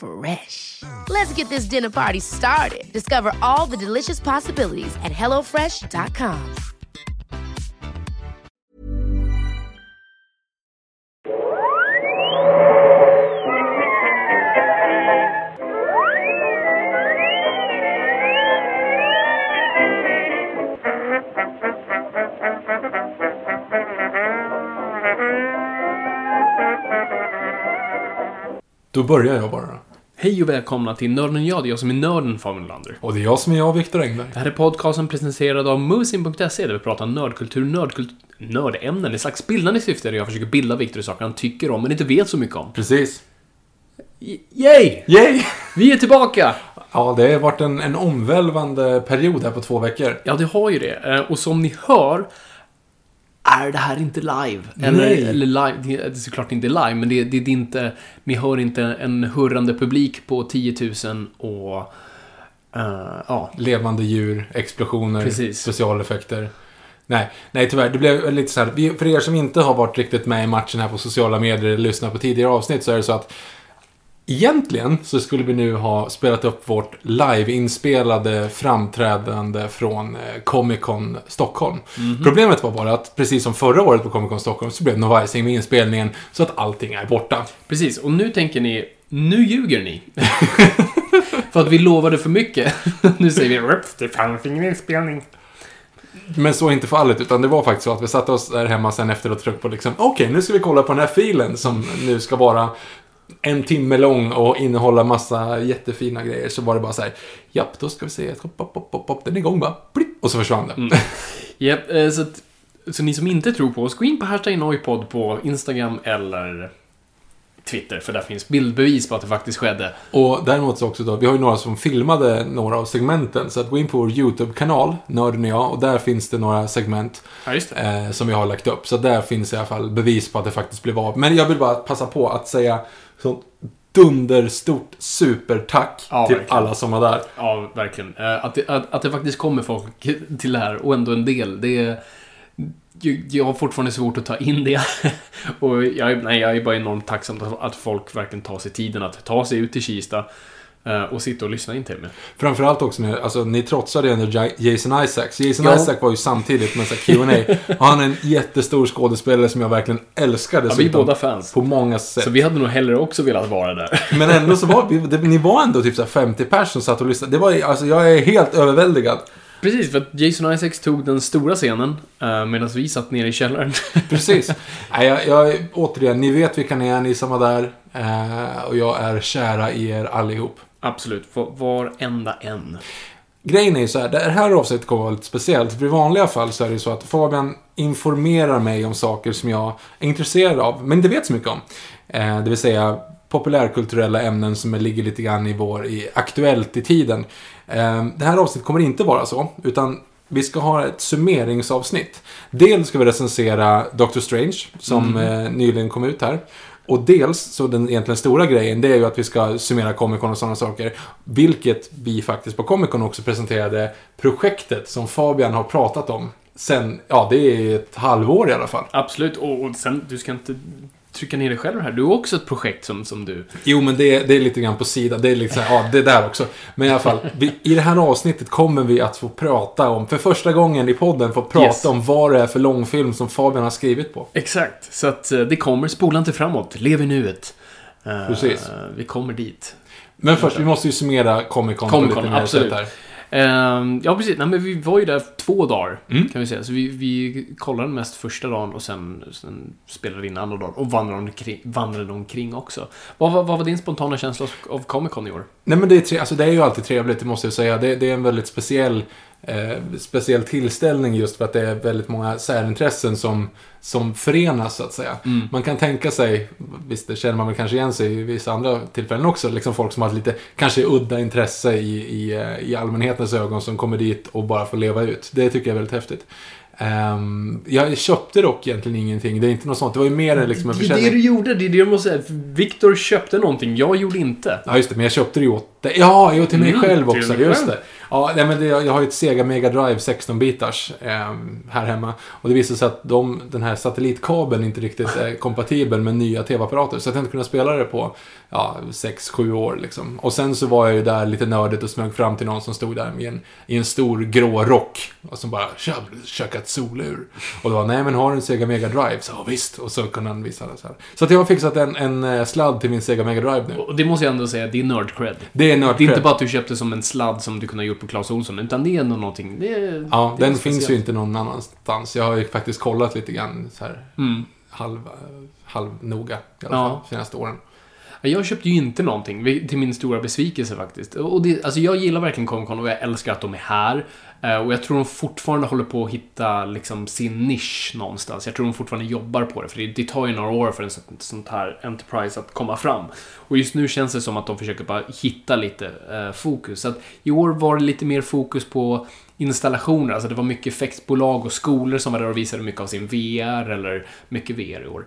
Fresh. Let's get this dinner party started. Discover all the delicious possibilities at hellofresh.com. Då börjar jag bara. Hej och välkomna till Nörden jag. Det är jag som är nörden Fabian Lander. Och det är jag som är jag, Viktor Engberg. Det här är podcasten presenterad av Musin.se där vi pratar nördkultur, nördkult, nördämnen i slags bildande syfte där jag försöker bilda Viktor i saker han tycker om men inte vet så mycket om. Precis. Yay! Yay! Vi är tillbaka! Ja, det har varit en, en omvälvande period här på två veckor. Ja, det har ju det. Eh, Och som ni hör är det här inte live. Eller, eller live, det är såklart inte live, men det, det, det är inte, ni hör inte en hurrande publik på 10 000 och... eh, ja, Levande djur, explosioner, Precis. specialeffekter. Nej, nej tyvärr. Det blev lite så här. För er som inte har varit riktigt med i matchen här på sociala medier eller lyssnat på tidigare avsnitt så är det så att Egentligen så skulle vi nu ha spelat upp vårt live-inspelade framträdande från eh, Comic Con Stockholm. Problemet var bara att precis som förra året på Comic Con Stockholm så blev det novajsing med inspelningen så att allting är borta. Precis, och nu tänker ni, nu ljuger ni. för att vi lovade för mycket. nu säger vi, "Rups, det fanns ingen inspelning. Men så är inte fallet, utan det var faktiskt så att vi satte oss där hemma sen efter och tryckte på liksom, okej, nu ska vi kolla på den här filen som nu ska vara en timme lång och innehålla massa jättefina grejer. Så var det bara så här, japp, då ska vi se, hopp, hopp, hopp, hopp, den är igång bara, blipp, och så försvann den. Japp, eh, så, att, så ni som inte tror på oss, gå in på hashtag Noipod på Instagram eller Twitter, för där finns bildbevis på att det faktiskt skedde. Och däremot så också då, vi har ju några som filmade några av segmenten, så att gå in på vår YouTube-kanal, Nörden och jag, och där finns det några segment Ja, det. eh, som vi har lagt upp. Så där finns i alla fall bevis på att det faktiskt blev av. Men jag vill bara passa på att säga sånt dunderstort supertack Ja, till verkligen. alla som var där. Ja, verkligen. Eh, Att det, att, att det faktiskt kommer folk till det här, och ändå en del, det är... Jag, har fortfarande svårt att ta in det. och jag, nej, jag är bara enormt tacksam att, folk verkligen tar sig tiden att ta sig ut till Kista och sitta och lyssna in till mig. Framförallt också när, alltså ni trotsade ju ändå Ja- Jason Isaacs. Jason Ja. Isaac var ju samtidigt med Q&A och han är en jättestor skådespelare som jag verkligen älskar Ja, vi är dessutom. båda fans. På många sätt. Så vi hade nog hellre också velat vara där. Men ändå så var vi, det, ni var ändå typ så här 50 personer som satt och lyssnade. Det var, alltså jag är helt överväldigad. Precis, för att Jason Isaacs tog den stora scenen uh, medan vi satt nere i källaren. Precis. Nej, jag, jag, återigen, ni vet vilka ni är, ni som var där. Eh, och jag är kära i er allihop. Absolut, var- varenda en. Grejen är ju så här, det här avsnittet kommer vara lite speciellt. För i vanliga fall så är det ju så att Fabian informerar mig om saker som jag är intresserad av, men inte vet så mycket om. Eh, det vill säga populärkulturella ämnen som ligger lite grann i vår, i, aktuellt i tiden. Eh, det här avsnittet kommer inte vara så, utan vi ska ha ett summeringsavsnitt. Dels ska vi recensera Doctor Strange, som eh, nyligen kom ut här. Och dels, så den egentligen stora grejen, det är ju att vi ska summera Comic Con och sådana saker. Vilket vi faktiskt på Comic Con också presenterade projektet som Fabian har pratat om. Sen, ja det är ett halvår i alla fall. Absolut, och, och sen, du ska inte trycka ner dig själv här. Du har också ett projekt som, som du... Jo, men det, det är lite grann på sidan. Det är liksom, ja, det där också. Men i alla fall, vi, i det här avsnittet kommer vi att få prata om, för första gången i podden, få prata Yes. om vad det är för långfilm som Fabian har skrivit på. Exakt, så att eh, det kommer. Spola inte framåt. Lev i nuet. Eh, Precis. Vi kommer dit. Men först, vi måste ju summera Comic Con Comic lite Con, mer absolut. här. Ehm, ja, precis. Nej, men vi var ju där två dagar, Mm. kan vi säga. Så vi, vi kollade mest första dagen och sen, sen spelade in andra dagen. Och vandrade omkring, vandrade omkring också. Vad, var- vad var din spontana känsla av, Comic Con i år? Nej men det är, alltså det är ju alltid trevligt, det måste jag säga. Det, det är en väldigt speciell, eh, speciell tillställning just för att det är väldigt många särintressen som, som förenas så att säga. Man kan tänka sig, visst det känner man väl kanske igen sig i vissa andra tillfällen också, liksom folk som har ett lite kanske udda intresse i, i, eh, i allmänhetens ögon som kommer dit och bara får leva ut. Det tycker jag är väldigt häftigt. Ehm, jag köpte dock egentligen ingenting, det är inte något sånt. Det var ju mer liksom en är det försäljning. du gjorde, det är det jag måste säga. Viktor köpte någonting, jag gjorde inte. Ja, just det. Men jag köpte det ju åt dig. Ja, jo, till mig Mm, själv också. Just själv. det. Ja, nej, men det, jag har ju ett Sega Mega Drive 16-bitars eh, här hemma. Och det visade sig att de, den här satellitkabeln inte riktigt är kompatibel med nya TV-apparater. Så att jag inte kunnat spela det på ja, 6-7 år liksom. Och sen så var jag ju där lite nördigt och smög fram till någon som stod där med en, i en stor grå rock. Och som bara "Tja, käka ett solur. Och då var nej men har du en Sega Mega Drive? Så ja, visst. Och så kunde han visa det så här. Så att jag har fixat en, en eh, sladd till min Sega Mega Drive nu. Och det måste jag ändå säga, det är nerd cred. Det är nörd Det är inte bara att du köpte som en sladd som du kunde ha gjort på Clas Ohlson, utan det är ändå någonting. Det är, Ja, det den finns ju inte någon annanstans. Jag har ju faktiskt kollat lite grann så här Mm. halv, halvnoga i alla Ja. fall, senaste åren. Jag köpte ju inte någonting, till min stora besvikelse faktiskt. Och det, alltså jag gillar verkligen Comic Con och jag älskar att de är här. Eh, och jag tror de fortfarande håller på att hitta liksom, sin nisch någonstans. Jag tror de fortfarande jobbar på det, för det, det tar ju några år för en sånt, sånt här Enterprise att komma fram. Och just nu känns det som att de försöker bara hitta lite eh, fokus. Så att I år var det lite mer fokus på installationer, alltså det var mycket effektbolag och skolor som var där och visade mycket av sin VR, eller mycket VR i år.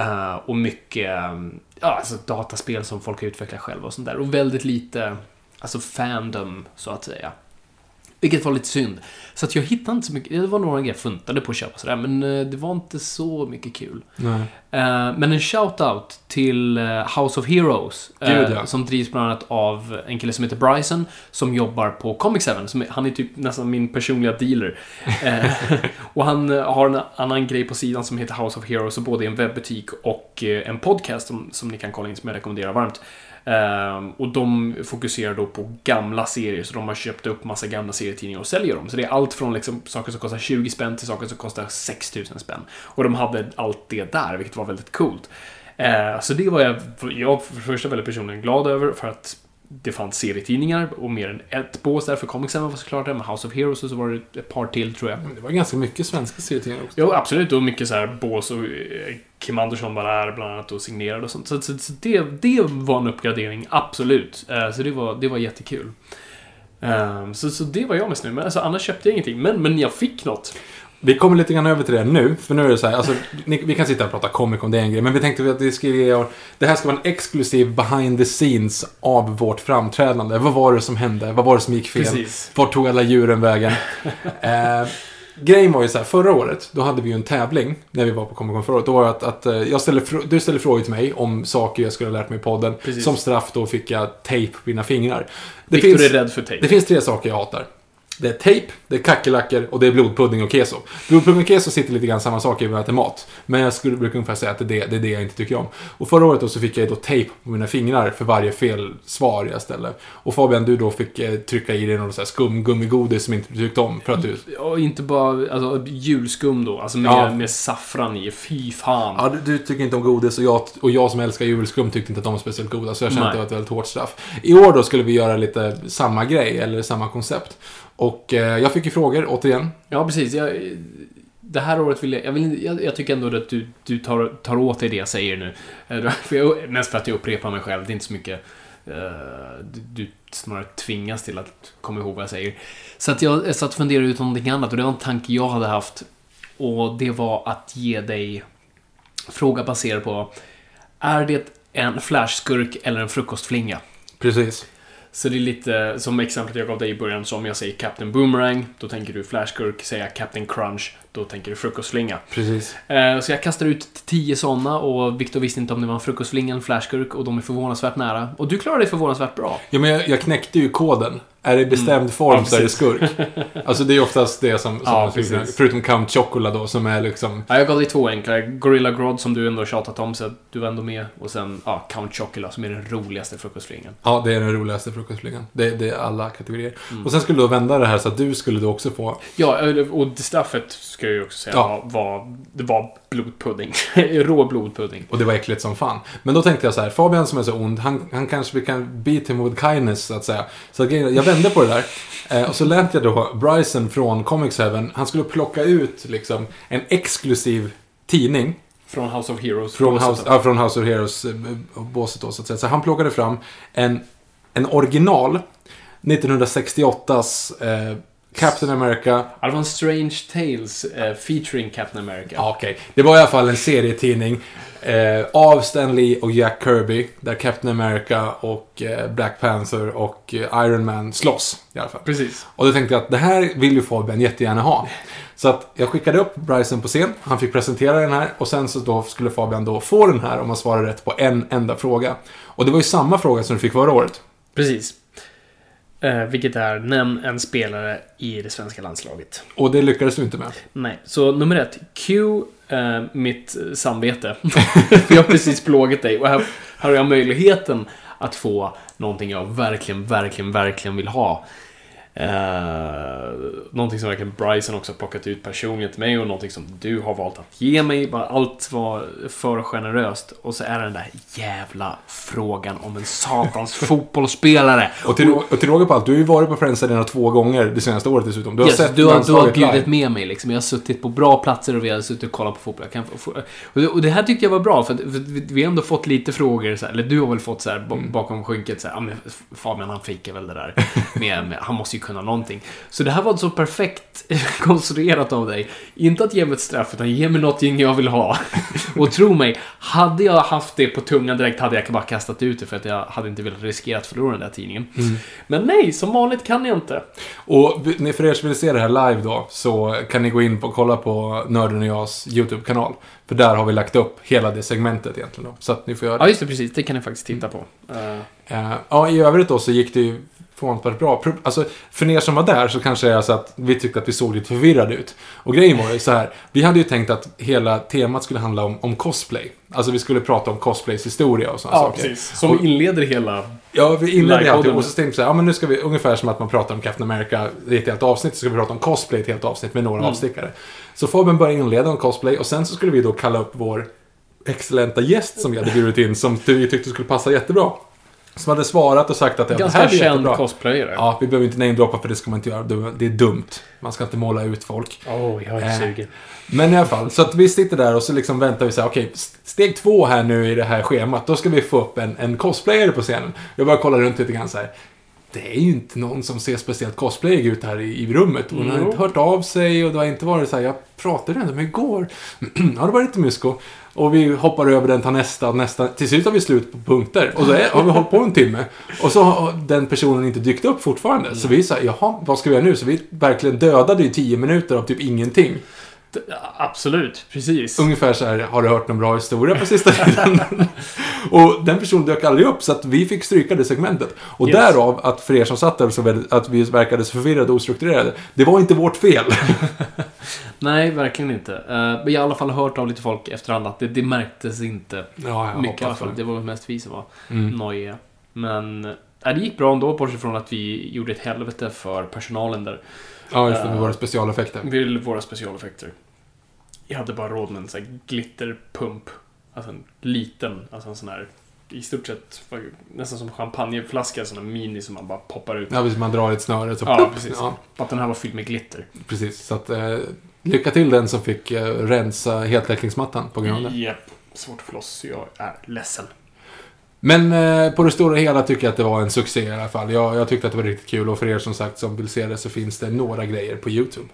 Uh, och mycket mm, ja, alltså dataspel som folk har utvecklat själva och sånt där. Och väldigt lite alltså fandom, så att säga. Vilket var lite synd. Så att jag hittade inte så mycket. Det var några grejer jag funtade på att köpa sådär, men eh, det var inte så mycket kul. Nej. Eh, Men en shout-out till eh, House of Heroes. Gud, ja. Som drivs bland annat av en kille som heter Bryson. Som jobbar på Comic 7. Som är, han är typ nästan min personliga dealer. Och han har en annan grej på sidan som heter House of Heroes. Och både är en webbutik och en podcast som, som ni kan kolla in som jag rekommenderar varmt. Ehm, och de fokuserar då på gamla serier. Så de har köpt upp massa gamla serietidningar och säljer dem. Så det är allt från liksom saker som kostar 20 spänn till saker som kostar 6000 spänn. Och de hade allt det där, vilket var väldigt coolt. Ehm, så det var jag, jag för det första väldigt personligen glad över för att det fanns serietidningar och mer än ett bås där för Comic 7 var såklart där med House of Heroes och så var det ett par till tror jag. Men Det var ganska mycket svenska serietidningar också. Jo, absolut. Och mycket så här bås och eh, Kim Andersson var där bland annat och signerade och sånt. Så, så, så det, det var en uppgradering, absolut. Eh, så det var, det var jättekul. Eh, så, så det var jag mest nu. Men alltså, annars köpte jag ingenting. Men, men jag fick något. Vi kommer lite grann över till det nu, för nu är det så här, alltså, ni, vi kan sitta och prata Comic om det är en grej, men vi tänkte att ge er, det här ska vara en exklusiv behind the scenes av vårt framträdande. Vad var det som hände? Vad var det som gick fel? Precis. Vart tog alla djuren vägen? eh, grejen var ju så här, förra året, då hade vi ju en tävling när vi var på Comic Con förra året. Då var det att, att eh, jag ställde, du ställde frågor till mig om saker jag skulle ha lärt mig i podden. Precis. Som straff då fick jag tejp på mina fingrar. Det Victor finns- är rädd för tejp. det finns tre saker jag hatar. Det är tejp, det är kackerlackor och det är blodpudding och keso. Blodpudding och keso sitter lite grann samma sak i att äta mat. Men jag skulle brukar ungefär säga att det är det, det är det jag inte tycker om. Och förra året då så fick jag då tejp på mina fingrar för varje fel svar jag ställde. Och Fabian, du då fick eh, trycka i dig någon sån här skumgummigodis som inte tyckte om. För att du... Och inte bara alltså, julskum då, alltså med, Ja. med saffran i. Fy fan. Ja, du, du tycker inte om godis och jag, och jag som älskar julskum tyckte inte att de var speciellt goda. Så jag kände Nej. att det var ett väldigt hårt straff. I år då skulle vi göra lite samma grej, eller samma koncept. Och eh, jag fick ju frågor, återigen. Ja, precis. Jag, det här året vill jag... Jag, vill, jag, jag tycker ändå att du, du tar, tar åt dig det jag säger nu. Eh, För jag, mest för att jag upprepar mig själv. Det är inte så mycket... du, du snarare tvingas till att komma ihåg vad jag säger. Så att jag satt och funderade ut någonting annat och det var en tanke jag hade haft. Och det var att ge dig fråga baserad på... Är det en flashskurk eller en frukostflinga? Precis. Så det är lite som exemplet jag gav dig i början, så om jag säger Captain Boomerang, då tänker du flashgurk, säger jag Captain Crunch, då tänker du frukostflinga. Precis. Eh, Så jag kastar ut tio sådana och Viktor visste inte om det var en frukostflinga eller en flashgurk och de är förvånansvärt nära. Och du klarade dig förvånansvärt bra. Ja, men jag, jag knäckte ju koden Är det bestämd form Mm. Ja, så är det skurk. Alltså det är oftast det som... som Ja, förutom Count Chocula då, som är liksom... Ja, jag gav dig två enklare. Gorilla Grodd som du ändå tjatat om, så du var ändå med. Och sen, ja, Count Chocula som är den roligaste frukostflingan. Ja, det är den roligaste frukostflingan. Det, det är alla kategorier. Mm. Och sen skulle du vända det här så att du skulle då också få... Ja, och straffet ska jag ju också säga Ja. var, var, det var blodpudding. Rå blodpudding. Och det var äckligt som fan. Men då tänkte jag så här, Fabian som är så ond, han, han kanske kan beat him with kindness, så att säga. Så att jag vände på det där. Eh, och så lät jag då Bryson från Comics Heaven, han skulle plocka ut liksom en exklusiv tidning Från House of Heroes. från. House, ja, från House of Heroes eh, då, så att säga. Så han plockade fram en, en original 1968s eh, Captain America Ja, det var en Strange Tales eh, featuring Captain America. Okej. Det var i alla fall en serietidning eh, av Stan Lee och Jack Kirby. Där Captain America och eh, Black Panther och Iron Man slåss. I alla fall. Precis. Och då tänkte jag att det här vill ju Fabian jättegärna ha. Så att jag skickade upp Bryson på scen. Han fick presentera den här. Och sen så då skulle Fabian då få den här om han svarade rätt på en enda fråga. Och det var ju samma fråga som du fick förra året. Precis. Eh, vilket är, nämn en spelare i det svenska landslaget. Och det lyckades du inte med. Nej, så nummer ett. Q, eh, mitt eh, samvete. För jag har precis plågat dig och här, här har jag möjligheten att få någonting jag verkligen, verkligen, verkligen vill ha. Eh, någonting som verkligen Bryson också har plockat ut personligen till mig och någonting som du har valt att ge mig. Bara allt var för generöst. Och så är det den där jävla frågan om en satans fotbollsspelare. Och till, och till råga på allt, du har ju varit på Friends Arena två gånger det senaste året dessutom. Du har Yes, sett du, har, du har bjudit med mig liksom. Jag har suttit på bra platser och vi har suttit och kollat på fotboll. Och, det, och det här tyckte jag var bra, för, vi- har ändå fått lite frågor, så eller du har väl fått så här, Mm. bakom skynket, så här, Fabian han fejkar väl det där. Med, med, han måste ju kunna någonting. Så det här var så perfekt konstruerat av dig. Inte att ge mig ett straff, utan ge mig något jag vill ha. och tro mig, hade jag haft det på tungan direkt hade jag bara kastat ut det, för att jag hade inte velat riskera att förlora den där tidningen. Mm. Men nej, som vanligt kan jag inte. Och för er som vill se det här live då, så kan ni gå in och kolla på Nörden och Jags YouTube-kanal. För där har vi lagt upp hela det segmentet egentligen då. Så att ni får göra det. Ja, just det, precis. Det kan ni faktiskt titta på. Eh, Eh, ja, i övrigt då så gick det ju förvånansvärt bra. Alltså, för er som var där så kanske det är så att vi tyckte att vi såg lite förvirrade ut. Och grejen var ju så här, vi hade ju tänkt att hela temat skulle handla om, om cosplay. Alltså vi skulle prata om cosplays historia och sådana ja, saker. precis. Som inleder hela... Ja, vi inledde alltid och så tänkte vi så här, ja men nu ska vi, ungefär som att man pratar om Captain America i ett helt avsnitt, så ska vi prata om cosplay i ett helt avsnitt med några Mm. avstickare. Så Fabian började inleda om cosplay och sen så skulle vi då kalla upp vår excellenta gäst som vi hade bjudit in, som vi tyckte skulle passa jättebra. Som hade svarat och sagt att det Ganska här känd jättebra. cosplayare. Ja, vi behöver inte namedroppa för det ska man inte göra. Det- är dumt. Man ska inte måla ut folk. Åh, oh, jag är Eh, sugen. Men i alla fall, så att vi sitter där och så liksom väntar vi så här, okej, steg två här nu i det här schemat, då ska vi få upp en, en cosplayare på scenen. Jag bara kollar runt lite grann så här. Det är ju inte någon som ser speciellt cosplayig ut här i, i rummet. Hon har Jo. inte hört av sig och det har inte varit så här, jag pratade ändå med igår. ja, det var lite mysko. Och vi hoppar över den, tar nästa, nästa. Till slut har vi slut på punkter. Och så är, har vi hållit på en timme. Och så har den personen inte dykt upp fortfarande. Så vi säger, jaha, vad ska vi göra nu? Så vi verkligen dödade i tio minuter av typ ingenting. Absolut, precis. Ungefär så här, har du hört någon bra historia på sista tiden? och den personen dök aldrig upp, så att vi fick stryka det segmentet. Och Yes. därav, att för er som satt där, så väldigt, att vi verkade så förvirrade och ostrukturerade. Det var inte vårt fel. Nej, verkligen inte. Uh, men jag har i alla fall hört av lite folk efterhand att det, det märktes inte ja, mycket i alla fall. det. Det var mest vi som var Mm. nojiga. Men äh, det gick bra ändå, bortsett från att vi gjorde ett helvete för personalen där. Ja, just det, med Eh, våra specialeffekter. Vill våra specialeffekter. Jag hade bara råd med en sån här glitterpump. Alltså en liten, alltså en sån här i stort sett nästan som champagneflaska, här mini som man bara poppar ut. Ja, hvis man drar i ett snöre så... Ja, plopp. precis. Ja, Att den här var fylld med glitter. precis. Så att, eh, lycka till den som fick eh, rensa heltäckningsmattan på grund av det. Japp. Svårt för oss, jag är ledsen. Men eh, på det stora hela tycker jag att det var en succé i alla fall. Jag, jag tyckte att det var riktigt kul och för er som sagt som vill se det så finns det några grejer på YouTube.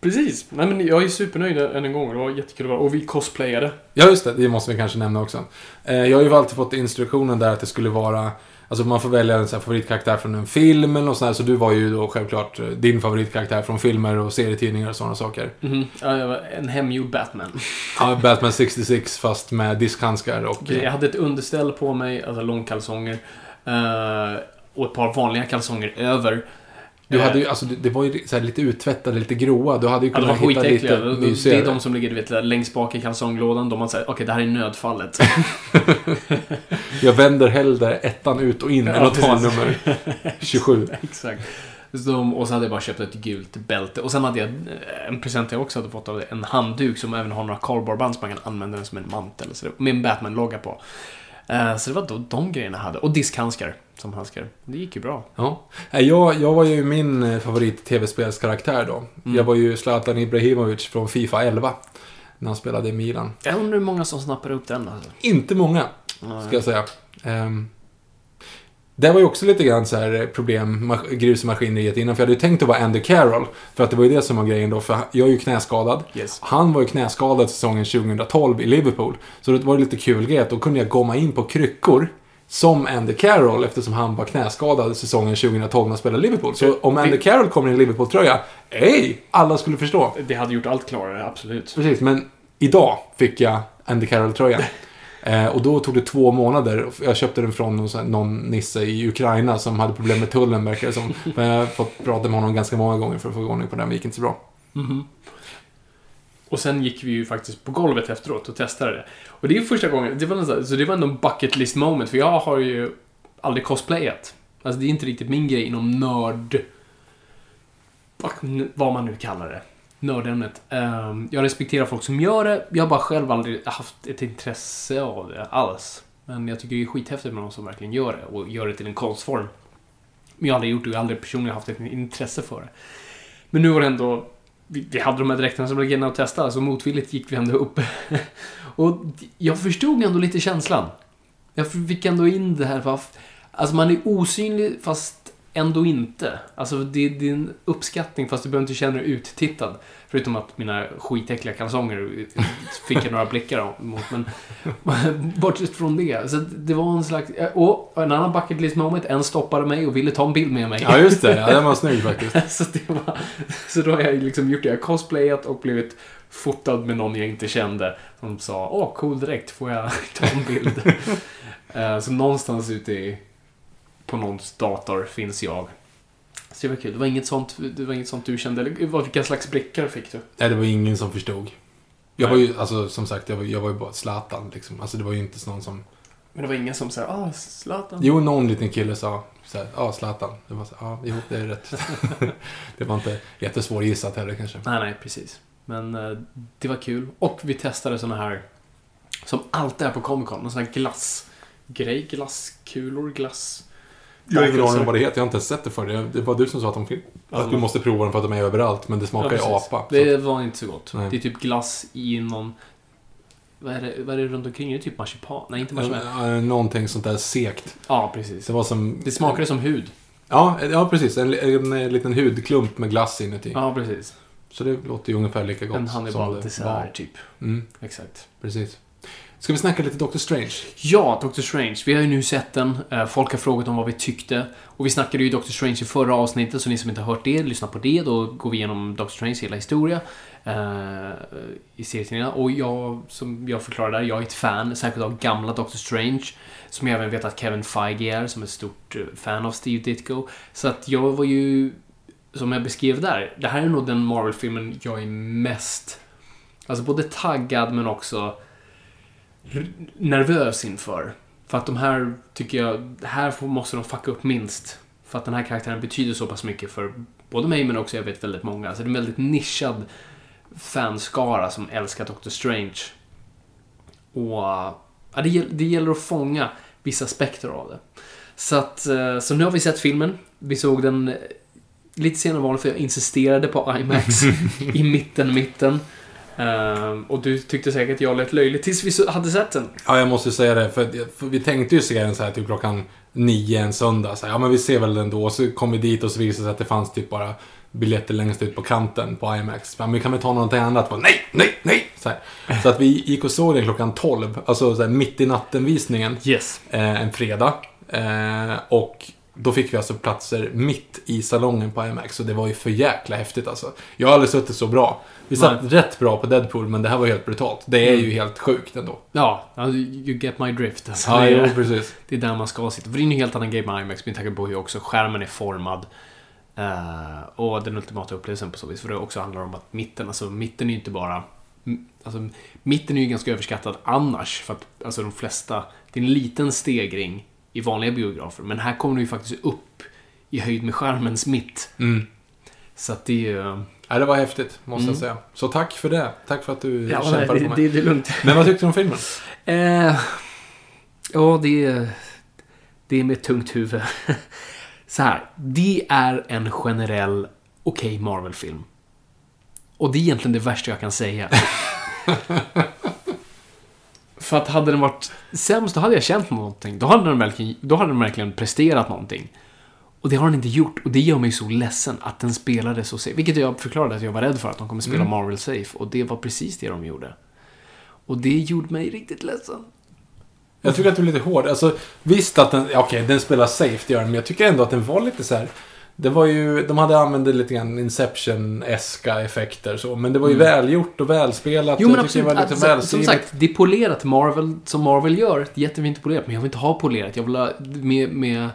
Precis. Nej, men jag är supernöjd än en gång. Det var jättekul att vara. Och vi cosplayade. Ja, just det. Det måste vi kanske nämna också. Eh, jag har ju alltid fått instruktionen där att det skulle vara... Alltså man får välja en så favoritkaraktär från en film eller något sånt här. Så du var ju då självklart eh, din favoritkaraktär från filmer och serietidningar och sådana saker. Mhm. Ja, jag var en hemgjord Batman. Ja, Batman 66 fast med diskhandskar och... Jag hade ett underställ på mig, alltså långkalsonger. Uh, och ett par vanliga kalsonger över. Du Eh, hade ju, alltså, det var ju så lite uttvättade, lite gråa. Du hade ju Ja, kunnat hitta skitäckliga. lite Det- Det är mysigare. de som ligger du vet, längst bak i kalsonglådan. De man säger, okej det här är nödfallet. Jag vänder hellre ettan ut och in Ja, än att ta nummer 27. Exakt. Så de, och så hade jag bara köpt ett gult bälte. Och sen hade jag eh, en present jag också hade fått av det, en handduk som även har några kardborreband som man kan använda den som en mantel. Så det, med en Batman-logga på. Eh, så det var då de grejerna jag hade. Och diskhandskar som handskar. Det gick ju bra. Ja. Jag, jag var ju min eh, favorit-tv-spelskaraktär då. Mm. Jag var ju Zlatan Ibrahimovic från Fifa 11. När han spelade i Milan. Jag undrar hur många som snappar upp den alltså. Inte många, ska jag säga. Um, det var ju också lite grann så här problem, mas- grus i maskineriet innan. För jag hade ju tänkt att vara Andy Carroll. För att det var ju det som var grejen då. För jag är ju knäskadad. Yes. Han var ju knäskadad säsongen 2012 i Liverpool. Så det var lite kul grej att då kunde jag komma in på kryckor som Andy Carroll eftersom han var knäskadad säsongen 2012 när han spelade Liverpool. Så om Andy Carroll kommer i en Liverpool-tröja, ej, alla skulle förstå. Det hade gjort allt klarare, absolut. Precis, men idag fick jag Andy Carroll-tröjan. Eh, och då tog det två månader. Jag köpte den från någon, nisse i Ukraina som hade problem med tullen, verkar det som. Men jag har fått prata med honom ganska många gånger för att få ordning på den, men det gick inte så bra. Och sen gick vi ju faktiskt på golvet efteråt och testade det. Och det är första gången, det var nästan, så det var ändå en bucket list moment, för jag har ju aldrig cosplayat. Alltså det är inte riktigt min grej inom nörd... vad- man nu kallar det. Nördämnet. Ehm, jag respekterar folk som gör det, jag har bara själv aldrig haft ett intresse av det alls. Men jag tycker det är skithäftigt med någon som verkligen gör det och gör det till en konstform. Men jag har aldrig gjort det och jag har aldrig personligen haft ett intresse för det. Men nu var det ändå vi, vi hade de här dräkterna som vi gena och testade, så motvilligt gick vi ändå upp. och jag förstod ändå lite känslan. Jag fick ändå in det här, alltså man är osynlig fast ändå inte. Alltså det, det är en uppskattning fast du behöver inte känna dig uttittad. Förutom att mina skitäckliga kalsonger fick jag några blickar mot. Men bortsett från det. Så det var en slags... Och en annan bucket list moment. En stoppade mig och ville ta en bild med mig. Ja, just det. Ja, den var snygg faktiskt. så, det var, så då har jag liksom gjort det. Jag cosplayat och blivit fotad med någon jag inte kände. Som sa Åh, cool direkt. Får jag ta en bild? Eh, så någonstans ute i, på någons dator finns jag. Så det var kul. Det var inget sånt, det var inget sånt du kände? Eller vad- vilka slags blickar fick du? Nej, det var ingen som förstod. Jag var ju, alltså som sagt, jag var, jag var ju bara Zlatan liksom. Alltså det var ju inte någon som... Men det var ingen som sa ah, Zlatan. Jo, någon liten kille sa så här, ja, Zlatan. Det var så ja, jo, det är rätt. det var inte jättesvår gissat heller kanske. Nej, nej, precis. Men eh, det var kul. Och vi testade såna här, som alltid är på Comic Con, någon sån här glassgrej, glasskulor, glass... Jag har ingen aning om vad det heter, jag har inte ens sett det för det. Var du som sa att, de, Ja, att du måste prova dem för att de är överallt, men det smakar ju precis. apa. Så. Det var inte så gott. Nej. Det är typ glass i någon... Vad är det, vad är det runt omkring? Är det typ marsipan? Nej, inte marsipan. Eh, Någonting sånt där sekt. Ja, precis. Det var som... Det smakade som hud. Ja, ja precis. En, en, en liten hudklump med glass inuti. Ja, precis. Så det låter ju ungefär lika gott En Hannibal-dessert, typ. Mm, Exakt. precis. Ska vi snacka lite Doctor Strange? Ja, Doctor Strange. Vi har ju nu sett den. Eh, folk har frågat om vad vi tyckte. Och vi snackade ju Doctor Strange i förra avsnittet, så ni som inte har hört det, lyssna på det. Då går vi igenom Doctor Strange hela historia eh, i serietidningarna. Och jag, som jag förklarade där, jag är ett fan, särskilt av gamla Doctor Strange. Som jag även vet att Kevin Feige är, som är ett stort eh, fan av Steve Ditko. Så att jag var ju, som jag beskrev där, det här är nog den Marvel-filmen jag är mest, alltså både taggad men också nervös inför. För att de här, tycker jag, här måste de fucka upp minst. För att den här karaktären betyder så pass mycket för både mig men också jag vet väldigt många. Så det är en väldigt nischad fanskara som älskar Doctor Strange. Och ja, det, gäll- det gäller att fånga vissa aspekter av det. Så att, eh, så nu har vi sett filmen. Vi såg den eh, lite senare än vanligt för jag insisterade på IMAX i mitten, mitten. Ehm, och du tyckte säkert att jag lät löjlig tills vi hade sett den. Ja, jag måste säga det. För, för vi tänkte ju se den så här typ klockan nio en söndag. Så här, ja, men vi ser väl den då. Så kom vi dit och så visade det sig att det fanns typ bara biljetter längst ut på kanten på IMAX. Men vi kan väl ta någonting annat? Bara, nej, nej, nej! Så, så att vi gick och såg den klockan 12. Alltså så här, mitt i natten-visningen. Yes. Eh, en fredag. Eh, och då fick vi alltså platser mitt i salongen på IMAX och det var ju för jäkla häftigt alltså. Jag har aldrig suttit så bra. Vi satt Nej. rätt bra på Deadpool, men det här var helt brutalt. Det är Mm. ju helt sjukt ändå. Ja, alltså, you get my drift. Alltså, Ja, det, jo, är, precis. det är där man ska sitta. För det är en helt annan grej med IMAX med tanke på hur också skärmen är formad. Eh, och den ultimata upplevelsen på så vis. För det också handlar om att mitten, alltså mitten är ju inte bara... Alltså, mitten är ju ganska överskattad annars. För att alltså, de flesta... Det är en liten stegring i vanliga biografer. Men här kommer du ju faktiskt upp i höjd med skärmens mitt. Mm. Så att det är... ju- Ja, det var häftigt, måste Mm. jag säga. Så tack för det. Tack för att du Ja, kämpade det, för mig. det, det är lugnt. Men vad tyckte du om filmen? Eh, ja, det är, det är med tungt huvud. Så här, det är en generell okej Marvel-film. Och det är egentligen det värsta jag kan säga. För att hade den varit sämst, då hade jag känt någonting. Då hade den verkligen, då hade den verkligen presterat någonting. Och det har den inte gjort. Och det gör mig så ledsen att den spelade så safe. Vilket jag förklarade att jag var rädd för, att de kommer spela Mm. Marvel safe. Och det var precis det de gjorde. Och det gjorde mig riktigt ledsen. Jag tycker att du är lite hård. Alltså, visst att den, okej, den spelar safe, det gör den, men jag tycker ändå att den var lite så här. Det var ju, de hade använt lite grann Inception-eska effekter så, men det var ju välgjort och välspelat. Mm. Jo men absolut. det var lite Alltså, som välskrivet. sagt, det är polerat Marvel, som Marvel gör. Jättefint polerat, men jag vill inte ha polerat. Jag vill ha, med, med,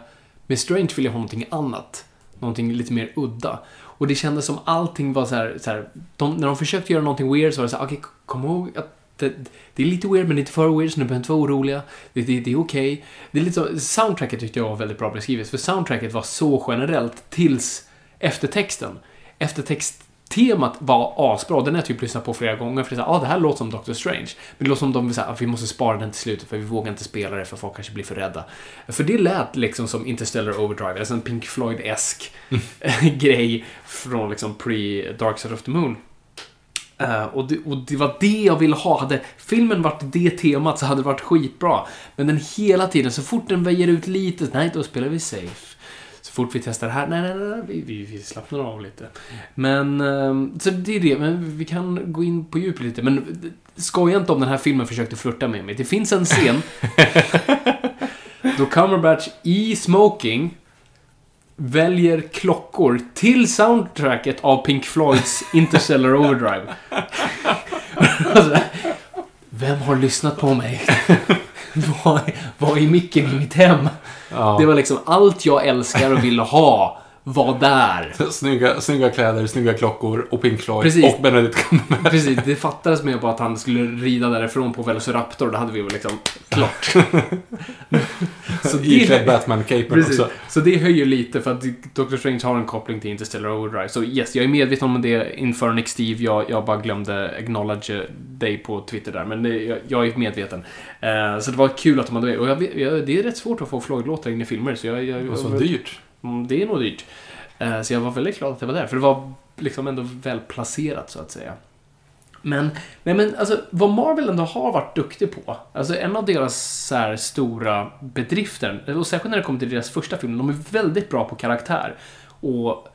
med Strange vill jag ha någonting annat. Någonting lite mer udda. Och det kändes som allting var så här, så här de, när de försökte göra någonting weird så var det så här, okej, kom ihåg att det, det är lite weird, men inte för weird, så ni behöver inte vara oroliga. Det, det, det är okej. Det är lite så, soundtracket tyckte jag var väldigt bra beskrivet, för soundtracket var så generellt tills eftertexten. Eftertexttemat var asbra. Den har jag typ lyssnat på flera gånger. För det, är så här, ah, det här låter som Doctor Strange. Men det låter som de vill säga att vi måste spara den till slutet för vi vågar inte spela det för folk kanske blir för rädda. För det lät liksom som Interstellar Overdrive, alltså en Pink Floyd-esk grej från liksom pre-Dark Side of the Moon. Eh, och, det, och det var det jag ville ha. Hade filmen varit det temat så hade det varit skitbra. Men den hela tiden, så fort den väjer ut lite, nej då spelar vi safe. Så fort vi testar det här, nej, nej, nej, nej vi, vi, vi slappnar av lite. Men, ehm, så det är det. Men vi kan gå in på djup lite. Men skoja inte om den här filmen försökte flirta med mig. Det finns en scen då Cumberbatch i smoking väljer klockor till soundtracket av Pink Floyds Interstellar Overdrive. Alltså, Vem har lyssnat på mig? Vad är micken i mitt hem? Ja. Det var liksom allt jag älskar och ville ha var där. Snygga, snygga kläder, snygga klockor och Pink Floyd Precis. och Benedict Cumberbatch. Precis, det fattades med bara att han skulle rida därifrån på Velociraptor. Då hade vi väl liksom klart. Så Iklädd Batman-capen också. Så det höjer lite för att Doctor Strange har en koppling till Interstellar Overdrive. Så yes, jag är medveten om det inför Nick Steve. Jag, jag bara glömde acknowledge dig på Twitter där, men det, jag, jag är medveten. Eh, så det var kul att de hade med. Och jag, det är rätt svårt att få Floyd-låtar in i filmer, så jag... jag var så dyrt. Mm, det är nog dyrt. Eh, så jag var väldigt glad att jag var där, för det var liksom ändå väl placerat så att säga. Men, nej men alltså, vad Marvel ändå har varit duktig på, alltså en av deras så här, stora bedrifter, och särskilt när det kommer till deras första film, de är väldigt bra på karaktär. Och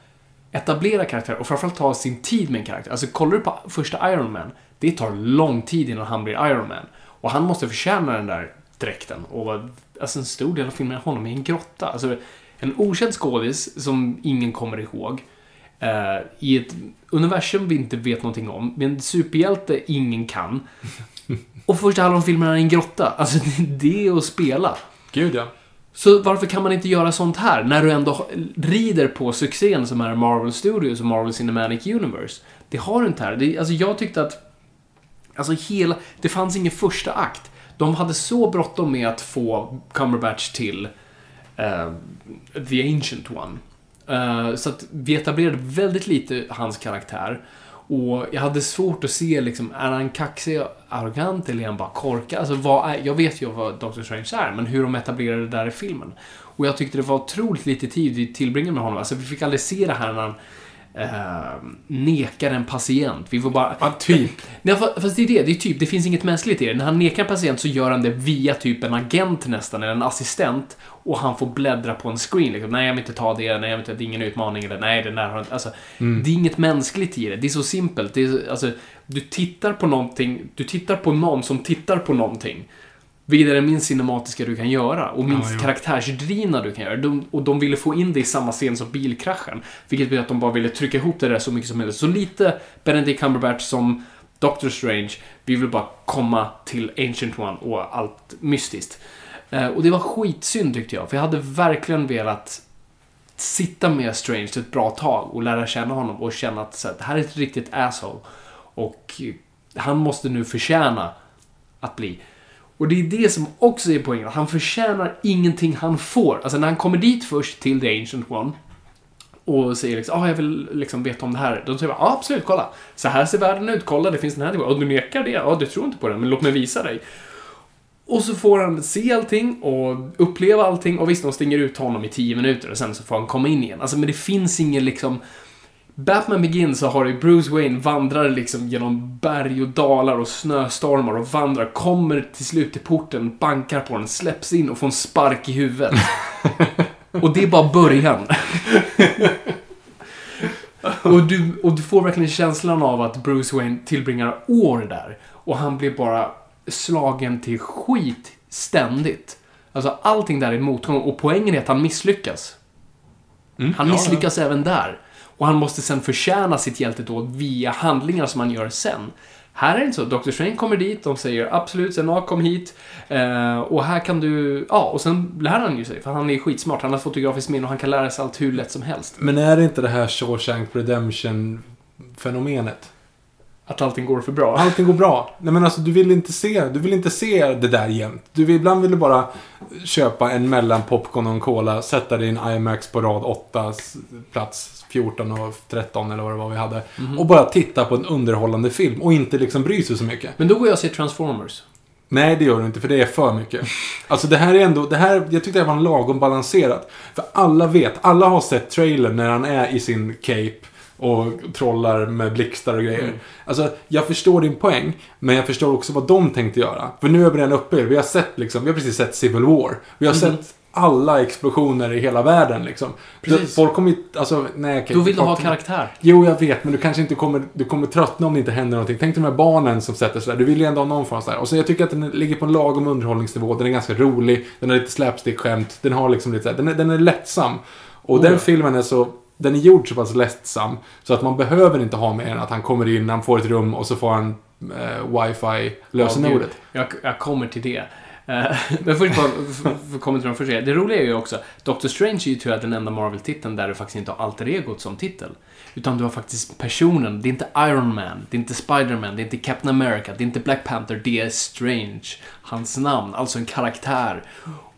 etablera karaktär och framförallt ta sin tid med en karaktär. Alltså kollar du på första Iron Man, det tar lång tid innan han blir Iron Man. Och han måste förtjäna den där dräkten. Och alltså en stor del av filmen är honom i en grotta. Alltså en okänd skådis som ingen kommer ihåg. Eh, I ett universum vi inte vet någonting om. Med en superhjälte ingen kan. Och första halvan av filmen är en grotta. Alltså det är att spela. Gud ja. Så varför kan man inte göra sånt här, när du ändå rider på succén som är Marvel Studios och Marvel Cinematic Universe? Det har du inte här. Det, alltså jag tyckte att... Alltså hela... Det fanns ingen första akt. De hade så bråttom med att få Cumberbatch till eh, The Ancient One. Eh, så att vi etablerade väldigt lite hans karaktär. Och jag hade svårt att se, liksom, är han kaxig och arrogant eller är han bara korkad? Alltså, vad är, jag vet ju vad Doctor Strange är, men hur de etablerade det där i filmen. Och jag tyckte det var otroligt lite tid vi tillbringade med honom. Alltså, vi fick aldrig se det här när han eh, nekar en patient. Vi får bara... Ja, typ. Nej, fa- fast det är det. Det är typ, det finns inget mänskligt i det. När han nekar en patient så gör han det via typ en agent nästan, eller en assistent. Och han får bläddra på en screen. Liksom, nej, jag vill inte ta det. Nej, jag vill inte, det är ingen utmaning. Eller nej, den där har inte... Alltså, Det är inget mänskligt i det. Det är så simpelt. Det är, alltså, du tittar på någonting, du tittar på någon som tittar på någonting. Vilket är det minst cinematiska du kan göra och minst Ja, ja. karaktärsdrivna du kan göra. De, och de ville få in det i samma scen som bilkraschen. Vilket betyder att de bara ville trycka ihop det där så mycket som möjligt. Så lite Benedict Cumberbatch som Doctor Strange. Vi vill bara komma till Ancient One och allt mystiskt. Eh, och det var skitsynd tyckte jag, för jag hade verkligen velat sitta med Strange ett bra tag och lära känna honom och känna att så här, det här är ett riktigt asshole. Och han måste nu förtjäna att bli. Och det är det som också är poängen, att han förtjänar ingenting han får. Alltså när han kommer dit först till The Ancient One och säger liksom, ah, jag vill liksom veta om det här. Då säger jag, ah, absolut, kolla. Så här ser världen ut, kolla, det finns den här nivån. Och du nekar det? Ja, du tror inte på det, men låt mig visa dig. Och så får han se allting och uppleva allting och visst, de stänger ut honom i tio minuter och sen så får han komma in igen. Alltså, men det finns ingen liksom... Batman Begins så har du Bruce Wayne vandrar liksom genom berg och dalar och snöstormar och vandrar, kommer till slut till porten, bankar på den, släpps in och får en spark i huvudet. och det är bara början. och, du, och du får verkligen känslan av att Bruce Wayne tillbringar år där. Och han blir bara slagen till skit ständigt. Alltså allting där är motgång och poängen är att han misslyckas. Han misslyckas även där. Och han måste sen förtjäna sitt hjältedåd via handlingar som han gör sen. Här är det inte så. Dr. Strange kommer dit, de säger absolut, sen ja, kom hit. Eh, och här kan du... Ja, och sen lär han ju sig, för han är skitsmart. Han har fotografiskt minne och han kan lära sig allt hur lätt som helst. Men är det inte det här Shawshank Redemption-fenomenet? Att allting går för bra. Allting går bra. Nej men alltså du vill inte se, du vill inte se det där jämt. Du vill, ibland vill du bara köpa en mellan popcorn och en cola, sätta dig i en IMAX på rad 8, s- plats 14 och 13 eller vad det var vi hade. Och bara titta på en underhållande film och inte liksom bry sig så mycket. Men då går jag och ser Transformers. Nej, det gör du inte, för det är för mycket. Alltså det här är ändå, det här, jag tyckte det var en lagom balanserat. För alla vet, alla har sett trailern när han är i sin cape och trollar med blixtar och grejer. Alltså, jag förstår din poäng, men jag förstår också vad de tänkte göra. För nu är vi redan uppe, vi har sett liksom, vi har precis sett Civil War. Vi har sett alla explosioner i hela världen liksom. Precis. Folk kommer ju, alltså, nej okej. Då vill du ha karaktär. Jo, jag vet, men du kanske inte kommer, du kommer tröttna om det inte händer någonting. Tänk de här barnen som sätter sig där. Du vill ju ändå ha någon form av. Och så jag tycker att den ligger på en lagom underhållningsnivå. Den är ganska rolig. Den har lite slapstick-skämt. Den har liksom lite såhär, den är, den är lättsam. Och Oh, den ja. filmen är så, den är gjord så pass lättsam. Så att man behöver inte ha med än att han kommer in, han får ett rum och så får han eh, wifi-lösenordet. Ja, jag, jag kommer till det. Eh, men först bara, för, för kommentera först. Det roliga är ju också, Doctor Strange är ju tyvärr den enda Marvel-titeln där du faktiskt inte har alter egot som titel. Utan du har faktiskt personen. Det är inte Iron Man, det är inte Spider-Man, det är inte Captain America, det är inte Black Panther, det är Strange. Hans namn, alltså en karaktär.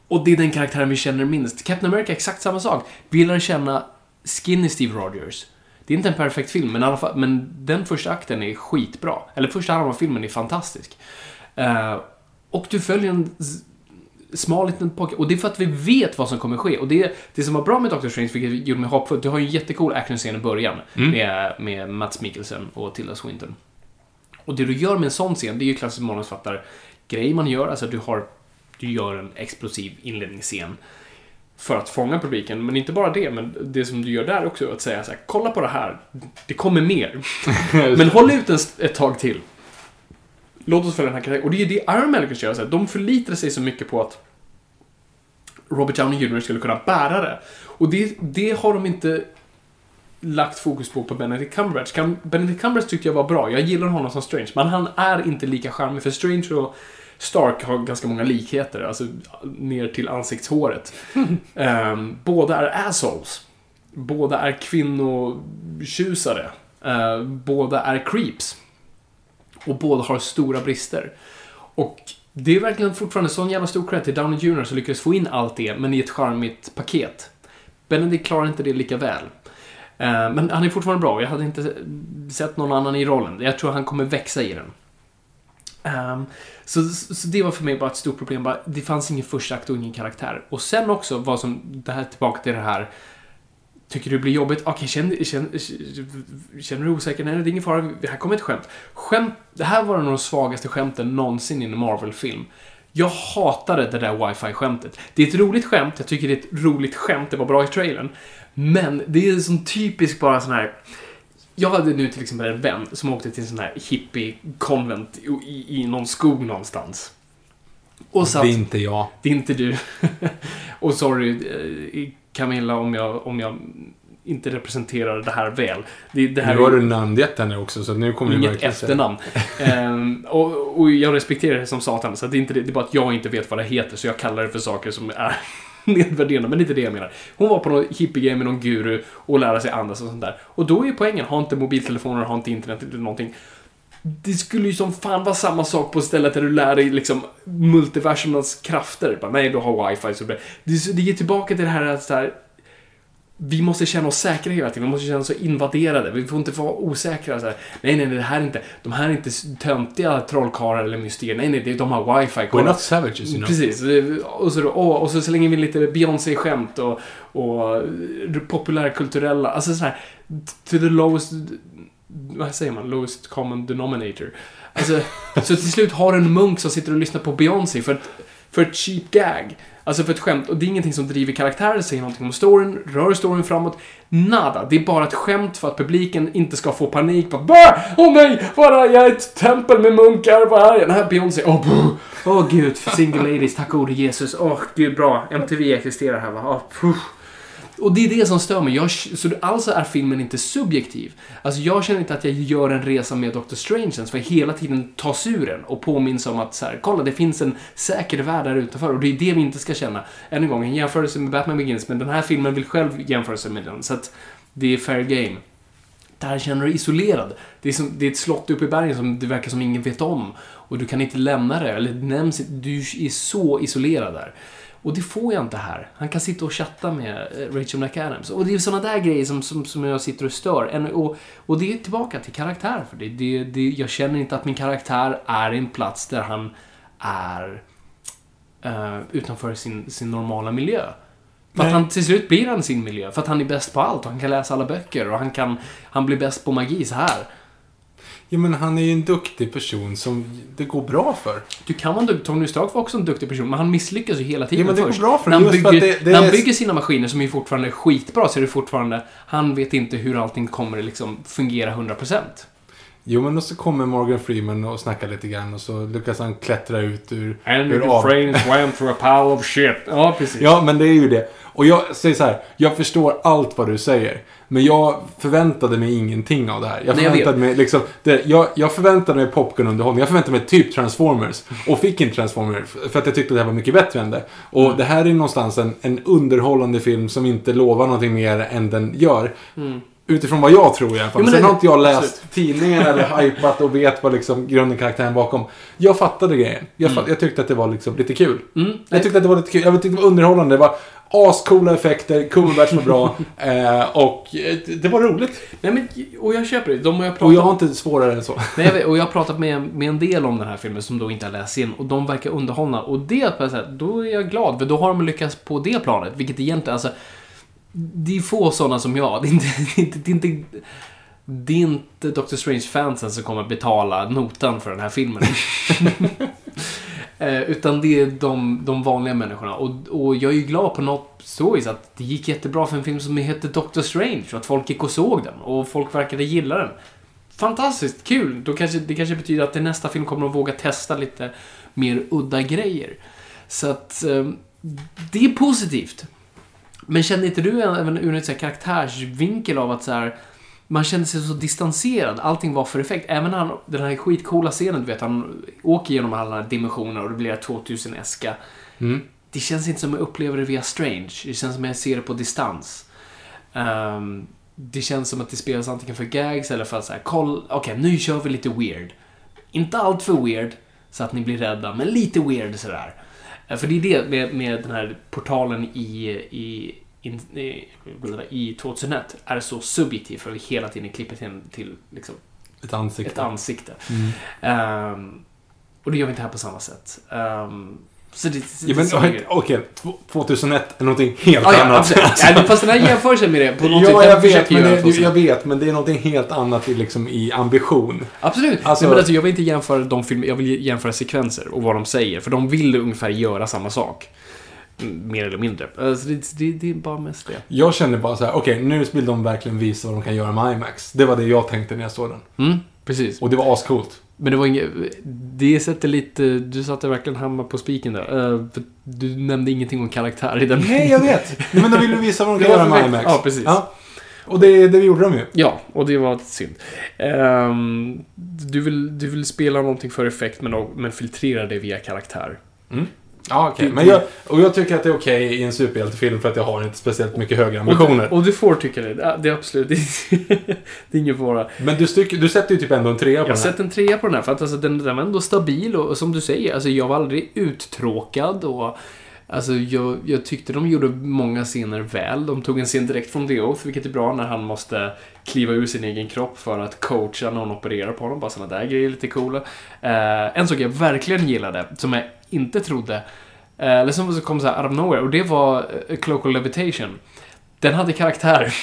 Och det är den karaktären vi känner minst. Captain America är exakt samma sak. Vi lär känna Skinny Steve Rogers. Det är inte en perfekt film, men, alla fall, men den första akten är skitbra. Eller första halvan av filmen är fantastisk. Uh, och du följer en smal liten pojke. Och det är för att vi vet vad som kommer ske. Och det, det som var bra med Doctor Strange, vilket gjorde mig hoppfull, du har ju en jättecool actionscen i början med, med Mats Mikkelsen och Tilda Swinton. Och det du gör med en sån scen, det är ju klassisk manusfattar-grej man gör. Alltså du har, du gör en explosiv inledningsscen för att fånga publiken. Men inte bara det, men det som du gör där också att säga så här, kolla på det här, det kommer mer. men håll ut en, ett tag till. Låt oss följa den här karaktären. Och det är ju det Iron Man lyckas göra. Så här, de förlitade sig så mycket på att Robert Downey Jr. skulle kunna bära det. Och det, det har de inte lagt fokus på på Benedict Cumberbatch. Cum- Benedict Cumberbatch tyckte jag var bra. Jag gillar honom som Strange. Men han är inte lika charmig. För Strange och Stark har ganska många likheter. Alltså ner till ansiktshåret. Ehm, båda är assholes. Båda är kvinnotjusare. Uh, båda är creeps. Och båda har stora brister. Och det är verkligen fortfarande sån jävla stor cred till Downey Jr. som lyckades få in allt det, men i ett charmigt paket. Benedict klarar inte det lika väl. Eh, men han är fortfarande bra. Jag hade inte sett någon annan i rollen. Jag tror han kommer växa i den. Um, så, så det var för mig bara ett stort problem. Bara, det fanns ingen första akt och ingen karaktär. Och sen också vad som, det här tillbaka till det här Tycker du det blir jobbigt? Okej, känner, känner, känner du osäker? Nej, det är ingen fara. Här kommer ett skämt. skämt. Det här var en av de svagaste skämten någonsin i en Marvel-film. Jag hatade det där wifi-skämtet. Det är ett roligt skämt, jag tycker det är ett roligt skämt, det var bra i trailern. Men det är som typiskt bara sån här... Jag hade nu till exempel en vän som åkte till en sån här hippie-konvent i, i, i någon skog någonstans. Och satt, Det är inte jag. det är inte du. och sorry, eh, Camilla, om jag, om jag inte representerar det här väl. Det, det här Nu har är du namngett henne också, så nu kommer du inget verkligen säga- efternamn. Ehm, och, och jag respekterar det som satan, så det är, inte det, det är bara att jag inte vet vad det heter, så jag kallar det för saker som är nedvärderande, men det är inte det jag menar. Hon var på någon hippiegrej med någon guru och lära sig andas och sånt där. Och då är poängen, ha inte mobiltelefoner, ha inte internet eller någonting. Det skulle ju som fan vara samma sak på stället där du lär dig liksom multiversumens krafter. Bara, nej, du har wifi. Så det, det, ger tillbaka till det här att så här, vi måste känna oss säkra hela tiden. Vi måste känna oss invaderade. Vi får inte vara osäkra. Så här, nej, nej, nej, det här är inte, de här är inte töntiga trollkarlar eller mysterier. Nej, nej, de har wifi. We're not savages, you know. Precis. Och så, åh, och så slänger vi lite Beyoncé-skämt och, och populärkulturella, alltså så här, to the lowest, vad säger man, lowest common denominator. Alltså, så till slut har du en munk som sitter och lyssnar på Beyoncé för ett, för ett cheap gag. Alltså för ett skämt. Och det är ingenting som driver karaktärer, säger någonting om storyn, rör storyn framåt. Nada. Det är bara ett skämt för att publiken inte ska få panik. Bara, Bah! Åh nej! Vad är jag är ett tempel med munkar. Vad är jag? Den här Beyoncé. Åh, oh, oh, gud. Single ladies. Tack gode Jesus. Åh, gud bra. MTV existerar här va. Oh, puh. Och det är det som stör mig. Jag, så alltså är filmen inte subjektiv. Alltså jag känner inte att jag gör en resa med Dr. Strange ens, för jag hela tiden tas ur den och påminns om att så här, kolla det finns en säker värld där utanför och det är det vi inte ska känna. Än en gång, en jämförelse med Batman Begins, men den här filmen vill själv jämföra sig med den, så att det är fair game. Där känner du dig isolerad. Det är, som, det är ett slott uppe i bergen som det verkar som ingen vet om. Och du kan inte lämna det, eller det nämns. Du är så isolerad där. Och det får jag inte här. Han kan sitta och chatta med eh, Rachel McAdams. Och det är såna där grejer som, som, som jag sitter och stör. Och, och det är tillbaka till karaktär. För det, det, det, jag känner inte att min karaktär är en plats där han är eh, utanför sin, sin normala miljö. För att han till slut blir han sin miljö. För att han är bäst på allt och han kan läsa alla böcker och han kan... Han blir bäst på magi så här. Ja, men han är ju en duktig person som det går bra för. Du kan vara en duktig... Tony Stark var också en duktig person, men han misslyckas ju hela tiden Ja, men det går först. bra för när, han bygger, det- det när han är- bygger sina maskiner, som är fortfarande skitbra, så är det fortfarande... Han vet inte hur allting kommer liksom fungera 100%. Jo, men då så kommer Morgan Freeman och snackar lite grann och så lyckas han klättra ut ur... And ur the av- frames went through a pile of shit. Ja, precis. Ja, men det är ju det. Och jag säger så här, jag förstår allt vad du säger. Men jag förväntade mig ingenting av det här. Jag Nej, jag förväntade mig liksom, det, jag, jag förväntade mig popcornunderhållning. Jag förväntade mig typ Transformers. Och fick inte Transformers. För att jag tyckte det här var mycket bättre än det. Och Mm. det här är någonstans en, en underhållande film som inte lovar någonting mer än den gör. Utifrån vad jag tror i alla fall. Jo, Sen har inte jag läst absolut. tidningen eller hypat och vet vad liksom grunden karaktären bakom. Jag fattade grejen. Jag, fatt, jag tyckte att det var liksom lite kul. Mm. Jag tyckte att det var lite kul. Jag tyckte det var underhållande. Det var ascoola effekter, Cumberbatch var bra. eh, och eh, det var roligt. Nej, men, och jag köper det. De har jag pratat Och jag har inte svårare än så. Nej, och jag har pratat med, med en del om den här filmen som då inte har läst in och de verkar underhållna. Och det, då är jag glad, för då har de lyckats på det planet. Vilket egentligen, alltså... Det är få sådana som jag. Det är inte, det är inte, det är inte, det är inte Doctor Strange-fansen som kommer betala notan för den här filmen. Eh, utan det är de, de vanliga människorna. Och, och jag är ju glad på något så vis att det gick jättebra för en film som heter Doctor Strange och att folk gick och såg den och folk verkade gilla den. Fantastiskt kul! Då kanske, det kanske betyder att i nästa film kommer de våga testa lite mer udda grejer. Så att eh, det är positivt. Men kände inte du även ur en karaktärsvinkel av att så här, man kände sig så distanserad, allting var för effekt. Även han, den här skitcoola scenen, du vet, han åker genom alla dimensioner och det blir 2000-eska. Mm. Det känns inte som jag upplever det via Strange. Det känns som jag ser det på distans. Ehm, det känns som att det spelas antingen för gags eller för att säga, koll, okej, nu kör vi lite weird. Inte allt för weird, så att ni blir rädda, men lite weird sådär. Eh, För det är det med, med den här portalen i, i, in, i, i 2001 är så subjektiv för vi hela tiden klipper till, till liksom, Ett ansikte. ett ansikte. Mm. Ehm, och det gör vi inte här på samma sätt. Så det, Ja, men okej, två- 2001 är någonting helt Ja, ja, annat. absolut. Ja, fast den här jämförelsen med det, på något ja, jag vet, men det, jag vet, men det är någonting helt annat i, liksom, i ambition. Absolut. Alltså- Nej, men alltså, jag vill inte jämföra de filmer, jag vill jämföra sekvenser och vad de säger. För de vill ungefär göra samma sak. Mm, Mer eller mindre. Alltså, det, det, det är bara mest det. Jag känner bara så här, okej, nu vill de verkligen visa vad de kan göra med IMAX. Det var det jag tänkte när jag såg den. Mm, precis. Och det var ascoolt. Men det var inget... Det sätter lite... Du satte verkligen hammar på spiken där. För du nämnde ingenting om karaktär i den. Nej, jag vet. Men de ville visa vad de kan göra med. IMAX. Ja, precis. Och det, det gjorde de ju. Ja, och det var synd. Ehm, du, vill, du vill spela någonting för effekt men, men filtrera det via karaktär. Ja, okej. Men jag, och jag tycker att det är okej i en superhjältefilm för att jag har inte speciellt mycket högre Och du, ambitioner. och du får tycka det. Det- är absolut... Det är, det är ingen fara. Men du, styck, du sätter ju typ ändå en trea på Jag den här. sett en trea på den här för att alltså, den, den var ändå stabil och, och som du säger, alltså, jag var aldrig uttråkad och Alltså jag, jag tyckte de gjorde många scener väl. De tog en scen direkt från The Oath, vilket är bra när han måste kliva ur sin egen kropp för att coacha någon opererar på honom. Bara sådana där grejer är lite coola. Eh, en sak jag verkligen gillade, som jag inte trodde, eh, eller som kom så här out of nowhere, och det var eh, Cloacal Levitation. Den hade karaktär.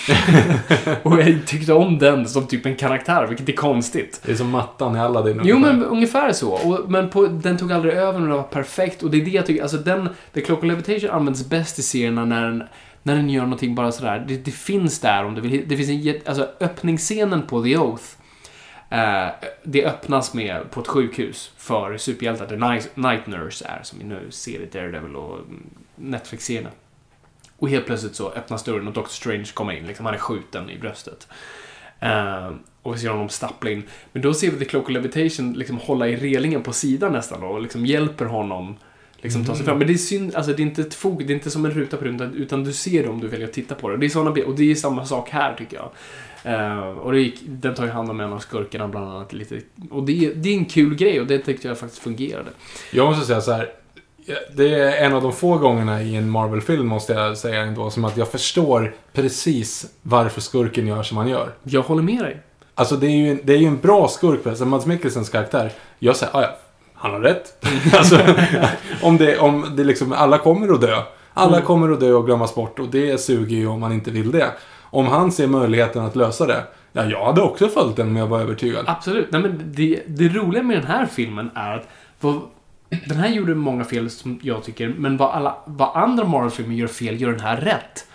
och jag tyckte om den som typ en karaktär, vilket är konstigt. Det är som mattan i Aladdin. Jo, ungefär. men ungefär så. Och, men på, den tog aldrig över och den var perfekt. Och det är det jag tycker, alltså den, The Cloak Levitation används bäst i serierna när den, när den gör någonting bara sådär. Det, det finns där om du vill. Det finns en alltså öppningsscenen på The Oath. Eh, det öppnas med på ett sjukhus för superhjältar. The Night, Nurse är, som vi nu ser i Daredevil och mm, Netflix-serien. Och helt plötsligt så öppnas dörren och Doctor Strange kommer in. Liksom, han är skjuten i bröstet. Eh, och vi ser honom stappla in. Men då ser vi The Cloak of Levitation liksom hålla i relingen på sidan nästan då, och liksom hjälper honom liksom ta sig fram. Men det är synd, alltså det är inte ett fog, det är inte som en ruta på rutan, utan du ser det om du väljer att titta på det. Det är såna, och det är samma sak här tycker jag. Eh, och det gick, den tar ju hand om en av skurkarna bland annat lite. Och det, är- det är en kul grej och det tyckte jag faktiskt fungerade. Jag måste säga så här. Det är en av de få gångerna i en Marvel-film, måste jag säga ändå, som att jag förstår precis varför skurken gör som han gör. Jag håller med dig. Alltså det är ju en, det är ju en bra skurk, alltså Mads Mikkelsens karaktär. Jag säger, "Ah, ja, han har rätt. alltså, om det, om det liksom, alla kommer att dö. Alla Mm. kommer att dö och glömmas bort och det suger ju om man inte vill det. Om han ser möjligheten att lösa det, ja, jag hade också följt den om jag var övertygad. Absolut. Nej, men det, det roliga med den här filmen är att vad, den här gjorde många fel som jag tycker, men vad, alla, vad andra Marvel-filmer gör fel gör den här rätt.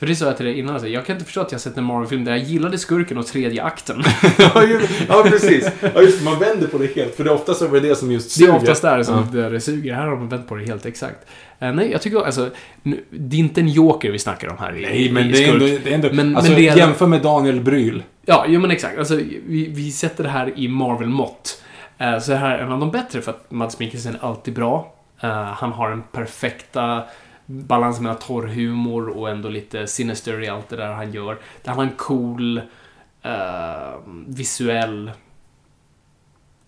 För det sa jag till dig innan, alltså, jag kan inte förstå att jag sett en Marvel-film där jag gillade skurken och tredje akten. ja, precis. Ja, just, man vänder på det helt, för det är oftast över det som just Det är suger. oftast där som Ja. det suger. Här har man vänt på det helt exakt. Eh, nej, jag tycker alltså, nu, det är inte en joker vi snackar om här i, Nej, men i det är ändå... Det är ändå Men- alltså, men det är- jämför med Daniel Bryl. Ja, jo men exakt. Alltså, vi, vi sätter det här i Marvel-mått. Eh, så det här är en av de bättre för att Mads Mikkelsen är alltid bra. Eh, han har den perfekta balans mellan torr humor och ändå lite sinister i allt det där han gör. Han har en cool eh, visuell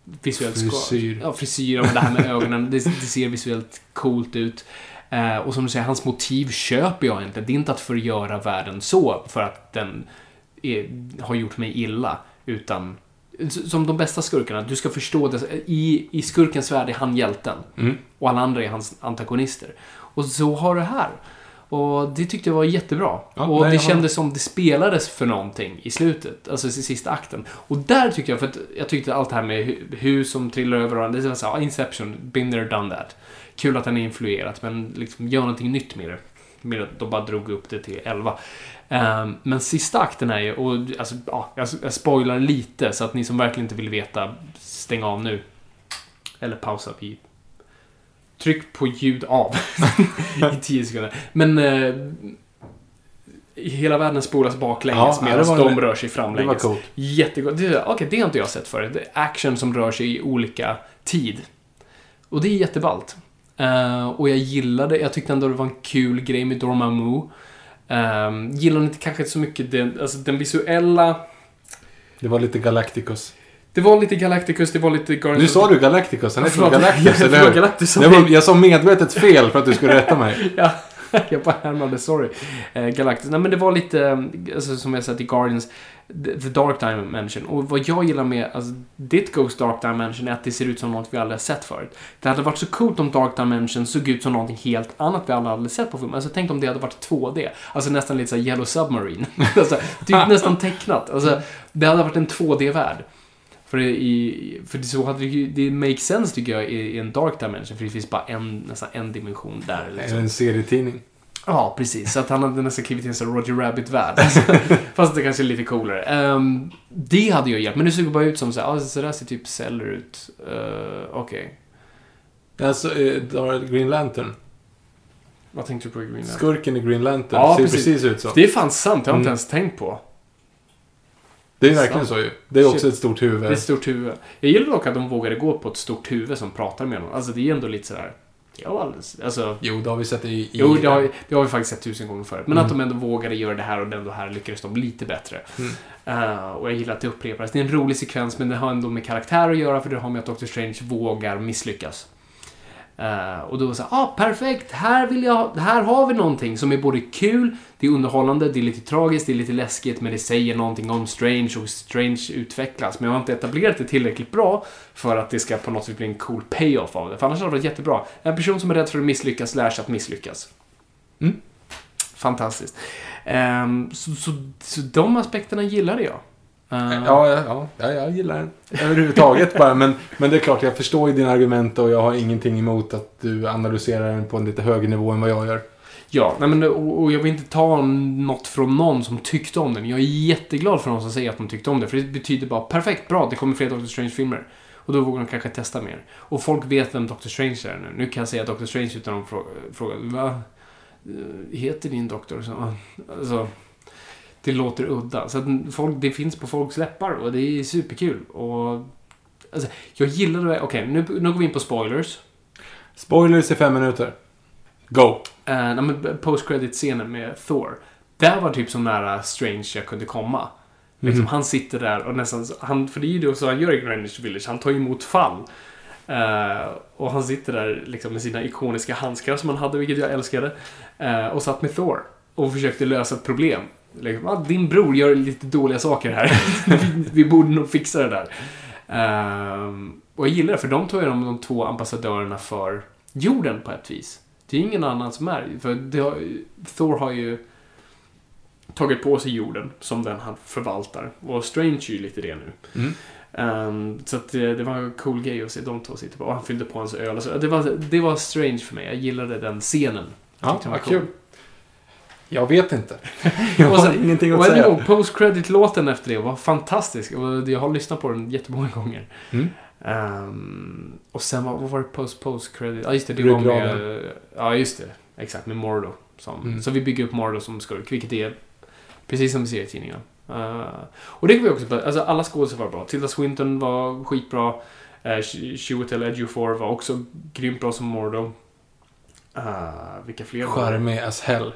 visuellt Frisyr. Ja, frisyr och det här med ögonen. Det, det ser visuellt coolt ut. Eh, och som du säger, hans motiv köper jag inte. Det är inte att förgöra världen så för att den är, har gjort mig illa. Utan som de bästa skurkarna, du ska förstå det. I, i skurkens värld är han hjälten. Mm. Och alla andra är hans antagonister. Och så har det här. Och det tyckte jag var jättebra. Ja, och det kändes som det spelades för någonting i slutet. Alltså i sista akten. Och där tyckte jag, för att jag tyckte allt det här med hu- hus som trillar över varandra. Det var så här, ah, Inception, been there, done that. Kul att den är influerat, men liksom gör någonting nytt med det. Med att de bara drog upp det till 11. Ehm, men sista akten är ju, och alltså, ja, jag, jag spoilar lite så att ni som verkligen inte vill veta, stäng av nu. Eller pausa vid Tryck på ljud av i 10 sekunder. Men eh, hela världen spolas baklänges Ja, medan de rör sig Det var framlänges. coolt. Jättegott. Det, okej, det har inte jag sett förut. Action som rör sig i olika tid. Och det är jätteballt. Eh, och jag gillade, jag tyckte ändå det var en kul grej med Dormammu. Um, gillade inte kanske inte så mycket den, alltså den visuella... Det var lite Galacticus. Det var lite Galacticus, det var lite Guardians Nu sa du Galacticus, han heter Förlåt, Galactus, jag- eller hur? Galactus, Det var, jag sa medvetet fel för att du skulle rätta mig. Ja, jag bara härmade, sorry. Eh, Galactus. Nej men det var lite, eh, alltså, som jag sett i Guardians, The Dark Dimension. Och vad jag gillar med alltså, ditt Ghost Dark Dimension är att det ser ut som något vi aldrig har sett förut. Det hade varit så coolt om Dark Dimension såg ut som någonting helt annat vi aldrig hade sett på film. Alltså tänk om det hade varit 2D. Alltså nästan lite så här Yellow Submarine. alltså, typ nästan tecknat. Alltså, det hade varit en 2D-värld. För, det i, för det så hade det det makes sense tycker jag i, i en dark dimension, för det finns bara en, nästan en dimension där. Det är Liksom. en serietidning. Ja, precis. Så att han hade nästan klivit in som Roger Rabbit-värld. Fast det kanske är lite coolare. Ehm, det hade ju hjälpt. Men det såg bara ut som så här, ah, så där ser typ celler ut. Uh, Okej. Alltså, eh, då- Green Lantern. Vad tänkte du på i Green Lantern? Skurken i Green Lantern Ja, ser precis. precis ut så. Det är fan sant, jag har inte Mm. ens tänkt på. Det är verkligen så ju. Det är också Shit. ett stort huvud. Det är ett stort huvud. Jag gillar dock att de vågade gå på ett stort huvud som pratar med honom. Alltså det är ändå lite sådär... Ja, alldeles, alltså... Jo, det har vi sett i... i Jo, det har, det har vi faktiskt sett tusen gånger förut. Men Mm. att de ändå vågade göra det här och ändå här lyckades de lite bättre. Mm. Eh, och jag gillar att det upprepas. Det är en rolig sekvens, men det har ändå med karaktär att göra, för det har med att Doctor Strange vågar misslyckas. Eh, och då så här, ah, perfekt, här, vill jag, här har vi någonting som är både kul, det är underhållande, det är lite tragiskt, det är lite läskigt, men det säger någonting om Strange och Strange utvecklas. Men jag har inte etablerat det tillräckligt bra för att det ska på något sätt bli en cool payoff av det. För annars hade det varit jättebra. En person som är rädd för att misslyckas lär sig att misslyckas. Mm. Fantastiskt. Ehm, så, så, så de aspekterna gillade jag. Ehm, Ja, ja, ja, ja, jag gillar den. Överhuvudtaget bara. Men, men det är klart, jag förstår ju dina argument och jag har ingenting emot att du analyserar den på en lite högre nivå än vad jag gör. Ja, nej men, och, och jag vill inte ta något från någon som tyckte om den. Jag är jätteglad för de som säger att de tyckte om det. För det betyder bara perfekt, bra, det kommer fler Doctor Strange-filmer. Och då vågar de kanske testa mer. Och folk vet vem Doctor Strange är nu. Nu kan jag säga Doctor Strange utan att fråga, fråga va? Eh, Heter din doktor så? Alltså, det låter udda. Så folk, det finns på folks läppar och det är superkul. Och, alltså, jag gillar det. Okej, nu, nu går vi in på spoilers. Spoilers i fem minuter. Go! Uh, men post-credit-scenen med Thor. Där var typ så nära Strange jag kunde komma. Liksom, Mhm. Han sitter där och nästan... Han, för det är ju det så han gör i Greenwich Village. Han tar emot fall. Eh, och han sitter där liksom, med sina ikoniska handskar som han hade, vilket jag älskade. Eh, och satt med Thor. Och försökte lösa ett problem. Liksom, ah, din bror gör lite dåliga saker här. vi, borde nog fixa det där. Ehm, och jag gillar det, för de tar ju de, de två ambassadörerna för jorden på ett vis. Det är ingen annan som är För har, Thor har ju tagit på sig jorden som den han förvaltar. Och Strange är ju lite det nu. Mm. Ehm, så det, det var en cool grej att se de två sitta på. Och han fyllde på hans öl. Så det, var, det var Strange för mig. Jag gillade den scenen. Ja, var vad kul. Jag vet inte. Och Jag har sen- ingenting att Och säga. gång, post-credit-låten efter det var fantastisk. Och jag har lyssnat på den jättemånga gånger. Mm. Ehm, och sen, vad, vad var det post-post-credit? Ja, just det. Det var med... Ja, just det. Exakt, med Mordo. Som, Mm. Så vi bygger upp Mordo som skurk, vilket är precis som vi ser i tidningarna. Uh, och det kan vi också... Alltså, alla skådespelare var bra. Tilda Swinton var skitbra. Uh, Chiwetel Ejiofor var också grymt bra som Mordo. Uh, vilka fler? Charmig as hell.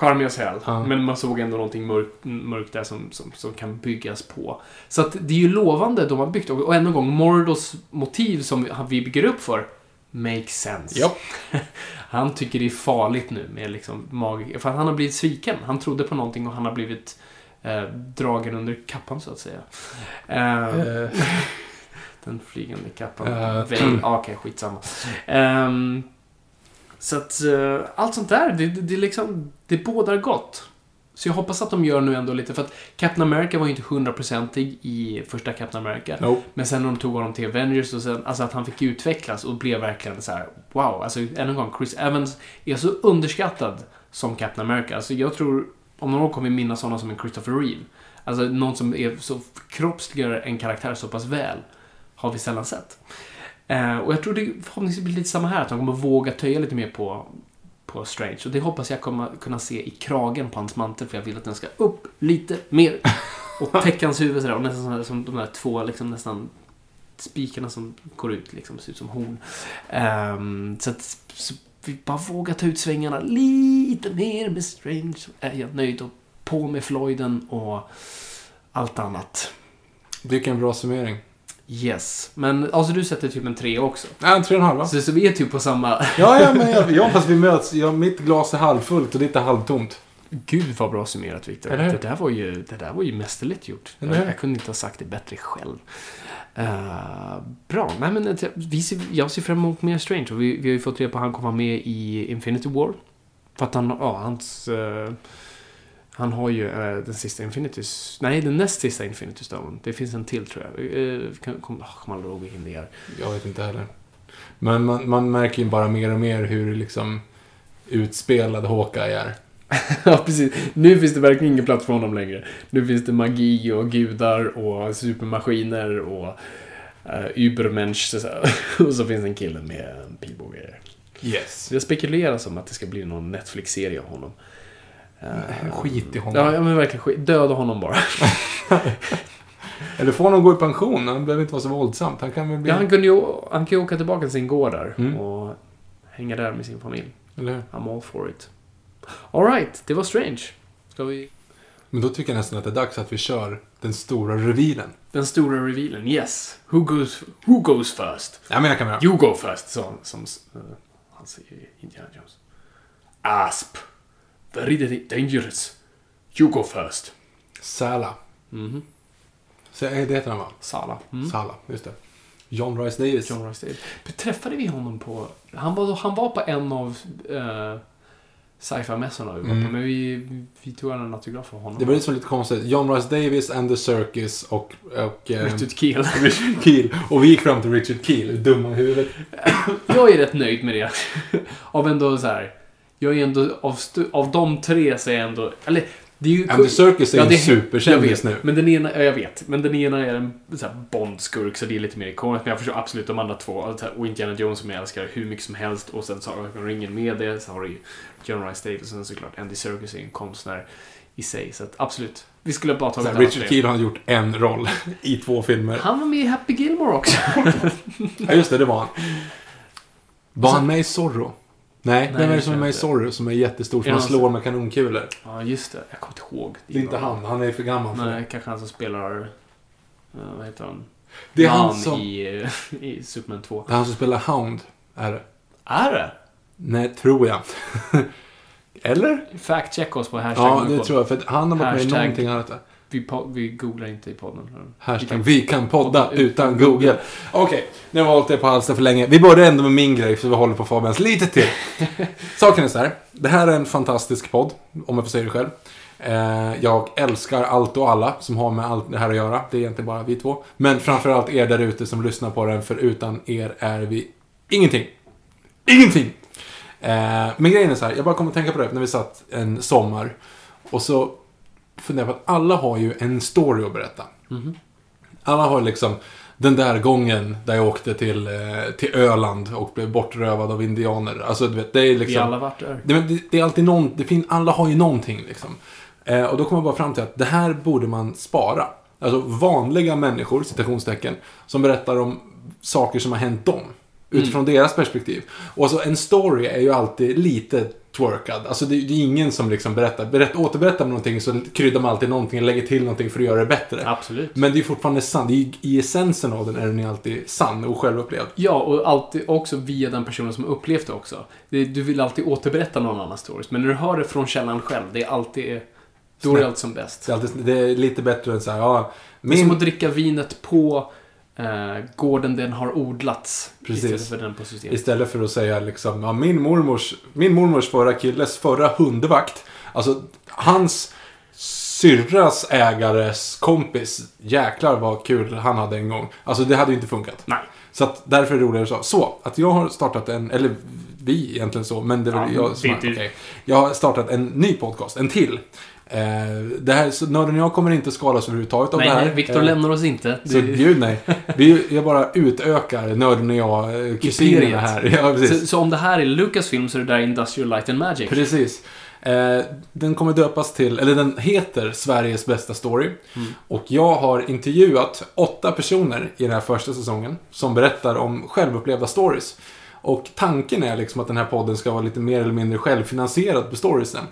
Charmig as hell. Ja. Men man såg ändå någonting mörkt, mörkt där som, som, som kan byggas på. Så att det är ju lovande de har byggt. Och, och ännu en gång, Mordos motiv som vi- vi bygger upp för makes sense. Ja. Han tycker det är farligt nu med liksom mag... För han har blivit sviken. Han trodde på någonting och han har blivit eh, dragen under kappan så att säga. Eh, Eh, den flygande kappan. Ja, Okej, skitsamma. Ehm, så att eh, allt sånt där, det, det, det, liksom, det bådar gott. Så jag hoppas att de gör nu ändå lite, för att Captain America var ju inte hundraprocentig i första Captain America. nope. Men sen när de tog honom till Avengers och sen, alltså att han fick utvecklas och blev verkligen så här: wow. Alltså än en gång, Chris Evans är så underskattad som Captain America. Alltså jag tror, om några år kommer vi minnas honom som en Christopher Reeve. Alltså någon som är så kroppsligar en karaktär så pass väl, har vi sällan sett. Eh, och jag tror det förhoppningsvis blir lite samma här, att de kommer våga töja lite mer på, på Strange. Och det hoppas jag kommer kunna se i kragen på hans mantel, för jag vill att den ska upp lite mer. Och täcka hans huvud sådär, och nästan sådär, som de där två liksom nästan spikarna som går ut liksom, ser ut som horn. Ehm, så att så vi bara vågar ta ut svängarna lite mer med Strange, är jag nöjd. Och på med Floyden och allt annat. Vilken bra summering. Yes. Men alltså du sätter typ en tre också. Ja, en tre och en halv va? Så, så vi är typ på samma... Ja, ja, men jag, ja, fast vi möts. Ja, mitt glas är halvfullt och ditt är halvtomt. Gud vad bra summerat Viktor. Det där var ju, det där var ju mästerligt gjort. Jag, jag kunde inte ha sagt det bättre själv. Eh, bra. Nej, men, eh, vi ser, jag ser fram emot mer Strange. Och vi, vi har ju fått reda på att han kommer med i Infinity War. För att han, ja, hans... eh, han har ju eh, den sista Infinity... Nej, den näst sista Infinity Stone. Det finns en till tror jag. Uh, kom, kom, oh, kommer aldrig ihåg vilken det är. Jag vet inte heller. Men man, man märker ju bara mer och mer hur liksom utspelad Hawkeye är. ja, precis. Nu finns det verkligen ingen plats för honom längre. Nu finns det magi och gudar och supermaskiner och uh, Übermensch. så- Och så finns det en kille med en pilbåge. Yes. Det spekuleras om att det ska bli någon Netflix-serie av honom. Eh, Skit i honom. Ja, men verkligen skit. Döda honom bara. Eller få honom gå i pension. Han behöver inte vara så våldsamt. Han kan väl bli... Ja, han, kunde ju, han kan ju åka tillbaka till sin gård där Mm. och hänga där med sin familj. Eller hur? I'm all for it. Alright, det var strange. Ska vi... Men då tycker jag nästan att det är dags att vi kör den stora revealen. Den stora revealen, yes. Who goes, who goes first? Ja, men jag kan göra. You go first, så, som uh, han säger i Indiana Jones. Asp. Very dangerous. You go first. Sala. Mhm. Så, eh, det heter han va? Sala. Mm. Sala, just det. John Rice Davis. John Rice Davis. Träffade vi honom på... Han var, han var på en av uh, sci-fi-mässorna vi var på, men vi, vi tog en autograf av honom. Mm. Det var liksom lite konstigt. John Rice Davis and the Circus och... och eh, Richard Keel. Richard Keel. Och vi gick fram till Richard Keel, dumma huvudet. Jag är rätt nöjd med det. av ändå så här. Jag är ändå, av, av de tre så är jag ändå, eller det är ju... And the Circus är ju en superkändis nu. Men den ena, ja, jag vet, men den ena är en så här Bond-skurk så det är lite mer ikoniskt. Men jag förstår absolut de andra två. Alltså, Och Indiana Jones som jag älskar hur mycket som helst. Och sen så har ringen med det. Så har du ju John Rice Davis och sen såklart Andy Serkis är en konstnär i sig. Så att absolut. Vi skulle bara Så tagit Richard. Keel har gjort en roll i två filmer. Han var med i Happy Gilmore också. Ja, just det, det var han. Var han med i Zorro? Nej, vem är det det som är med i Zorro som är jättestor, som Är han han slår med kanonkulor? ja, just det. Jag kommer inte ihåg. Det är inte han, han är för gammal för Nej, det. kanske han som spelar... Uh, vad heter han? Det är Man han som, i, eh, i Superman 2. det är han som spelar Hound, är det. Är det? Nej, tror jag. Eller? Fact check oss på hashtag Ja, det tror jag. För att han har varit med i Hashtag- någonting annat. Vi, vi googlar inte i podden. Hashtag Vi vi kan podda utan Google. Okej, nu har vi hållit det på halsen för länge. Vi börjar ändå med min grej, för vi håller på Fabians lite till. Saken är så här. Det här är en fantastisk podd, om jag får säga det själv. Eh, jag älskar allt och alla som har med allt det här att göra. Det är egentligen bara vi två. Men framförallt er där ute som lyssnar på den, för utan er är vi ingenting. Ingenting! Eh, men grejen är så här, jag bara kom att tänka på det när vi satt en sommar. Och så funderade jag på att alla har ju en story att berätta. Alla har liksom den där gången där jag åkte till, eh, till Öland och blev bortrövad av indianer. Alltså, du vet, det är Vi liksom... alla varit där. Det, det, det är alltid någon, det fin, alla har ju någonting liksom. Eh, och då kommer jag bara fram till att det här borde man spara. Alltså vanliga människor, citationstecken, som berättar om saker som har hänt dem. Utifrån deras perspektiv. Och så en story är ju alltid lite twerkad. Alltså det, det är ingen som liksom berättar, berätt, återberättar man någonting så kryddar man alltid någonting, lägger till någonting för att göra det bättre. Absolut. Men det är fortfarande sant. Det är, I essensen av den är den ju alltid sann och självupplevd. Ja, och alltid också via den personen som upplevt det också. Det, du vill alltid återberätta någon annans stories, men när du hör det från källan själv, det är alltid... Då är det Snä- allt som bäst. Det är, alltid, det är lite bättre än så här, ja, Det är som min, att dricka vinet på gården den har odlats. Precis. Istället för den på systemet. Istället för att säga liksom, ja, min mormors, min mormors förra killes förra hundvakt. Alltså, hans syrras ägares kompis. Jäklar vad kul han hade en gång. Alltså, det hade ju inte funkat. Nej. Så att därför är det roligare så. Så, att jag har startat en, eller vi egentligen så, men det väl Ja, jag som är, okej. Jag har startat en ny podcast, en till. Eh, det här, så Nörden och jag kommer inte skadas överhuvudtaget av Nej, det här. nej, Viktor Eh, lämnar oss inte. Så Det- gud nej. Vi, jag bara utökar Nörden och jag, eh, kusinerna här. Ja, precis. så, så om det här är Lucasfilm så är det där Industrial Light and Magic. Precis. Den kommer döpas till, eller den heter Sveriges bästa story. Och jag har intervjuat åtta personer i den här första säsongen som berättar om självupplevda stories. Och tanken är liksom att den här podden ska vara lite mer eller mindre självfinansierad på storiesen.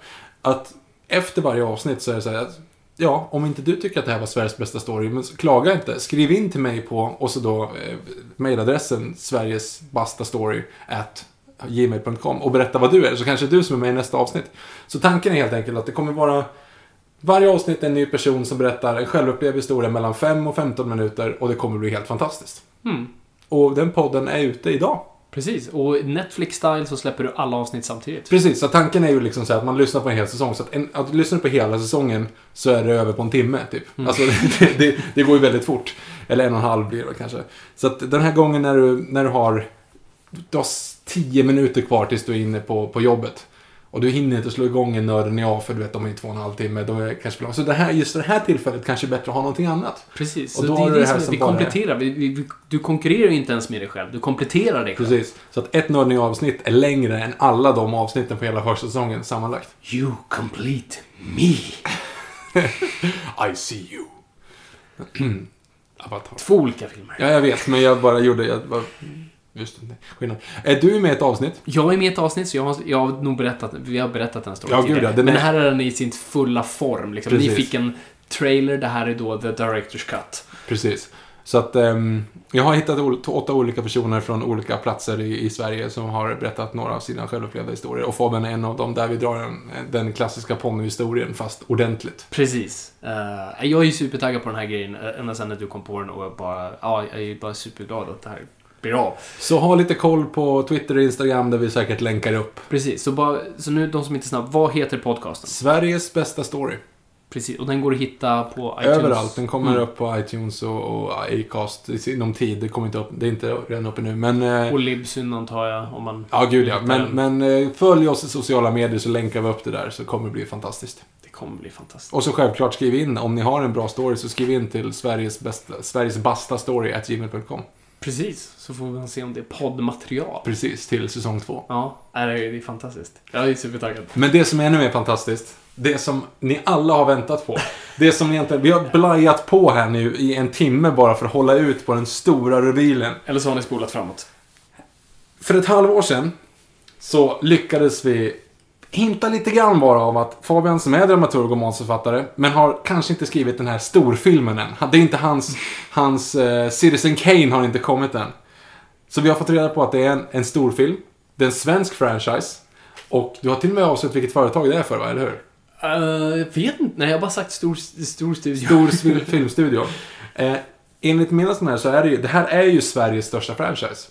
Att efter varje avsnitt så är det så här att Ja, om inte du tycker att det här var Sveriges bästa story, men klaga inte. Skriv in till mig på, och så då eh, mejladressen sverigesbastastory at gmail.com och berätta vad du är, så kanske är du som är med i nästa avsnitt. Så tanken är helt enkelt att det kommer vara varje avsnitt en ny person som berättar en självupplevd historia mellan 5 och 15 minuter och det kommer bli helt fantastiskt. Mm. Och den podden är ute idag. Precis, och Netflix-style så släpper du alla avsnitt samtidigt. Precis, så tanken är ju liksom så att man lyssnar på en hel säsong. Så att, en, att du lyssnar på hela säsongen så är det över på en timme, typ. Alltså, det, det, det går ju väldigt fort. Eller en och en halv blir det kanske. Så att den här gången när du, när du har, du har tio minuter kvar tills du är inne på, på jobbet. Och du hinner inte slå igång en nörden jag för du vet, de är ju två och en halv timme. Då är det kanske bra. Så det här, just det här tillfället kanske är bättre att ha någonting annat. Precis. Och så då det har är det det här som, vi kompletterar. Vi, vi, du konkurrerar ju inte ens med dig själv. Du kompletterar dig själv. Precis. Så att ett nörden jag avsnitt är längre än alla de avsnitten på hela första säsongen sammanlagt. You complete me. I see you. Avatar. Två olika filmer. Ja, jag vet, men jag bara gjorde... Jag bara, just det, skillnad. Är du med i ett avsnitt? Jag är med i ett avsnitt, så jag har, jag har nog berättat, vi har berättat den storyn Ja, gud, ja, den Men är- här är den i sin fulla form. Liksom. Ni fick en trailer, det här är då the director's cut. Precis. Så att ehm, jag har hittat åtta olika personer från olika platser i, i Sverige som har berättat några av sina självupplevda historier. Och Fabian är en av dem där vi drar en, den klassiska ponnyhistorien fast ordentligt. Precis. Eh, jag är ju supertaggad på den här grejen eh, ända sedan du kom på den och jag bara, ja, jag är bara superglad att det här blir av. Så ha lite koll på Twitter och Instagram där vi säkert länkar upp. Precis, så, bara, så nu de som inte är snabbt, vad heter podcasten? Sveriges bästa story. Precis, och den går att hitta på iTunes. Överallt. Den kommer Mm. upp på iTunes och, och Acast inom tid. Det kommer inte upp. Det är inte redan uppe nu. Men... eh, Och Libsyn antar jag, om man... Ja, gud ja. Men, den. men eh, följ oss i sociala medier så länkar vi upp det där så kommer det bli fantastiskt. Det kommer bli fantastiskt. Och så självklart skriv in, om ni har en bra story så skriv in till Sveriges, bästa, Sveriges bästa story at gmail.com. Precis, så får vi se om det är poddmaterial. Precis, till säsong två. Ja, det är, fantastiskt. Jag är supertaggad. Men det som är ännu mer fantastiskt, det som ni alla har väntat på. Det som egentligen, vi har blajat på här nu i en timme bara för att hålla ut på den stora revealen. Eller så har ni spolat framåt. För ett halvår sedan så lyckades vi hinta lite grann bara av att Fabian som är dramaturg och manusförfattare, men har kanske inte skrivit den här storfilmen än. Det är inte hans, hans eh, Citizen Kane har inte kommit än. Så vi har fått reda på att det är en, en storfilm. Det är en svensk franchise. Och du har till och med avslöjat vilket företag det är för, va? Eller hur? Uh, vet inte. Nej, jag har bara sagt stor, stor studio. Stor fil- filmstudio. Eh, enligt mina sådana här så är det ju, det här är ju Sveriges största franchise.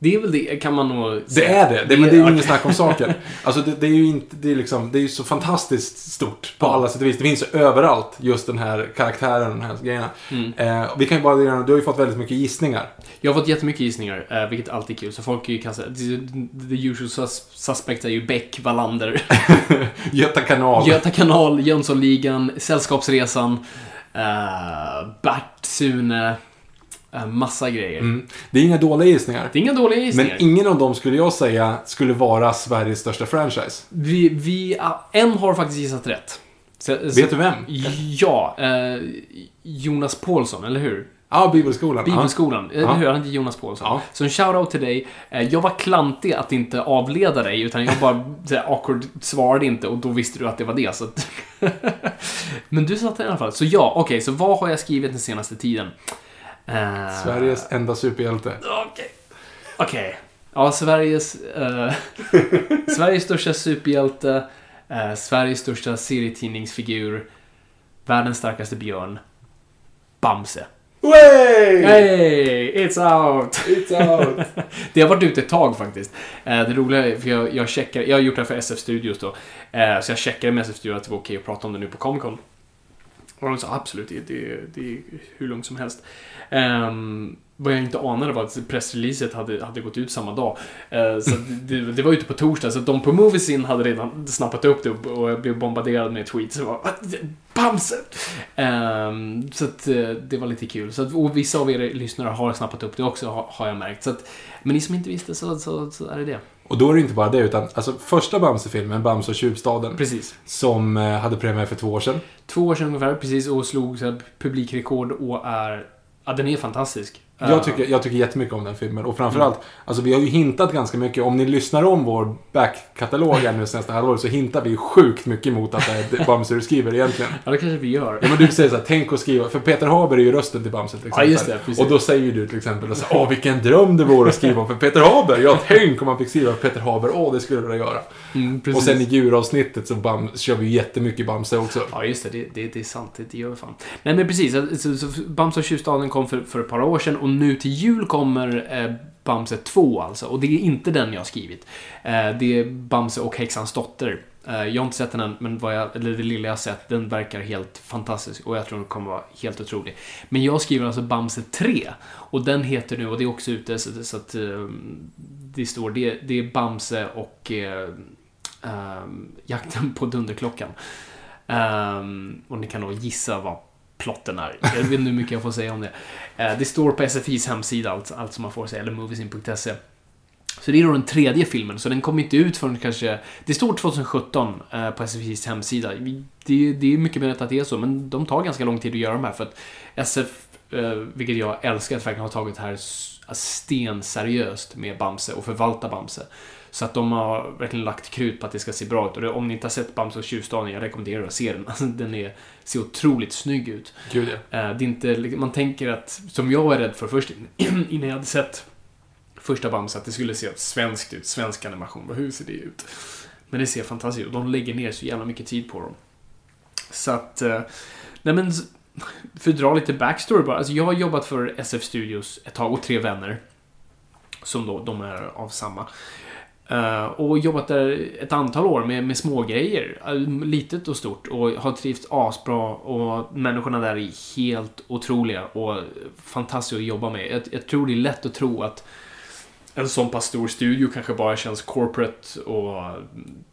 Det är väl det, kan man nog Det säga. är det, det men det är ju inget snack om saken. Alltså det, det är ju inte, det är liksom, det är ju så fantastiskt stort på alla sätt och vis. Det finns ju överallt, just den här karaktären, de här grejerna. Mm. Eh, vi kan ju bara, du har ju fått väldigt mycket gissningar. Jag har fått jättemycket gissningar, eh, vilket alltid är kul. Så folk ju kanske... The, the usual sus suspects är ju Beck, Wallander, Göta kanal. Göta kanal, Jönssonligan, Sällskapsresan, uh, Bert, Sune, eh, massa grejer. Mm. Det är inga dåliga gissningar. Det är inga dåliga Men gissningar. ingen av dem skulle jag säga skulle vara Sveriges största franchise. Vi, vi, ah, en har faktiskt gissat rätt. Så, Vet du vem? Ja, eh, Jonas Paulsson, eller hur? Ja, Bibelskolan. Bibelskolan, eller Ja. hur? Han heter Jonas Paulsson. Ja. Så en shoutout till dig. Jag var klantig att inte avleda dig, utan jag bara så här, awkward svarade inte och då visste du att det var det. Så att... Men du satte i alla fall. Så ja, okej, så vad har jag skrivit den senaste tiden? Ja. Sveriges enda superhjälte. Okej. Okej. Ja, Sveriges... eh, Sveriges största superhjälte. eh, Sveriges största serietidningsfigur. Världens starkaste björn. Bamse. Way! Hey, it's out! It's out! Det har varit ute ett tag faktiskt. Det roliga är, för jag, jag checkar, jag har gjort det här för SF Studios då. Så jag checkade med SF Studios att det var okej att prata om det nu på Comic Con. Och de sa absolut, det, det, det är hur lugnt som helst. Um, vad jag inte anade var att pressreleaset hade, hade gått ut samma dag. Eh, så det, det var ute på torsdag, så de på Moviesin hade redan snappat upp det och, och jag blev bombarderad med tweets. Så var, "Vad? Bamse! Ehm, så att eh, det var lite kul. Så att, och vissa av er lyssnare har snappat upp det också, har, har jag märkt. Så att, men ni som inte visste så, så, så är det det. Och då är det inte bara det, utan alltså första Bamse-filmen, Bamse och tjuvstaden, Precis. som eh, hade premiär för två år sedan. Två år sedan ungefär, precis, och slog så här, publikrekord och är... Ja, den är fantastisk. Jag tycker, jag tycker jättemycket om den filmen. Och framförallt, alltså vi har ju hintat ganska mycket. Om ni lyssnar om vår backkatalog här nu senaste halvåret så hintar vi ju sjukt mycket mot att det är Bamse du skriver egentligen. Ja, det kanske vi gör. Ja men du säger såhär, tänk att skriva, för Peter Haber är ju rösten till Bamse till Ja, exempel. just det, precis. och då säger du till exempel så här, åh vilken dröm det vore att skriva för Peter Haber. Ja, tänk om man fick skriva för Peter Haber, åh det skulle du vilja göra. Mm. Och sen i djuravsnittet så bam, kör vi ju jättemycket Bamse också. Ja, just det. Det, det, det är sant. Det, det gör vi fan. Nej, men precis. Så, så, så Bamse och tjuvstaden kom för, för ett par år sedan och nu till jul kommer eh, Bamse 2 alltså. Och det är inte den jag har skrivit. Eh, det är Bamse och häxans dotter. Eh, jag har inte sett den än, men vad jag, eller det lilla jag har sett, den verkar helt fantastisk och jag tror den kommer vara helt otrolig. Men jag skriver alltså Bamse 3 och den heter nu, och det är också ute så, så att eh, det står, det, det är Bamse och eh, eh Jakten på Dunderklockan. Um, och ni kan nog gissa vad plotten är. Jag vet inte hur mycket jag får säga om det. Eh, det står på SFIs hemsida, allt, allt som man får säga, eller moviesin.se. Så det är då den tredje filmen, så den kommer inte ut förrän kanske... Det står 2017 eh, på SFIs hemsida. Det, det är mycket möjligt att det är så, men de tar ganska lång tid att göra de här för att SF, eh, vilket jag älskar, att verkligen har tagit det här stenseriöst med Bamse och förvalta Bamse. Så att de har verkligen lagt krut på att det ska se bra ut. Och det, om ni inte har sett Bamse och tjuvstaden, jag rekommenderar att se den. Alltså, den är, ser otroligt snygg ut. Gud ja. Eh, Det är inte, man tänker att, som jag var rädd för först innan jag hade sett första Bamse, att det skulle se svenskt ut, svensk animation. Hur ser det ut? Men det ser fantastiskt ut de lägger ner så jävla mycket tid på dem. Så att, eh, nej men, för att dra lite backstory bara. Alltså jag har jobbat för SF Studios ett tag och tre vänner. Som då, de är av samma. Eh, och jobbat där ett antal år med, med små grejer, eh, litet och stort och har trivts asbra och människorna där är helt otroliga och fantastiska att jobba med. Jag, jag tror det är lätt att tro att en sån pass stor studio kanske bara känns corporate och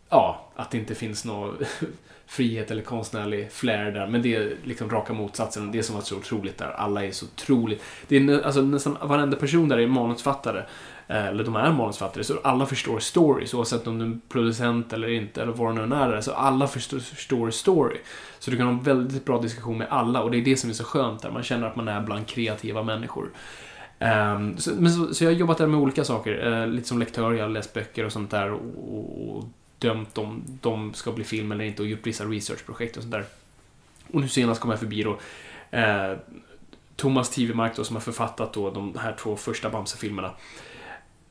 ja, att det inte finns någon frihet eller konstnärlig flair där. Men det är liksom raka motsatsen. Det som var så otroligt där. Alla är så otroligt... Det är alltså, nästan varenda person där är manusfattare. Eh, eller de är manusförfattare, Så alla förstår stories. Oavsett om du är producent eller inte. Eller vad det nu är. Så alla förstår, förstår story. Så du kan ha en väldigt bra diskussion med alla. Och det är det som är så skönt där. Man känner att man är bland kreativa människor. Um, så, men så, så jag har jobbat där med olika saker. Uh, lite som lektör, jag har läst böcker och sånt där. Och, och dömt om de ska bli film eller inte och gjort vissa researchprojekt och sånt där. Och nu senast kom jag förbi då uh, Thomas Tivemark då som har författat då de här två första Bamse-filmerna.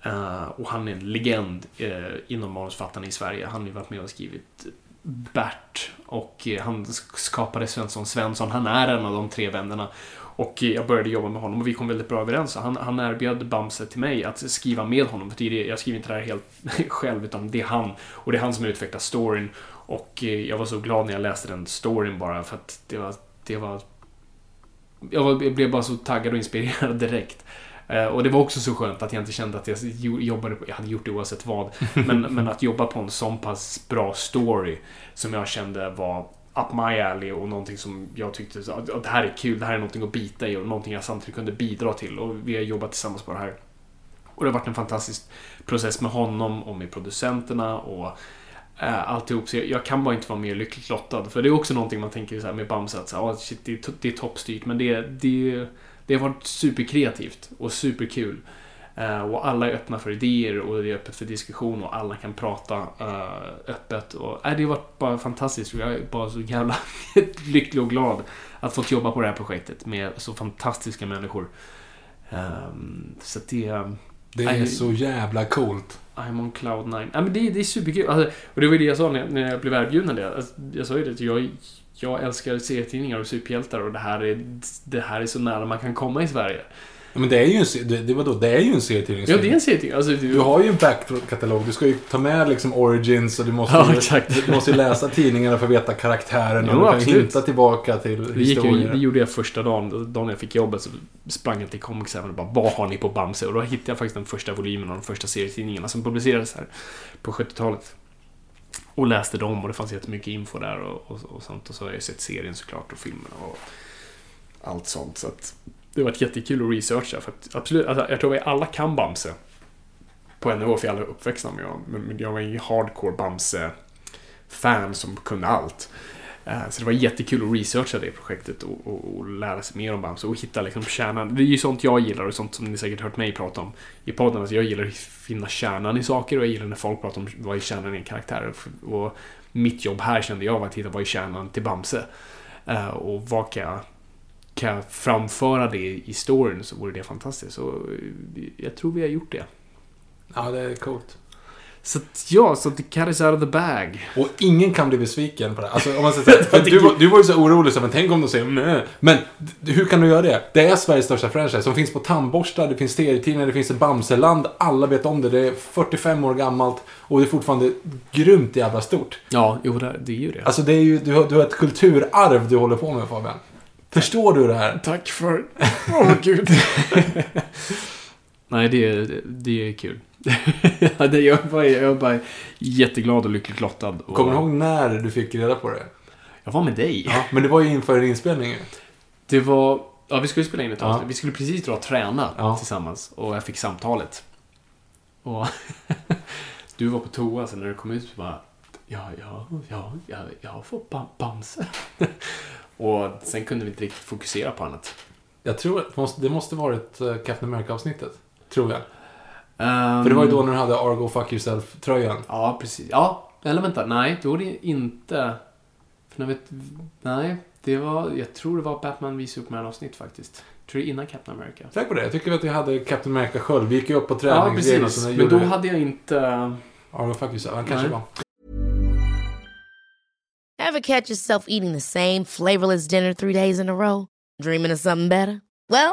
Uh, och han är en legend uh, inom manusförfattarna i Sverige. Han har ju varit med och skrivit Bert och uh, han skapade Svensson Svensson. Han är en av de tre vännerna. Och jag började jobba med honom och vi kom väldigt bra överens. Han, han erbjöd Bamse till mig att skriva med honom. För det, jag skriver inte det här helt själv, utan det är han. Och det är han som utvecklar storyn. Och jag var så glad när jag läste den storyn bara för att det var... Det var jag, var, jag blev bara så taggad och inspirerad direkt. Eh, Och det var också så skönt att jag inte kände att jag jo- jobbade på, jag hade gjort det oavsett vad, men, men att jobba på en sån pass bra story som jag kände var up my alley och någonting som jag tyckte att det här är kul, det här är någonting att bita i och någonting jag samtidigt kunde bidra till och vi har jobbat tillsammans på det här. Och det har varit en fantastisk process med honom och med producenterna och äh, alltihop. Så jag, jag kan bara inte vara mer lyckligt lottad. För det är också någonting man tänker så här med Bamse att så här, "Ah, shit, det, är, det är toppstyrt men det, det, det har varit superkreativt och superkul. Eh, och alla är öppna för idéer och det är öppet för diskussion och alla kan prata eh, öppet. Och, äh, det har varit bara fantastiskt jag är bara så jävla lycklig och glad att fått jobba på det här projektet med så fantastiska människor. Ehm, så det... Det är Nej. så jävla coolt. I'm on cloud nine. Ja, men det, det är superkul. Alltså, och det var ju det jag sa när, när jag blev erbjuden det. Alltså, jag sa ju det, jag, jag älskar serietidningar och superhjältar och det här, är, det här är så nära man kan komma i Sverige. Men det är ju en, det, det, vadå, det är ju en serietidning. Ja, det är en serietidning. Alltså, Du har ju en backkatalog. Du ska ju ta med liksom origins och du måste, Ja, ju, du måste ju läsa tidningarna för att veta karaktären. Och Jo, du kan absolut. hinta tillbaka till Det, historier. det gjorde jag första dagen. Dagen jag fick jobbet så sprang jag till Comics Även och bara Vad har ni på Bamse? Och då hittade jag faktiskt den första volymen av de första serietidningarna som publicerades här på 70-talet. Och läste dem och det fanns jättemycket info där och, och, och sånt. Och så har jag sett serien såklart och filmerna och allt sånt. Så att det har varit jättekul att researcha. För att absolut, alltså, jag tror vi alla kan Bamse. På en nivå, för jag är aldrig uppväxta med honom. men men jag var ingen hardcore Bamse-fan som kunde allt. Eh, så det var jättekul att researcha det projektet och, och, och lära sig mer om Bamse och hitta liksom kärnan. Det är ju sånt jag gillar och sånt som ni säkert hört mig prata om i podden. Alltså jag gillar att finna kärnan i saker och jag gillar när folk pratar om vad är kärnan i en karaktär. Och mitt jobb här kände jag var att hitta vad är kärnan till Bamse. Eh, och vad kan jag, kan jag framföra det i storyn så vore det fantastiskt. Så eh, jag tror vi har gjort det. Ja, det är coolt. Så att, ja, så the cat is out of the bag. Och ingen kan bli besviken på det. Alltså, om man säger så här, du, du var ju så orolig, så, men tänk om de säger nej. Men hur kan du göra det? Det är Sveriges största franchise. Som finns på tandborstar, det finns serietidningar, det finns ett Bamseland. Alla vet om det. Det är 45 år gammalt och det är fortfarande grymt jävla stort. Ja, jo, det, är ju det. Alltså, det är ju, du, har, du har ett kulturarv du håller på med, Fabian. Förstår du det här? Tack för... Åh, gud. Nej, det, är- det är kul. ja, det, jag, var, jag var bara jätteglad och lyckligt lottad. Och Kommer du ihåg när du fick reda på det? Jag var med dig. Ja, men det var ju inför inspelningen. Det var... Ja, vi skulle spela in ett Ja. avsnitt. Vi skulle precis dra och träna Ja. tillsammans. Och jag fick samtalet. Och du var på toa, sen när du kom ut så bara... Ja, ja, ja, ja jag har fått bam Bamse. och sen kunde vi inte riktigt fokusera på annat. Jag tror att det måste, varit uh, Captain America-avsnittet. Tror jag. Um, För det var ju då när du hade Argo Fuck Yourself-tröjan. Ja, precis. Ja, eller vänta. Nej, då var det inte... För när vet, nej, det var... Jag tror det var Batman v Superman-avsnitt faktiskt. Jag tror det innan Captain America. Säker på det? Jag tycker att jag hade Captain America-sköld. Vi gick ju upp på Ja, träningsgrejen och precis. sen Men då gjorde hade jag inte... Argo Fuck Yourself. Han kanske Nej. var. Ever catch yourself eating the same flavorless dinner three days in a row? Dreaming of something better? Well,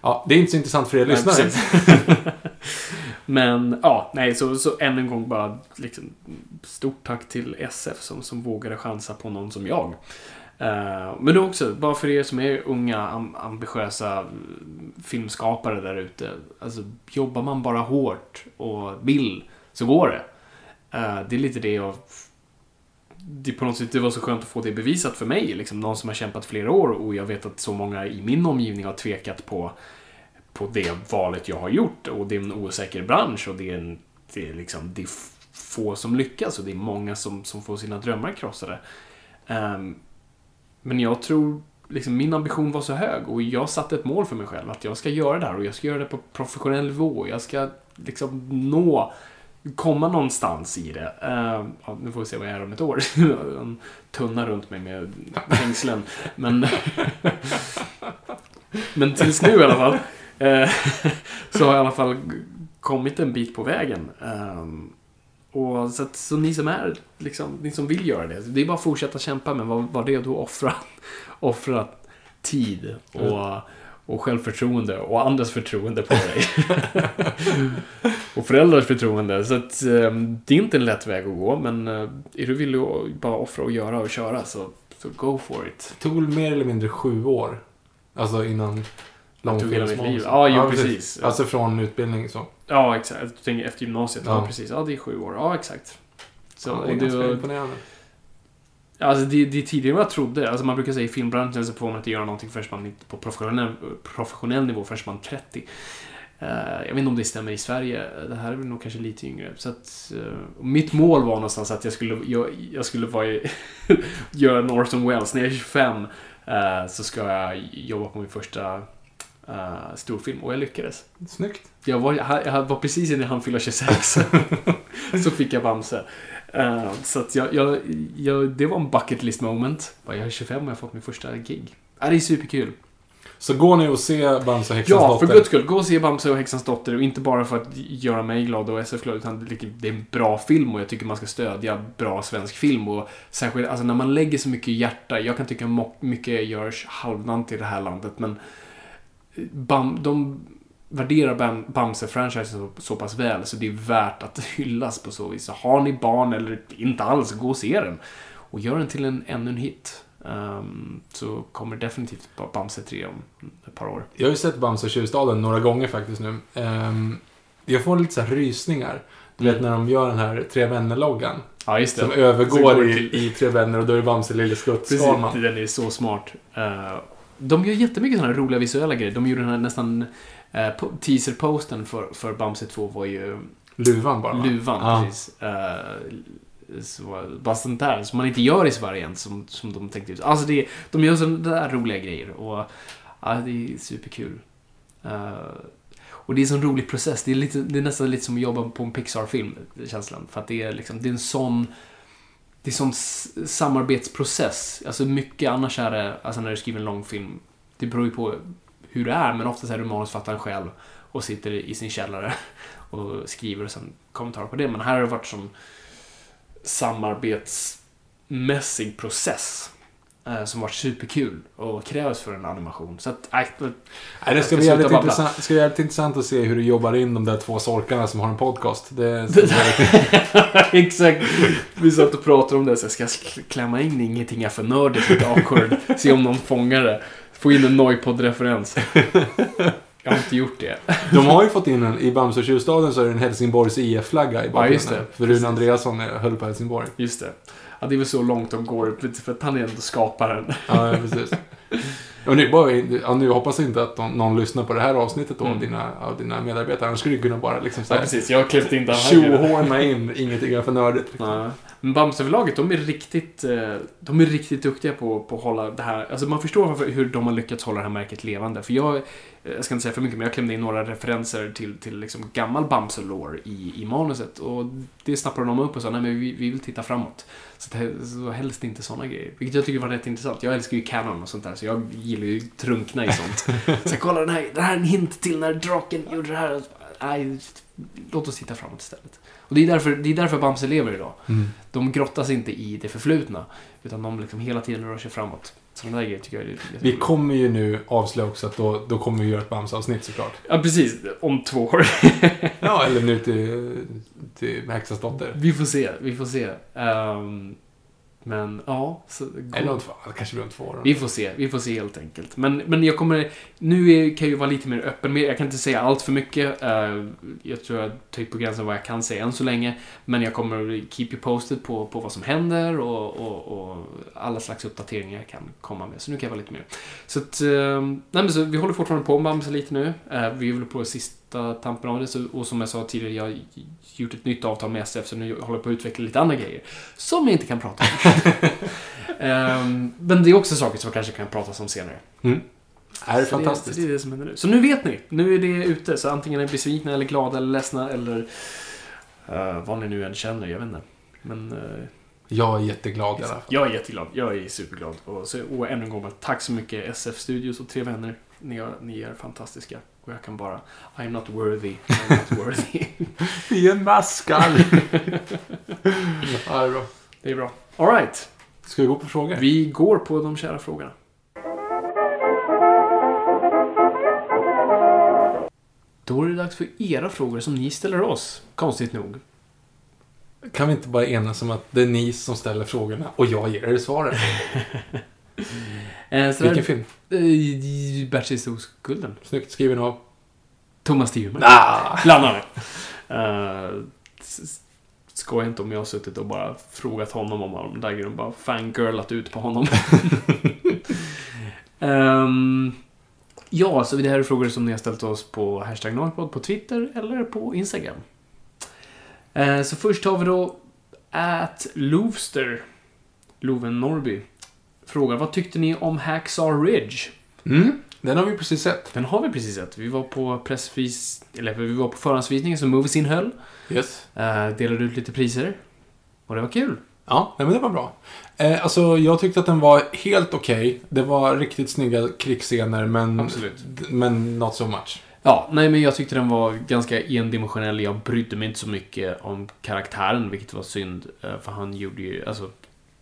Ja, det är inte så intressant för er Nej, lyssnare. Men ja, nej, så, så än en gång bara liksom, stort tack till SF som, som vågade chansa på någon som jag. Eh, men också, bara för er som är unga, am, ambitiösa mm, filmskapare där ute. Alltså, jobbar man bara hårt och vill så går det. Eh, det är lite det jag... Det, på något sätt, det var så skönt att få det bevisat för mig. Liksom, någon som har kämpat flera år och jag vet att så många i min omgivning har tvekat på på det valet jag har gjort. Och det är en osäker bransch och det är, en, det är, liksom, det är få som lyckas och det är många som, som får sina drömmar krossade. Um, men jag tror, liksom, min ambition var så hög och jag satte ett mål för mig själv att jag ska göra det här och jag ska göra det på professionell nivå. Jag ska liksom nå, komma någonstans i det. Uh, ja, nu får vi se vad jag är om ett år. en tunna runt mig med hängslen. Men, men tills nu i alla fall. Uh, så har jag i alla fall kommit en bit på vägen. Uh, och så, att, så ni som är, liksom, ni som vill göra det, det är bara att fortsätta kämpa men var, var det att offra, offra tid och, mm och självförtroende och andras förtroende på dig. och föräldrars förtroende. Så att, ehm, det är inte en lätt väg att gå men eh, är du villig att bara offra och göra och köra så, så go for it. Det tog mer eller mindre sju år. Alltså innan liv. Ja, jo, precis. Alltså från utbildning så. Ja, exakt. Tänker efter gymnasiet. Ja. Ja. precis. Ja, det är sju år. Ja, exakt. Så, ja, det är ganska var, imponerande. Alltså, det, det är tidigare vad jag trodde. Alltså, man brukar säga i filmbranschen så får man inte göra någonting förrän man är på professionell, professionell nivå förrän man är 30. Eh, jag vet inte om det stämmer i Sverige. Det här är väl nog kanske lite yngre. Så att, eh, mitt mål var någonstans att jag skulle, jag, jag skulle vara i, göra en Orson Welles. När jag är 25 eh, så ska jag jobba på min första uh, storfilm. Och jag lyckades. Snyggt. Jag var, jag jag var precis innan han fyllde 26. så fick jag Bamse. Eh, så att jag, jag, jag, det var en bucket list moment. Jag är 25 och jag har fått min första gig. Ja, det är superkul. Så gå nu och se Bamse och häxans Ja, dotter. för guds skull. Gå och se Bamse och häxans dotter. Och inte bara för att göra mig glad och SF glad, utan det är en bra film och jag tycker man ska stödja bra svensk film. Och särskilt alltså, när man lägger så mycket hjärta. Jag kan tycka mycket görs halvdant i det här landet, men Bam, de, värderar Bam- Bamse-franchisen så, så pass väl så det är värt att hyllas på så vis. Så har ni barn eller inte alls, gå och se den. Och gör den till en, ännu en hit. Ehm, så kommer definitivt Bamse 3 om ett par år. Jag har ju sett Bamse Tjuvstaden några gånger faktiskt nu. Ehm, jag får lite så här rysningar. Du vet när de gör den här Tre Vänner-loggan. Ja, just det. Som övergår i, i Tre Vänner och då är det Bamse, Lille Skutt, Precis, den är så smart. Eh, de gör jättemycket sådana roliga visuella grejer. De gjorde den här nästan uh, teaser-posten för, för Bamse 2 var ju Luvan bara va? luvan. Ja. Precis. Uh, så, bara sånt där som man inte gör i Sverige än, som, som de tänkte ut. Alltså det, de gör sådana där roliga grejer och ja, det är superkul. Eh, och det är en sån rolig process. Det är, lite, det är nästan lite som att jobba på en Pixar-film, känslan. För att det är liksom, det är en sån det är sån samarbetsprocess. Alltså mycket annars är det, alltså när du skriver en långfilm, det beror ju på hur det är, men oftast är du manusförfattaren själv och sitter i sin källare och skriver och sen kommentarer på det. Men här har det varit som samarbetsmässig process som varit superkul och krävs för en animation. Så att, äh, Nej, det ska bli, jävligt intressant, det ska bli jävligt intressant att se hur du jobbar in de där två sorkarna som har en podcast. Det Exakt. Vi satt och pratade om det, så jag ska sk- klämma in ingenting är för nördigt, lite awkward. Se om någon fångar det. Få in en Noipod-referens. Jag har inte gjort det. De har ju fått in en, i Bamse och Tjuvstaden så är det en Helsingborgs IF-flagga i bakgrunden. just det. För Rune Andreasson höll på Helsingborg. Just det. Ja, det är väl så långt de går, för att han är ändå skaparen. Ja, ja, precis. Och nu, bara, ja, nu hoppas jag inte att någon, någon lyssnar på det här avsnittet då, av, Mm. dina, av dina medarbetare. Annars skulle du kunna bara liksom Ja, såhär precis. Jag har klippt in den här. tjohorna in, ingenting är för nördigt. Liksom. Nej. Men Bamseförlaget, de är riktigt, eh, de är riktigt duktiga på, på att hålla det här... Alltså man förstår varför, hur de har lyckats hålla det här märket levande. För jag, eh, jag ska inte säga för mycket, men jag klämde in några referenser till, till liksom gammal Bamse-lore i, i manuset. Och det snappade de upp och sa, nej men vi, vi vill titta framåt. Så, det, så helst inte sådana grejer. Vilket jag tycker var rätt intressant. Jag älskar ju Canon och sånt där, så jag gillar ju trunkna i sånt. så jag kollar den här, det här är en hint till när draken gjorde det här. Nej, låt oss titta framåt istället. Och det är därför, det är därför Bamse lever idag. Mm. De grottas inte i det förflutna, utan de liksom hela tiden rör sig framåt. Sådana där grejer tycker jag är Vi jätteroligt. kommer ju nu avslöja också att då, då kommer vi göra ett Bamse-avsnitt såklart. Ja, precis. Om två år. Ja, eller nu till, till Häxans dotter. vi får se, vi får se. Ehm, men ja, så, Eller om två, kanske blir om två år. vi får se, vi får se helt enkelt. Men, men jag kommer, nu är, kan jag ju vara lite mer öppen med, jag kan inte säga allt för mycket. Eh, jag tror jag tar på gränsen vad jag kan säga än så länge. Men jag kommer keep you posted på, på vad som händer och, och, och alla slags uppdateringar jag kan komma med. Så nu kan jag vara lite mer. Så att, eh, nej men så vi håller fortfarande på med Bamse lite nu. Eh, vi är väl på sista tampen av det. Så, och som jag sa tidigare, jag gjort ett nytt avtal med SF, så nu håller jag på att utveckla lite andra grejer. Som jag inte kan prata om. Ehm, men det är också saker som jag kanske kan prata om senare. Mm. Det är Så fantastiskt. Det, det är det som händer nu. Så nu vet ni. Nu är det ute. Så antingen är ni besvikna eller glada eller ledsna eller eh, vad ni nu än känner. Jag vet inte. Men eh, Jag är jätteglad i alla fall. jag är jätteglad. Jag är superglad. Och, så, och ännu en gång, tack så mycket SF Studios och Tre Vänner. Ni, är- ni är fantastiska. Och jag kan bara, I'm not worthy. I'm not worthy. Vi är maskar! ja, det är bra. det är bra. Alright. Ska vi gå på frågor? Vi går på de kära frågorna. Då är det dags för era frågor som ni ställer oss. Konstigt nog. Kan vi inte bara enas om att det är ni som ställer frågorna och jag ger er svaren? Eh, så Vilken där, film? eh, Bertis oskulden. Snyggt skriven av... Thomas Stierman. Ah! Bland annat. Uh, Skoja inte om jag har suttit och bara frågat honom om de där grejerna. Bara fangirlat ut på honom. Ehm, ja, så det här är frågor som ni har ställt oss på hashtag Norrpodd på Twitter eller på Instagram. Eh, så först har vi då at Lovster, Loven Norby. Frågar, vad tyckte ni om Hacksaw Ridge? Mm, den har vi precis sett. Den har vi precis sett. Vi var på pressvis... Eller vi var på förhandsvisningen som Movies innehöll. Yes. Uh, delade ut lite priser. Och det var kul. Ja, nej, men det var bra. Eh, alltså, jag tyckte att den var helt okej. Det var riktigt snygga krigsscener, men... Absolut. Men not so much. Ja, nej men jag tyckte den var ganska endimensionell. Jag brydde mig inte så mycket om karaktären, vilket var synd. eh, För han gjorde ju, alltså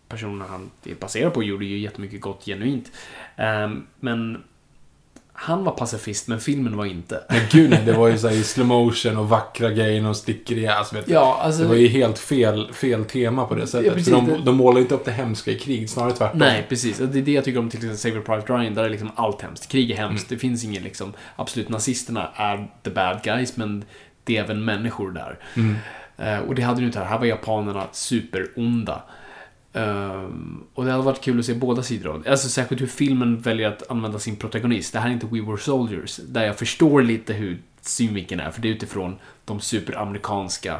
personen han är baserad på gjorde ju jättemycket gott genuint. Ehm, Men han var pacifist, men filmen var inte. Men gud nej, det var ju så här i slow motion och vackra grejer och sticker i alltså, vet. Ja, alltså... Det var ju helt fel, fel tema på det sättet. precis, för de, de målar inte upp det hemska i krig, snarare tvärtom. Nej, precis. Det är det jag tycker om till exempel Saving Private Ryan, där är liksom allt hemskt. Krig är hemskt. Det finns ingen liksom, absolut, nazisterna är the bad guys, men det är även människor där. Eh, och det hade du inte här. Här var japanerna superonda. Ehm, och det hade varit kul att se båda sidor av det. Alltså särskilt hur filmen väljer att använda sin protagonist. Det här är inte We Were Soldiers, där jag förstår lite hur synvinkeln är, för det är utifrån de superamerikanska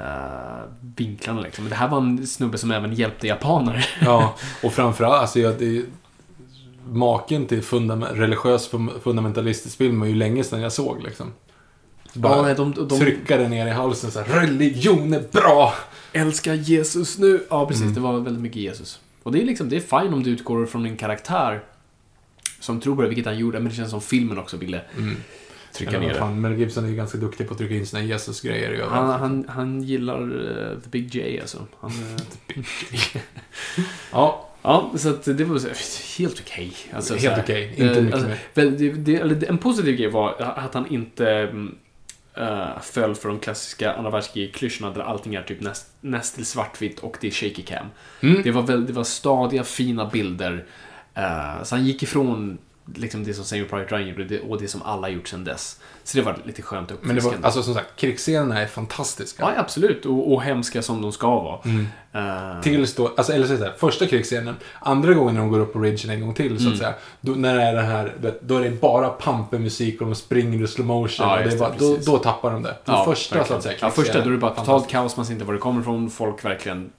uh, vinklarna liksom. Men det här var en snubbe som även hjälpte japaner. Ja, och framförallt, alltså jag, det, maken till fundam, religiös fun- fundamentalistisk film var ju länge sedan jag såg liksom. Bara Ja, nej, de, de, trycka det ner i halsen så här, religion är bra! Älskar Jesus nu. Ja, precis. Mm. Det var väldigt mycket Jesus. Och det är liksom, det är fine om du utgår från en karaktär som tror på det, vilket han gjorde, men det känns som filmen också ville trycka Ja, ner det. Mel Gibson är ju ganska duktig på att trycka in sina Jesus-grejer Han, han, han gillar eh, The Big J alltså. Han, eh, Ja, ja, så att det var helt okej. Alltså, Helt okej, inte eh, mycket alltså, mer. det, det, eller, En positiv grej var att han inte eh, föll för de klassiska andra världskrig-klyschorna där allting är typ näst, näst till svartvitt och det är shaky cam. Mm. Det, var väl, det var stadiga, fina bilder. Eh, så han gick ifrån liksom det som Samuel Private Ryan gjorde det- och det som alla gjort sedan dess. Så det var lite skönt och men det var, alltså som sagt, krigsscenerna är fantastiska. Ja, absolut. Och, och hemska som de ska vara. Mm. Eh, Tills då, alltså, eller så här, första krigsscenen, andra gången när de går upp på ridgen en gång till, Mm. så att säga. Då, när det är det här, då är det bara pamper musik och de springer i slow motion. Ja, och det är bara, då, då tappar de det. Den första, verkligen. så att säga, Ja, första, då är det bara totalt kaos, man ser inte var det kommer ifrån. Folk verkligen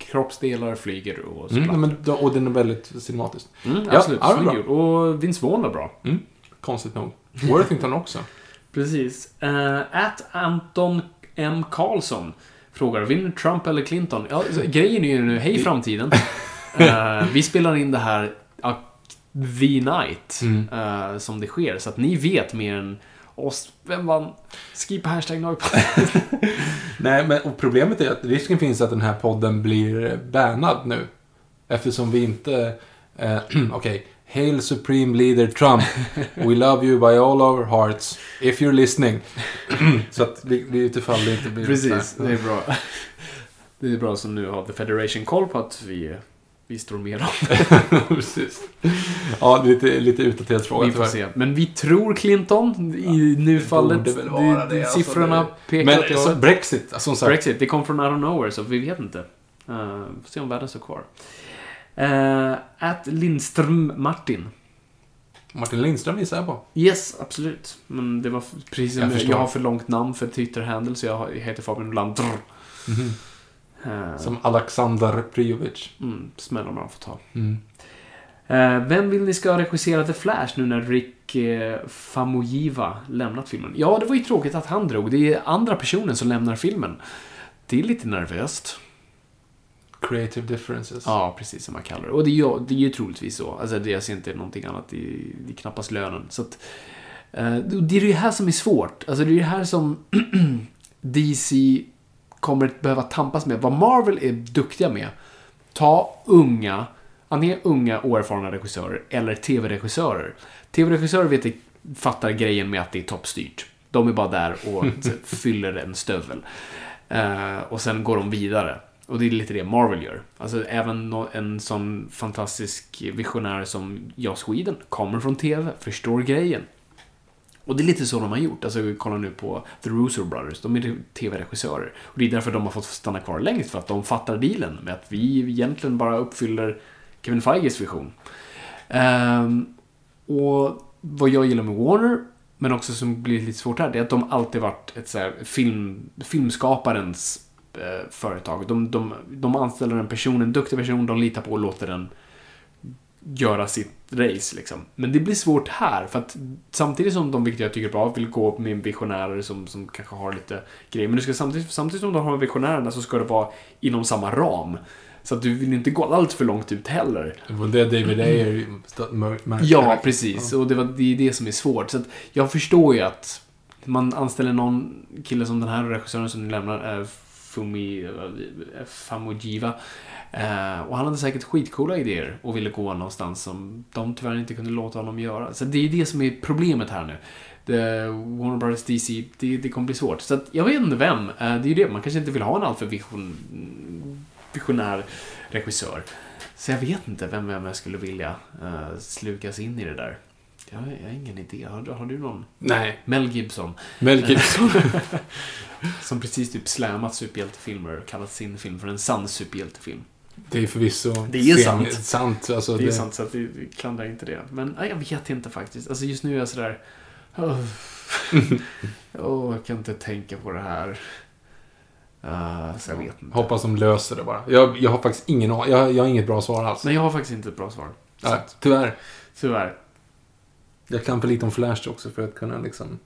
kroppsdelar flyger och så Mm, men, och den är väldigt cinematisk. mm, Ja, Absolut, ja, snygg. Och Vince Vaughn var bra. Mm, konstigt nog. Worthington också. Precis. Uh, at Anton M. Karlsson frågar, vinner Trump eller Clinton? Ja, grejen är ju nu, hej framtiden. Eh, vi spelar in det här ja, the night Mm. eh, som det sker, så att ni vet mer än oss. Vem vann? Skriv på hashtag. Nej, men och problemet är att risken finns att den här podden blir bannad nu. Eftersom vi inte... Eh, Okej. Hail Supreme Leader Trump. We love you by all our hearts. If you're listening. så att vi, vi utifall det inte blir... Precis, det är bra. Det är bra som nu har The Federation koll på att vi, vi står med dem. Precis. Ja, lite, lite utdaterad fråga Vi får se. Men vi tror Clinton i nu-fallet. borde väl vara det, alltså, siffrorna det- pekar Men åt så, det. Brexit, som sagt. Brexit, det kom från out of nowhere, så vi vet inte. Uh, får se om världen står kvar. Uh, at Lindström Martin. Martin Lindström gissar jag på. Yes, absolut. Men det var precis som Jag jag, har för långt namn för Twitter-handle, så jag heter Fabian Landr. Mhm. Uh, Som Alexander Prijovic. mm, smällar man får ta. Mm. Eh, vem vill ni ska regissera The Flash nu när Rick eh, Famuyiwa lämnat filmen? Ja, det var ju tråkigt att han drog. Det är andra personen som lämnar filmen. Det är lite nervöst. Creative differences. Ja, precis som man kallar det. Och det är ju, det är ju troligtvis så. Alltså, det, jag ser inte någonting annat. Det är, det är knappast lönen. Så att, eh, det är det här som är svårt. Alltså, det är det här som DC kommer att behöva tampas med. Vad Marvel är duktiga med. Ta unga, antingen unga oerfarna regissörer eller tv-regissörer. Tv-regissörer vet fattar grejen med att det är toppstyrt. De är bara där och fyller en stövel. Eh, och sen går de vidare. Och det är lite det Marvel gör. Alltså även en sån fantastisk visionär som Joss Whedon kommer från TV, förstår grejen. Och det är lite så de har gjort. Alltså kolla nu på The Russo Brothers, de är TV-regissörer. Och det är därför de har fått stanna kvar längst, för att de fattar dealen med att vi egentligen bara uppfyller Kevin Feiges vision. Um, och vad jag gillar med Warner, men också som blir lite svårt här, det är att de alltid varit ett så här film, filmskaparens eh, företag. De, de, de anställer en person, en duktig person, de litar på och låter den göra sitt race liksom. Men det blir svårt här, för att samtidigt som de, vilket jag tycker är bra, vill gå med visionärer som, som kanske har lite grejer, men du ska samtidigt, samtidigt som de har visionärerna så ska det vara inom samma ram. Så att du vill inte gå allt för långt ut heller. Det var det David Ayer märkte. Ja, precis. Och det, var, det är det som är svårt. Så att jag förstår ju att man anställer någon kille som den här regissören som ni lämnar är Fumi, eh, Famujiva. Eh, och han hade säkert skitcoola idéer och ville gå någonstans som de tyvärr inte kunde låta honom göra. Så det är det som är problemet här nu. The Warner Brothers DC, det, det kommer bli svårt. Så att, jag vet inte vem. Eh, det är ju det, man kanske inte vill ha en alltför vision, visionär regissör. Så jag vet inte vem, vem jag skulle vilja uh, slukas in i det där. Jag, har- jag har ingen idé. Har, har du någon? Nej. Mel Gibson. Mel Gibson. Som precis typ slammat superhjältefilmer och kallat sin film för en sann superhjältefilm. Det är förvisso... Det är sant. sant alltså, Det är sant, så att vi vi klandrar inte det. Men nej, jag vet inte faktiskt. Alltså just nu är jag sådär... Åh, Åh, jag kan inte tänka på det här. Uh, så jag vet inte. Hoppas de löser det bara. Jag, jag har faktiskt ingen. Jag, jag har inget bra svar alls. Nej, jag har faktiskt inte ett bra svar. Nej, att, tyvärr. tyvärr. Jag kan för lite om Flash också för att kunna liksom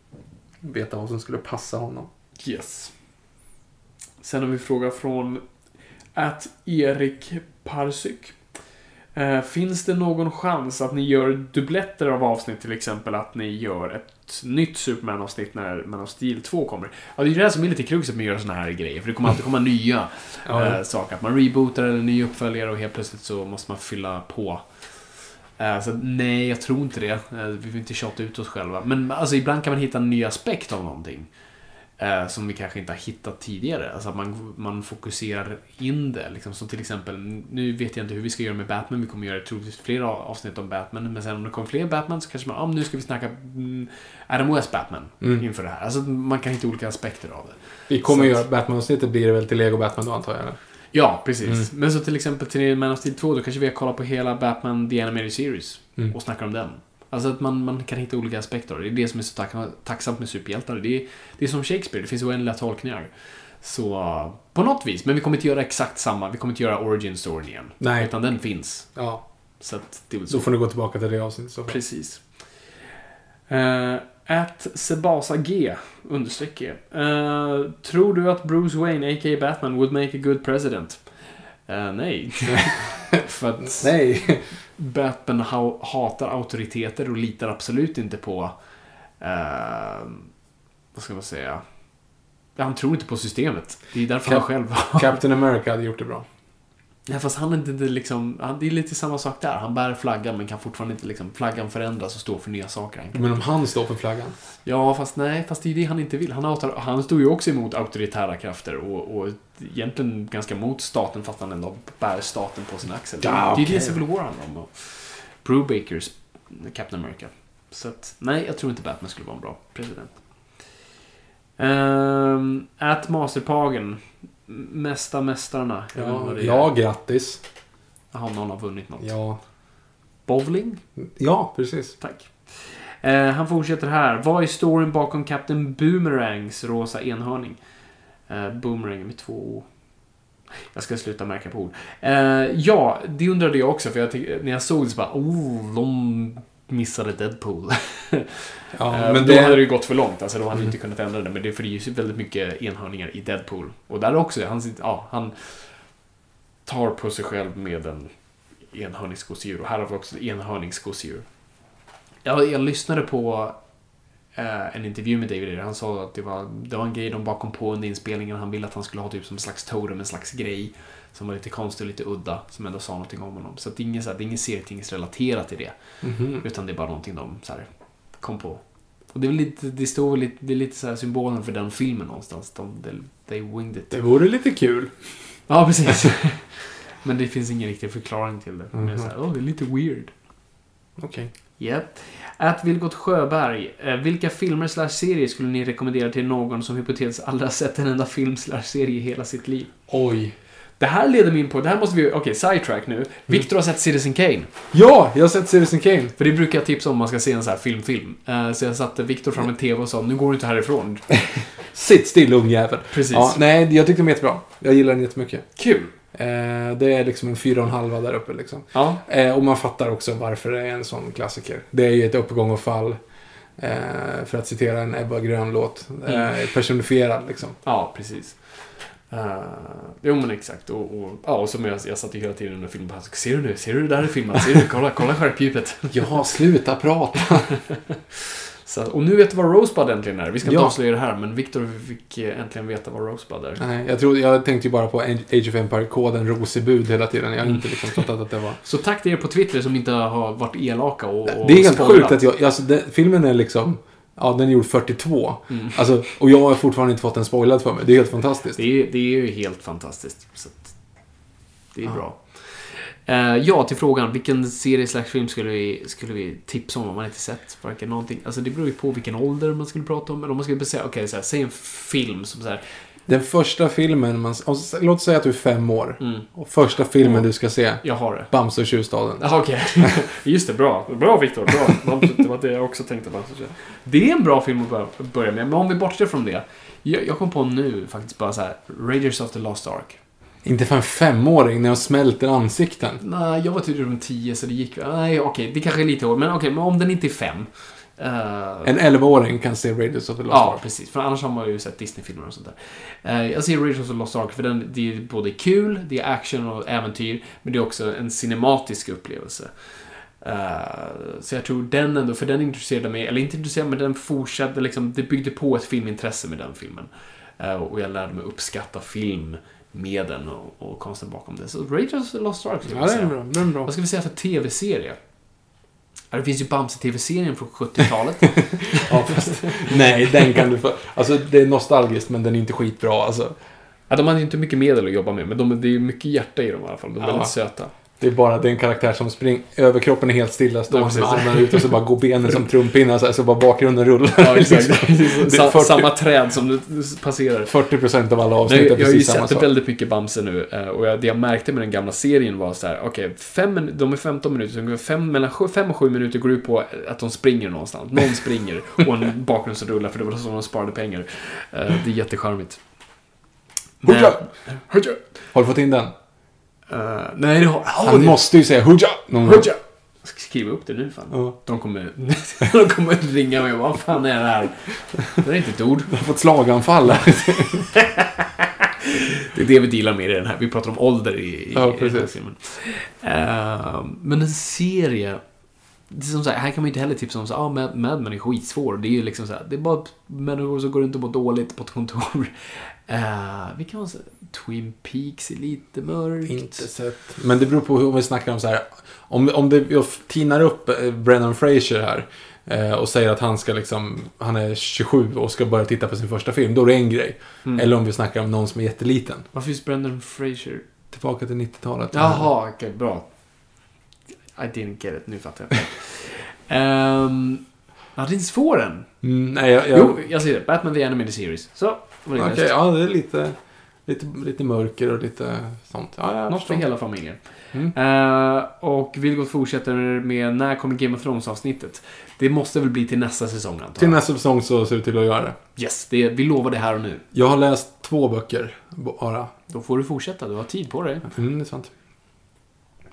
veta vad som skulle passa honom. Yes. Sen har vi fråga från att Erik Parsyk. Eh, finns det någon chans att ni gör dubbletter av avsnitt, till exempel att ni gör ett nytt Superman-avsnitt när Man of Steel 2 kommer? Ja, det är ju det som är lite kruxet med att göra såna här grejer, för det kommer alltid komma nya eh, saker. Att man rebootar eller ny uppföljare och helt plötsligt så måste man fylla på. Eh, så nej, jag tror inte det. Eh, vi vill inte tjata ut oss själva. Men alltså, ibland kan man hitta en ny aspekt av någonting. Eh, som vi kanske inte har hittat tidigare. Alltså att man, man fokuserar in det. Liksom. Som till exempel, nu vet jag inte hur vi ska göra med Batman. Vi kommer göra troligtvis fler avsnitt om Batman. Men sen om det kommer fler Batman så kanske man, ah, nu ska vi snacka mm, Adam West Batman inför det här. Alltså man kan hitta olika aspekter av det. Vi kommer Så göra Batman-avsnittet blir det väl till Lego Batman då antar jag? eller? Ja, precis. Men så till exempel till Man of Steel 2, då kanske vi har kollat på hela Batman The Animated Series och snackar om den. Alltså att man, man kan hitta olika aspekter det. Är det som är så tack, tacksamt med superhjältar. Det är, det är som Shakespeare, det finns oändliga tolkningar. Så uh, på något vis, men vi kommer inte göra exakt samma. Vi kommer inte göra origin storyn igen. Nej. Utan den finns. Ja, Så att det är väl då så. får ni gå tillbaka till det avsnittet. Så. Precis. Uh, at Sebasa G understreck uh, Tror du att Bruce Wayne, a.k.a. Batman, would make a good president? Eh, nej. För att Nej. Batman ha, hatar auktoriteter och litar absolut inte på... eh, vad ska man säga? Han tror inte på systemet. Det är därför Cap- han själv har... Captain America hade gjort det bra. Ja, fast han är inte inte liksom... Han, det är lite samma sak där. Han bär flaggan men kan fortfarande inte liksom... Flaggan förändras och står för nya saker. Men om han står för flaggan. Ja, fast nej, fast det är det han inte vill. Han, har, han stod ju också emot auktoritära krafter och, och egentligen ganska mot staten fast han ändå bär staten på sin axel. Ja, Det är det Civil War handlar om. Och Brubakers Captain America. Så att, nej, jag tror inte Batman skulle vara en bra president. Um, at Masterpagen. Mesta mästarna. Jag Ja, det är. ja, grattis. Jaha, någon har vunnit något. Ja. Bowling? ja, precis. Tack. Eh, han fortsätter här. Vad är storyn bakom Captain Boomerangs rosa enhörning? Eh, boomerang med två O. Jag ska sluta märka på ord. Eh, ja, det undrade jag också. För jag när jag såg det så bara, oh, de missade Deadpool. Ja, Eh, men men det- då hade det ju gått för långt. Alltså, då hade de inte kunnat ändra det. Men det för det är ju väldigt mycket enhörningar i Deadpool. Och där också, han, ja, han tar på sig själv med en enhörningsgosedjur. Och här har vi också enhörningsgosedjur. Jag, jag lyssnade på eh, en intervju med David Ayer. Han sa att det var, det var en grej de bakom på under inspelningen. Han ville att han skulle ha typ som en slags totem, en slags grej. Som var lite konstig och lite udda. Som ändå sa någonting om honom. Så det är inget, så här, det är inget serietidningsrelaterat till det. Utan det är bara någonting de så här, kom på. Och det är lite, det står väl lite, det är lite så här symbolen för den filmen någonstans. De, they, they winged it. Det vore lite kul. Ja, precis. Men det finns ingen riktig förklaring till det. Men det är så här, oh, det är lite weird. Okej. Japp. Att Vilgot Sjöberg. Eh, vilka filmer slash serier skulle ni rekommendera till någon som hypotetiskt aldrig har sett en enda film slash serie i hela sitt liv? Oj. Det här leder mig in på, det här måste vi, okej, sidetrack nu. Victor har sett Citizen Kane. Ja, jag har sett Citizen Kane. För det brukar jag tipsa om man ska se en sån här film-film. Eh, så jag satte Victor fram en TV och sa, nu går du inte härifrån. Sitt still ungjävel. Precis. Ja, nej, jag tyckte den var jättebra. Jag gillar den jättemycket. Kul. Eh, det är liksom en fyra och en halva där uppe liksom. Ja. Eh, och man fattar också varför det är en sån klassiker. Det är ju ett uppgång och fall. Eh, för att citera en Ebba Grön-låt. Eh, personifierad liksom. Ja, precis. Uh, jo men exakt. Och, och, ja, och som jag, jag satt ju hela tiden under filmen bara, Ser du nu? Ser du det där är filmat? Ser du? Kolla, kolla skärpdjupet. Ja, sluta prata. Så, och nu vet du vad Rosebud äntligen är. Vi ska inte Ja. avslöja det här, men Victor fick eh, äntligen veta vad Rosebud är. Nej, jag, trodde, jag tänkte ju bara på Age of Empire-koden Rosebud hela tiden. Jag har inte liksom fattat att det var... Så tack till er på Twitter som inte har varit elaka och, och Det är helt spoilat. sjukt att jag... Alltså, den, filmen är liksom... Ja, den är gjord 42. Alltså, och jag har fortfarande inte fått den spoilad för mig. Det är helt fantastiskt. Det är, det är ju helt fantastiskt. Så det är bra. Eh, ja, till frågan. Vilken serie slash film skulle vi, skulle vi tipsa om om man inte sett varken någonting? Alltså det beror ju på vilken ålder man skulle prata om. Men om man skulle säga, okej, här, säg en film som så här, Den första filmen, man, låt säga att du är fem år. Och första filmen du ska se, jag har det. Bamse och tjurstaden. Jaha, okej. Just det, bra. Bra Viktor, bra. Det var det jag också tänkte på. Det är en bra film att börja- med, men om vi bortser från det. Jag, jag kom på nu faktiskt bara så här, Raiders of the Lost Ark. Inte för en femåring när jag smälter ansikten. Nej, jag var typ runt 10 så det gick Nej, okej, det kanske är lite hårt. Men okej, men om den inte är 5. En 11-åring kan se Raiders of the Lost ja, Ark. precis. För annars har man ju sett Disney-filmer och sånt där. Eh, jag ser Raiders of the Lost Ark för den, det är både kul, det är action och äventyr, men det är också en cinematisk upplevelse. Eh, så jag tror den ändå, för den intresserade mig, eller inte intresserade, men den fortsatte liksom, det byggde på ett filmintresse med den filmen. Och jag lärde mig uppskatta film med den och, och konsten bakom det. Så Raiders of the Lost Ark skulle Ja, jag den är säga. bra. Den är bra. Vad ska vi säga för tv-serie? Ja, det finns ju Bamse-tv-serien från 70-talet. Ja, fast, nej, den kan du få... Alltså, det är nostalgiskt, men den är inte skitbra. Alltså, ja, de hade ju inte mycket medel att jobba med, men de, det är mycket hjärta i dem i alla fall. De är Ja. väldigt söta. Det är bara det är en karaktär som springer... Överkroppen är helt stillastående Ja, med precis. armarna ut och så bara går benen som trumpinnar så, här, så bara bakgrunden rullar. Ja, exakt. Det är Sa, 40 Samma träd som du passerar. 40% av alla Nej, avsnitt är jag har ju precis samma sett sak. väldigt mycket Bamse nu eh, och jag, det jag märkte med den gamla serien var så här, okej, fem min- de är 15 minuter, så ungefär fem, mellan 5 och 7 minuter går ut på att de springer någonstans. Någon springer och en bakgrund som rullar för det var så de sparade pengar. Eh, Det är jättecharmigt. Men-! Har du fått in den? Eh, nej, det har... Oh, Han det, måste ju säga Hurra! någon. Hurra! Jag ska skriva upp det nu fan. Ja. De kommer, de kommer ringa mig och vad fan är det här? Det är inte ett ord. Jag har fått slaganfall här. Det är det vi dealar med i den här. Vi pratar om ålder i, i, Ja, i den här filmen. Eh, men en serie... Det är som så här, här kan man ju inte heller tipsa om så ah, Mad Men är skitsvår. Det är ju liksom så här, det är bara människor som går runt och mår dåligt på ett kontor. Uh, vi kan säga Twin Peaks är lite mörkt. Inte sett. Men det beror på hur om vi snackar om så här. Om, om det, jag tinar upp eh, Brennan Fraser här. eh, Och säger att han ska liksom, han är 27 och ska börja titta på sin första film. Då är det en grej. Mm. Eller om vi snackar om någon som är jätteliten. Varför just Brendan Fraser? Tillbaka till 90-talet. Jaha, okej, bra. I didn't get it, nu fattar jag. um, jag hade inte få den. Mm, nej, jag... jag Jo, jag ser det. Batman The Animated Series. Så, var Okej, okay, ja det är lite, lite, lite mörker och lite sånt. Ja, Något förstår. för hela familjen. Mm. Uh, och Vilgot fortsätter med när kommer Game of Thrones-avsnittet? Det måste väl bli till nästa säsong antar jag. Till nästa säsong så ser det till att göra det. Yes, vi lovar det här och nu. Jag har läst två böcker bara. Då får du fortsätta, du har tid på dig. Mm, det är sant.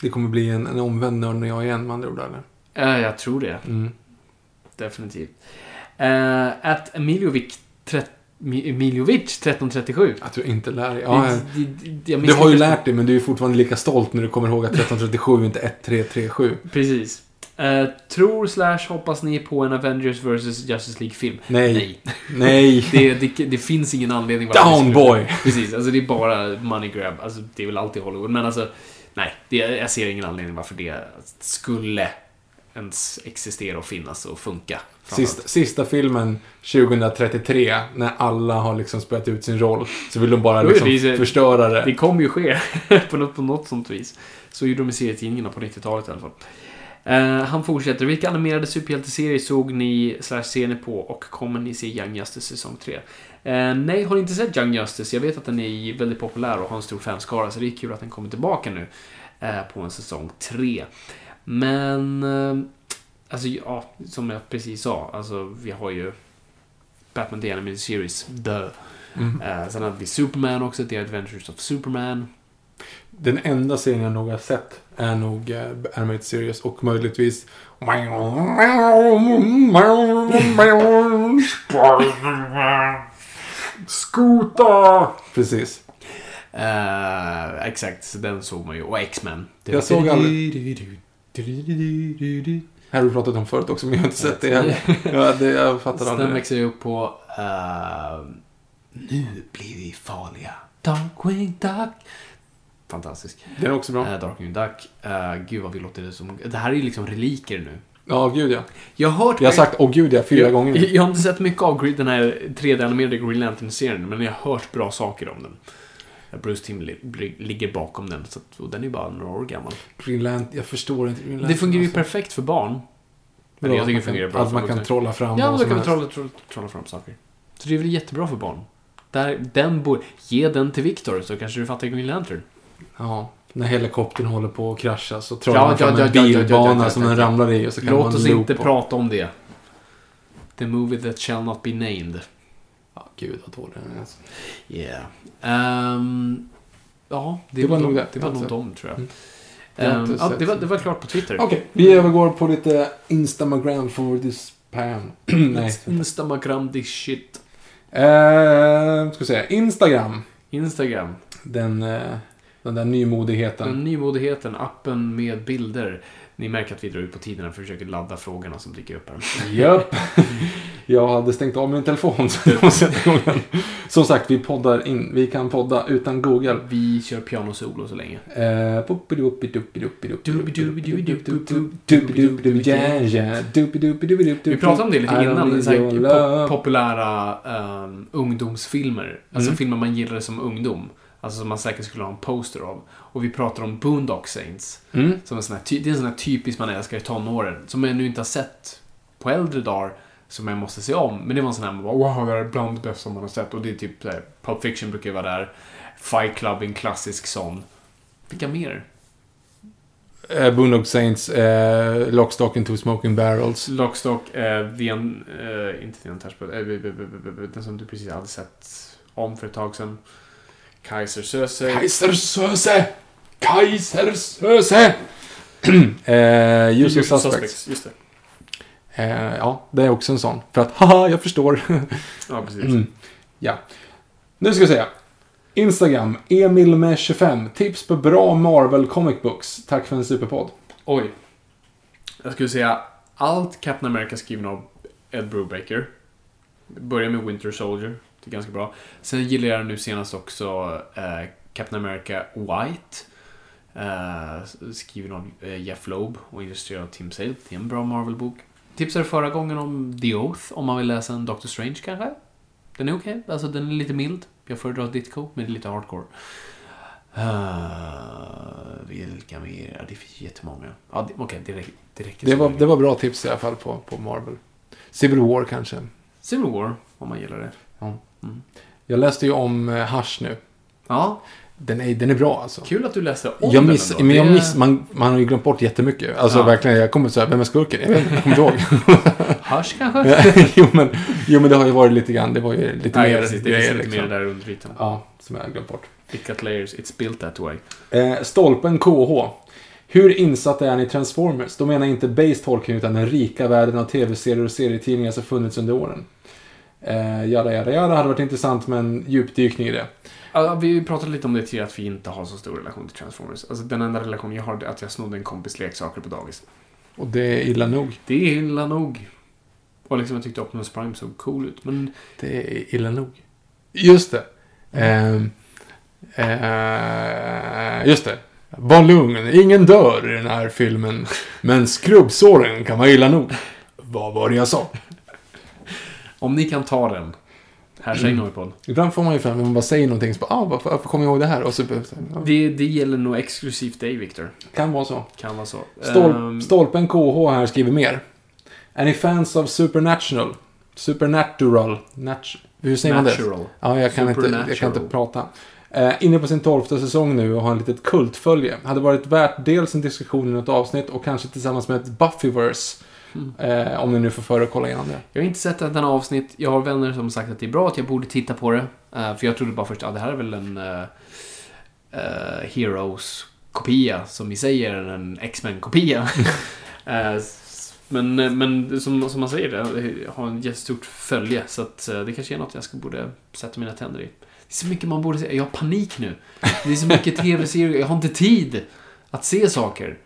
Det kommer bli en, en omvänd nörd när jag igen med andra ord, eller? Uh, jag tror det. Mm. Definitivt. Eh, uh, att Emiliovic 30 Miljovic 1337. Jag tror inte lär dig. Ja, du har ju lärt dig men du är fortfarande lika stolt när du kommer ihåg att 1337 är inte 1337. Precis. Uh, tror slash hoppas ni på en Avengers vs Justice League-film? Nej. Nej. Nej. det, det, det, finns ingen anledning. Down boy! Precis, alltså det är bara money grab. Alltså, det är väl alltid Hollywood. Men alltså, nej. Det, jag ser ingen anledning varför det skulle ens existera och finnas och funka. Sista, sista filmen 2033, när alla har liksom spelat ut sin roll, så vill de bara liksom det förstöra det. Det kommer ju ske på, något, på något sånt vis. Så gjorde de i serietidningarna på 90-talet i alla fall. Eh, han fortsätter. Vilka animerade superhjälteserier såg ni, slash ser ni på och kommer ni se Young Justice säsong 3? Eh, nej, har ni inte sett Young Justice? Jag vet att den är väldigt populär och har en stor fanskara, så det är kul att den kommer tillbaka nu eh, på en säsong 3. Men, alltså ja, som jag precis sa, alltså vi har ju Batman The Animated Series, The. Mm. Eh, sen hade vi Superman också, The Adventures of Superman. Den enda serien jag nog har sett är nog eh, Animated Series och möjligtvis... Skota! Precis. Eh, exakt, så den såg man ju. Och X-Men. Jag såg Här har vi pratat om förut också, men jag har inte sett det heller. Ja, det, jag fattar Den aldrig. växer ju upp på... eh, nu blir vi farliga. Darkwing Duck. Fantastisk. Den är också bra. Uh, Darkwing Duck. Uh, gud vad vi låter det som... Det här är liksom reliker nu. Ja, gud ja. Jag har hört... Jag har sagt åh gud ja, fyra jag, gånger. Jag har inte sett mycket av den här 3D-animerade Green Lantern-serien, men jag har hört bra saker om den. Bruce Timm li- li- ligger bakom den, så att, och den är bara några år gammal. Green Lantern, jag förstår inte Green Lantern. Det fungerar ju alltså. perfekt för barn. Men jag tycker det man fungerar bra Att man kan trolla fram Ja, då kan helst. trolla, trolla, trolla fram saker. Så det är väl jättebra för barn. Där, den bor, ge den till Victor så kanske du fattar Green Lantern. Ja, när helikoptern håller på att krascha så trollar Ja, man fram ja, ja, en bilbana som den ramlar i och så kan Låt man oss inte prata om det. The movie that shall not be named. Ja, gud vad dålig den är. Alltså. Yeah. Ehm, ja, det, Det var var nog det. det. var nog Alltså. dem, tror jag. Mm. Inte ja, det, var, det var klart på Twitter. Okej, vi övergår på lite Instagram for this. Nej. Instagram this shit. Eh, ska säga, Instagram. Instagram. Den, eh, den där nymodigheten. Den nymodigheten, appen med bilder. Ni märker att vi drar ut på tiden och försöker ladda frågorna som dyker upp här. Japp. Jag hade stängt av min telefon så jag måste sätta igång den. Som sagt, vi poddar in. Vi kan podda utan Google. Vi kör pianosolo så länge. Vi pratade om det lite innan. Så här, populära ungdomsfilmer. Alltså Mm. filmer man gillade som ungdom. Alltså som man säkert skulle ha en poster av. Och vi pratar om Boondock Saints. Mm. Som en sån här, det är en sån här typisk man älskar i tonåren. Som jag nu inte har sett på äldre dagar. Som jag måste se om. Men det var en sån här, man bara, wow, det här är bland det bästa man har sett. Och det är typ här, Pulp Fiction brukar ju vara där. Fight Club är en klassisk sån. Vilka mer? Eh, Boondock Saints, eh, Lock, Stock and Two Smoking Barrels. Lockstock, eh, Un, eh, inte The Untouchable, eh, den som du precis hade sett om för ett tag sedan. Kaiser Söze. Kaisersöse! Kaisersöse! eh, Usual Suspects. Just det. Eh, ja, det är också en sån. För att, haha, jag förstår. Ja, precis. Mm. Ja. Nu ska vi se. Instagram, Emil med 25. Tips på bra Marvel Comic Books. Tack för en superpodd. Oj. Jag skulle säga allt Captain America skriven av Ed Brubaker. Börjar med Winter Soldier. Det är ganska bra. Sen gillar jag nu senast också eh, Captain America White. Eh, skriven av eh, Jeff Loeb och illustrerad av Tim Sale. Det är en bra Marvel-bok. Tipsade förra gången om The Oath, om man vill läsa en Doctor Strange kanske. Den är okej, alltså den är lite mild. Jag föredrar Ditko, men det är lite hardcore. Uh, vilka mer? Ja, det finns jättemånga. Ja, okej, det, räcker, det räcker. Det var, det var bra tips i alla fall på, på Marvel. Civil War kanske. Civil War, om man gillar det. Jag läste ju om eh, Hush nu. Ja, Den är, den är bra alltså. kul att du läste om Jag den miss, ändå. men jag Det- miss, man, man har ju glömt bort jättemycket. Alltså Ja. verkligen, jag kommer säga, vem är skurken? Jag, vet, jag kommer inte ihåg. Hush kanske? jo, men, jo, men det har ju varit lite grann, det var ju lite Nej, mer precis. Det grejer lite liksom. mer där under ytan. Ja, som jag har glömt bort. Got layers, it's built that way. Eh, stolpen KH. Hur insatt är ni i Transformers? Då menar jag inte base tolkning utan den rika världen av tv-serier och serietidningar som funnits under åren. Eh, jada, jada, jada. hade varit intressant med en djupdykning i det. Ja, vi pratade lite om det tidigare, att vi inte har så stor relation till Transformers. Alltså den enda relationen jag har är att jag snodde en kompis leksaker på dagis. Och det är illa nog. Det är illa nog. Och liksom jag tyckte Optimus Prime såg cool ut. Men Det är illa nog. Just det. Ehm, eh, just det. Var lugn, ingen dör i den här filmen. Men skrubbsåren kan vara illa nog. Vad var det jag sa? om ni kan ta den. Här säger mm. på Ibland får man ju fram, när man bara säger någonting, så bara, ah, varför, varför kommer jag ihåg det här? Och så, ja, det, det gäller nog exklusivt dig, Victor. kan vara så. Kan vara så. Stol, Ehm, Stolpen KH här skriver mer. Är ni fans av Supernatural? Supernatural? Nat hur säger man det? Ja, jag kan, inte, jag kan inte prata. Eh, inne på sin tolfte säsong nu och har en litet kultfölje. Hade varit värt dels en diskussion i något avsnitt och kanske tillsammans med ett Buffyverse. Mm. Eh, om ni nu får för att kolla igenom det. Jag har inte sett den här avsnitt. Jag har vänner som sagt att det är bra, att jag borde titta på det. Eh, för jag trodde bara först att det här är väl en uh, Heroes-kopia, som i sig är en X-Men-kopia. Eh, men men som, som man säger, det har en jättestort följe. Så att, eh, det kanske är något jag ska borde sätta mina tänder i. Det är så mycket man borde se. Jag har panik nu. Det är så mycket tv-serier. Jag har inte tid att se saker.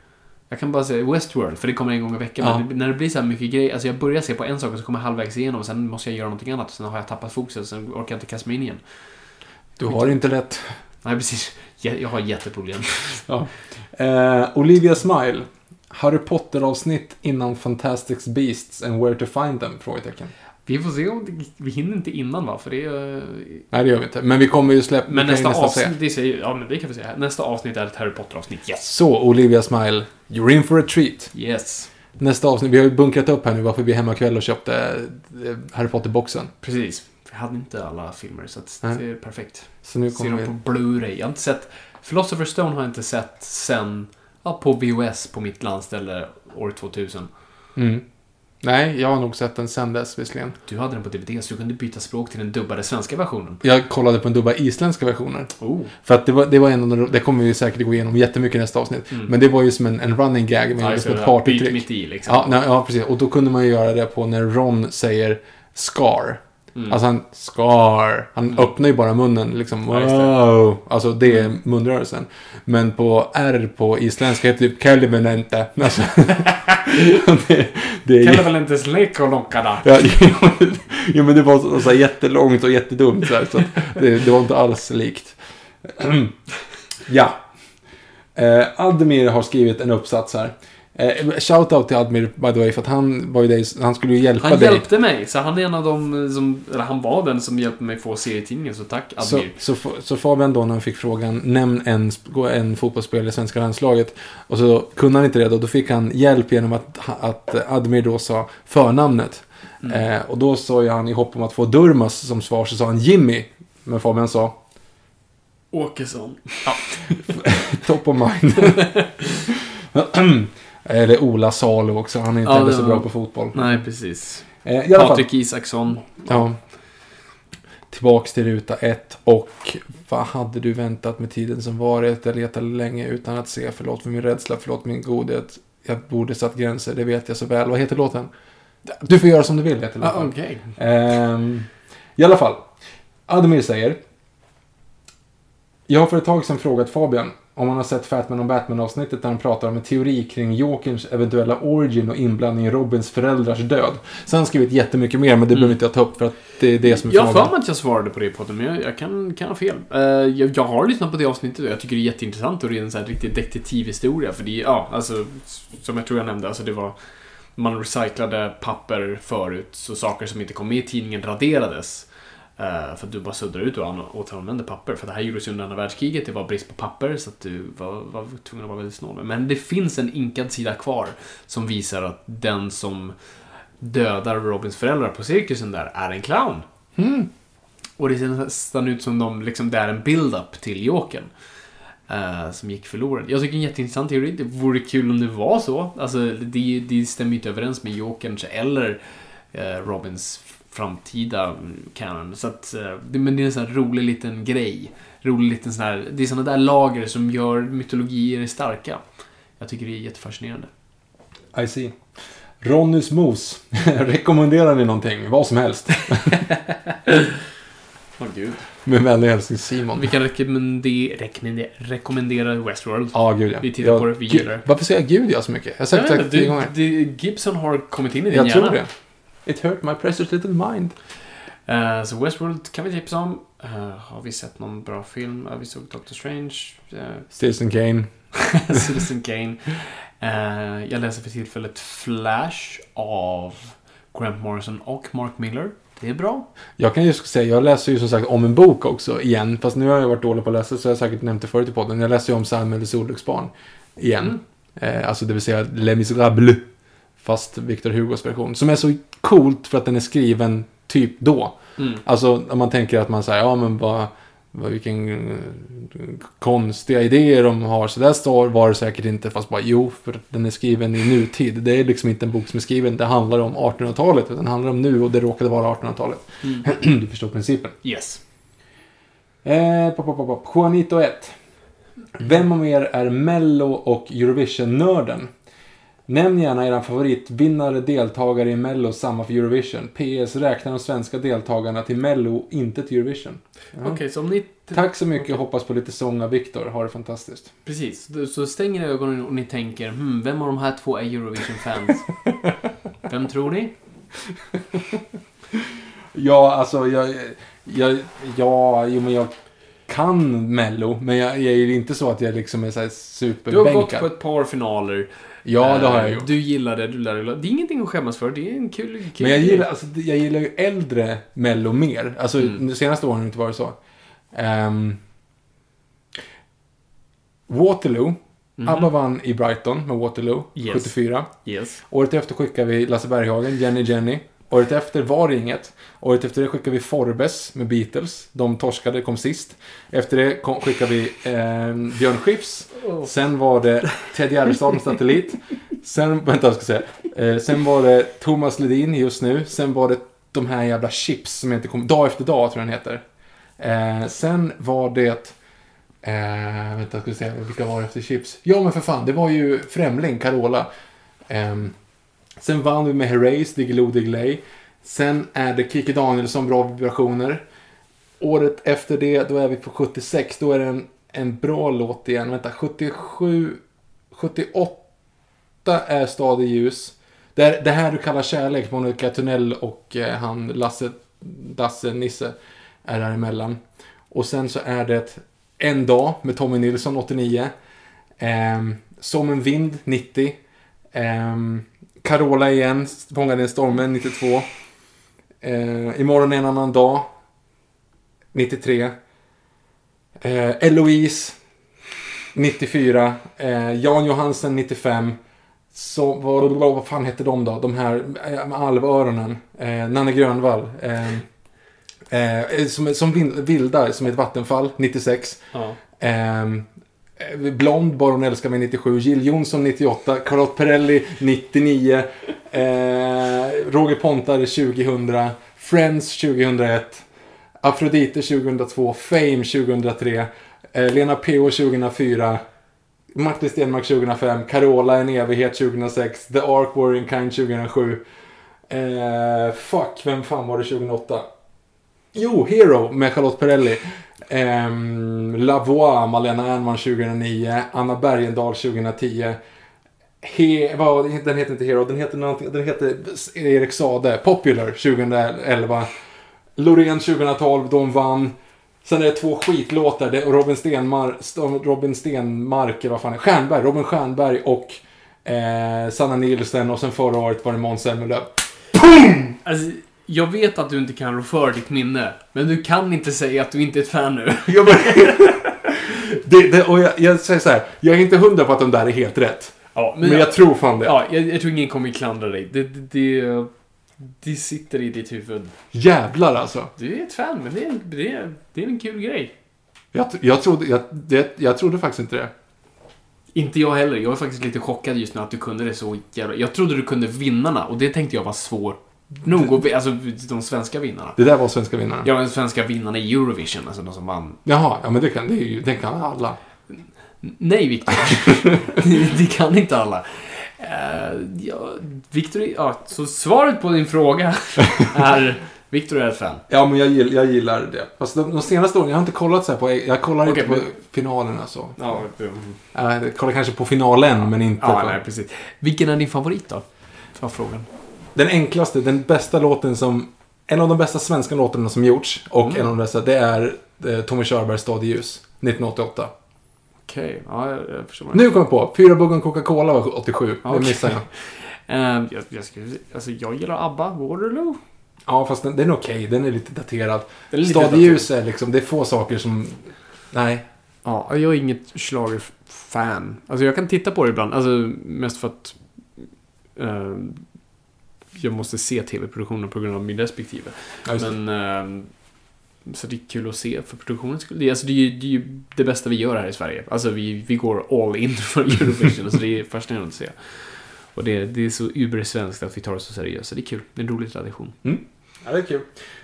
Jag kan bara säga Westworld, för det kommer en gång i veckan. Ja. Men när det blir så här mycket grejer, alltså jag börjar se på en sak och så kommer jag halvvägs igenom och sen måste jag göra någonting annat. Sen har jag tappat fokuset och sen orkar jag inte kasta mig in igen. Du har inte lätt. Nej, precis. Jag, jag har jätteproblem. Ja. Eh, Olivia Smile. Harry Potter-avsnitt innan Fantastic Beasts and Where to Find Them? Frågetecken. Vi får se om det, vi hinner inte innan va, för det är... Nej, det gör vi inte. Men vi kommer ju släppa... Men nästa avsnitt, säger, ja men det kan vi säga. Nästa avsnitt är ett Harry Potter-avsnitt. Yes! Så, Olivia Smile. You're in for a treat. Yes. Nästa avsnitt, vi har ju bunkrat upp här nu varför vi är hemma kväll och köpte eh, Harry Potter-boxen. Precis. Vi hade inte alla filmer, så att det är perfekt. Så nu Ser kommer dem vi... på Blu-ray. Jag har inte sett... Philosopher's Stone har jag inte sett sen... Ja, på VHS på mitt landställe år 2000. Mm. Nej, jag har nog sett den sen dess visserligen. Du hade den på DVD, så du kunde byta språk till den dubbade svenska versionen. Jag kollade på en dubba isländska versioner. Oh. För att det var, det var en av de, det kommer vi säkert gå igenom jättemycket i nästa avsnitt. Men det var ju som en, en running gag med Mm. Ja, som ett där. Byt partytrick. mitt i liksom. Ja, nej, ja, precis. Och då kunde man ju göra det på när Ron säger Scar. Mm. Alltså han, Scar. Han öppnar ju bara munnen liksom. Ja. Wow. Alltså det är munrörelsen. Men på R på isländska heter det typ Kälvenente. Alltså, det, det är där? Ja, jo, men det var så, så här jättelångt och jättedumt. Så, här, så det, det var inte alls likt. ja. Eh, Admir har skrivit en uppsats här. Eh, Shoutout till Admir, by the way, för att han, var ju dig, han skulle ju hjälpa Han dig. hjälpte mig, så han är en av dem som... Eller han var den som hjälpte mig få serietidningen, så tack Så, Admir. så, så Fabian då när han fick frågan, nämn en, en fotbollsspelare i svenska landslaget. Och så kunde han inte det då, då fick han hjälp genom att, att Admir då sa förnamnet. Eh, och då sa ju han i hopp om att få Durmas som svar, så sa han Jimmy. Men Fabian sa, Åkesson. top of mind. Eller Ola Salo också, han är inte Ja, heller så bra på fotboll. Nej, precis. Eh, Patrik Isaksson. ja. Tillbaks till ruta ett och vad hade du väntat med tiden som varit? Jag letade länge utan att se. Förlåt för min rädsla, förlåt min godhet. Jag borde satt gränser, det vet jag så väl. Vad heter låten? Du får göra som du vill, heter Ah, låten. Okej. Ehm, I alla fall. Ademir säger. Jag har för ett tag sedan frågat Fabian om han har sett Fatman och Batman-avsnittet där han pratar om en teori kring Jokerns eventuella origin och inblandning i Robins föräldrars död. Sen har han skrivit jättemycket mer, men det behöver inte jag ta upp för att det är det som är Jag har för frågan. mig att jag svarade på det på men jag, jag kan, kan ha fel. Eh, jag, jag har lyssnat på det avsnittet och jag tycker det är jätteintressant och det är en sån här riktig detektivhistoria. För det är, ja, alltså, som jag tror jag nämnde, alltså det var... Man recyclade papper förut, så saker som inte kom med i tidningen raderades. Eh, för att du bara suddar ut och an- återanvände papper. För det här gjordes ju under andra världskriget, det var brist på papper så att du var, var tvungen att vara väldigt snål. Men det finns en inkad sida kvar som visar att den som dödar Robins föräldrar på cirkusen där är en clown. Och det ser nästan ut som de, liksom, det är en build-up till Jokern. eh, som gick förlorad. Jag tycker en jätteintressant teori. Det vore kul om det var så. Alltså, det, det stämmer ju inte överens med Jokerns eller eh, Robins framtida canon. Så att, eh, men det är en sån här rolig liten grej. Rolig liten sån här, det är såna där lager som gör mytologier starka. Jag tycker det är jättefascinerande. I see. Ronnys mos. Rekommenderar ni någonting? Vad som helst. Åh gud. Med vänlig hälsning Simon. Vi kan rekommendera, rekommendera, rekommendera Westworld. Ja, gud ja. Vi tittar på det, vi gillar det. Varför säger jag gud ja så mycket? Jag har sagt Jag det tio gånger. Gibson har kommit in i din Jag hjärna. tror det. It hurt my precious little mind. Eh, så Westworld kan vi tipsa om. Eh, har vi sett någon bra film? Uh, vi såg Doctor Strange. Uh, Citizen Kane. Citizen Kane. Eh, jag läser för tillfället Flash av Grant Morrison och Mark Miller. Det är bra. Jag kan ju säga, jag läser ju som sagt om en bok också igen. Fast nu har jag varit dålig på att läsa så jag har säkert nämnt det förut i podden. Jag läser ju om Sam eller Solluxbarn igen. Eh, alltså det vill säga Les Misérables. Fast Victor Hugos version. Som är så coolt för att den är skriven typ då. Mm. Alltså om man tänker att man säger, ja men vad, vad vilken eh, konstiga idéer de har. Så där står var det säkert inte, fast bara jo, för att den är skriven i nutid. Det är liksom inte en bok som är skriven, det handlar om 1800-talet. Utan det handlar om nu och det råkade vara 1800-talet. du förstår principen. Yes. Eh, pop, pop, pop. Juanito 1. Vem av er är Mello och Eurovision-nörden? Nämn gärna era favoritvinnare, deltagare i Mello, samma för Eurovision. PS räknar de svenska deltagarna till Mello, inte till Eurovision. Ja. Okej, så om ni... Tack så mycket, hoppas på lite sång av Viktor. Ha det fantastiskt. Precis. Så stänger ni ögonen och ni tänker, hmm, vem av de här två är Eurovision-fans? vem tror ni? Ja, alltså jag... jag ja, jo men jag kan Mello, men jag, jag är inte så att jag liksom är så här Du har gått superbänkad. på ett par finaler. Ja, det har jag Eh, gjort. Du gillar det, du lär dig. Det är ingenting att skämmas för. Det är en kul, kul Men jag gillar, alltså, jag gillar ju äldre Mello mer. Alltså, Mm. de senaste åren har det inte varit så. Ehm, Waterloo. ABBA vann i Brighton med Waterloo, Yes. 74. Yes. Året efter skickade vi Lasse Berghagen, Jenny Jenny. Året efter var det inget. Året efter det skickade vi Forbes med Beatles. De torskade, kom sist. Efter det kom, skickade vi eh, Björn Skifs. Sen var det Ted Gärdestad med Satellit. Sen, vänta jag ska säga. Eh, sen var det Thomas Ledin just nu. Sen var det de här jävla chips som jag inte kommer... Dag efter dag tror jag den heter. Eh, sen var det... Eh, vänta, ska vi se. Vilka var det efter chips? Ja, men för fan. Det var ju Främling, Carola. Ehm, sen vann vi med Herreys, Diggiloo Diggiley. Sen är det Kikki Danielsson, Bra vibrationer. Året efter det, då är vi på 76. Då är det en, en bra låt igen. Vänta, 77... 78 är Stad i ljus. Det, är, det här du kallar kärlek, Monica Tunnell och eh, han Lasse, Dasse, Nisse är däremellan. Och sen så är det En dag med Tommy Nilsson, 89. Eh, Som en vind, 90. Ehm, Carola igen, Fångad i en stormen, 92. Eh, Imorgon en annan dag, 93. Eh, Eloise, 94. Eh, Jan Johansen, 95. Så, vad, vad fan hette de då? De här eh, med alvöronen. Eh, Nanne Grönvall. Eh, eh, som, som vin- vilda, som ett vattenfall, 96. Ja. Eh, blond, Bara hon älskar mig 97. Jill Johnson 98. Charlotte Perrelli 99. Eh, Roger Pontare 2000. Friends 2001. Afrodite 2002. Fame 2003. Eh, Lena P.O. 2004. Martin Stenmark 2005. Carola En evighet 2006. The Ark Warring Kind 2007. Eh, fuck, vem fan var det 2008? Jo, Hero med Charlotte Perrelli. Ehm, um, La Voix, Malena Ernman 2009. Anna Bergendahl 2010. He, vad, den heter inte Hero, den heter, någonting- den heter Erik Sade. Popular 2011. Loreen 2012, de vann. Sen är det två skitlåtar. Det är Robin Stenmark, Robin Stenmark, vad fan är? Stjernberg, Robin Stjernberg och eh, Sanna Nielsen. Och sen förra året var det Måns Zelmerlöw. Alltså, jag vet att du inte kan rå för ditt minne, men du kan inte säga att du inte är ett fan nu. Ja, men, det, det, och jag, jag säger så här, jag är inte hundra på att de där är helt rätt. Ja, Men, jag tror fan det. Ja, jag, jag tror ingen kommer klandra dig. Det, det, det, det sitter i ditt huvud. Jävlar alltså. Du är ett fan, men det är, det är, det är en kul grej. Jag, jag, trodde, jag, det, jag trodde faktiskt inte det. Inte jag heller. Jag är faktiskt lite chockad just nu att du kunde det så jävla... Jag trodde du kunde vinnarna och det tänkte jag var svårt nog. vi- Alltså de svenska vinnarna. Det där var svenska vinnaren. Ja, de svenska vinnarna i Eurovision, alltså de som vann. Jaha, ja men det kan, det, är ju, det kan alla. Nej, Viktor. det, kan inte alla. Uh, ja, Viktor är... Ja, så svaret på din fråga är... Viktor är ett fan. Ja, men jag, gill, jag gillar det. Fast de, de senaste åren, jag har inte kollat så här på, jag kollar Okej, inte på men- finalerna så. Ja, Jag kollar kanske på finalen, men inte ja på... nej, precis. Vilken är din favorit då? Var frågan. Den enklaste, den bästa låten som... En av de bästa svenska låtarna som gjorts, och Mm. en av de bästa, det är eh, Tommy Körbergs Stad i ljus, 1988. Okej, ja, jag, jag förstår. Nu kom jag på, Fyra buggen Coca-Cola var 87, det Okej. missade jag. Eh, jag, jag, skulle, alltså, jag gillar ABBA, Waterloo. Ja, fast den, den är okej, den är lite daterad. Den är lite Stad i daterad. ljus är liksom, det är få saker som... Nej. Ja, jag är inget schlagerfan. Alltså jag kan titta på det ibland, alltså mest för att eh, jag måste se tv-produktionen på grund av min respektive. Ja. Men eh, så det är kul att se för produktionens skull. Alltså, det, är ju, det är ju det bästa vi gör här i Sverige. Alltså vi, vi går all in för Eurovision, så det är fascinerande att se. Och det, det är så ubersvenskt att vi tar det så seriöst, så det är kul. Det är en rolig tradition. Ja, det är kul.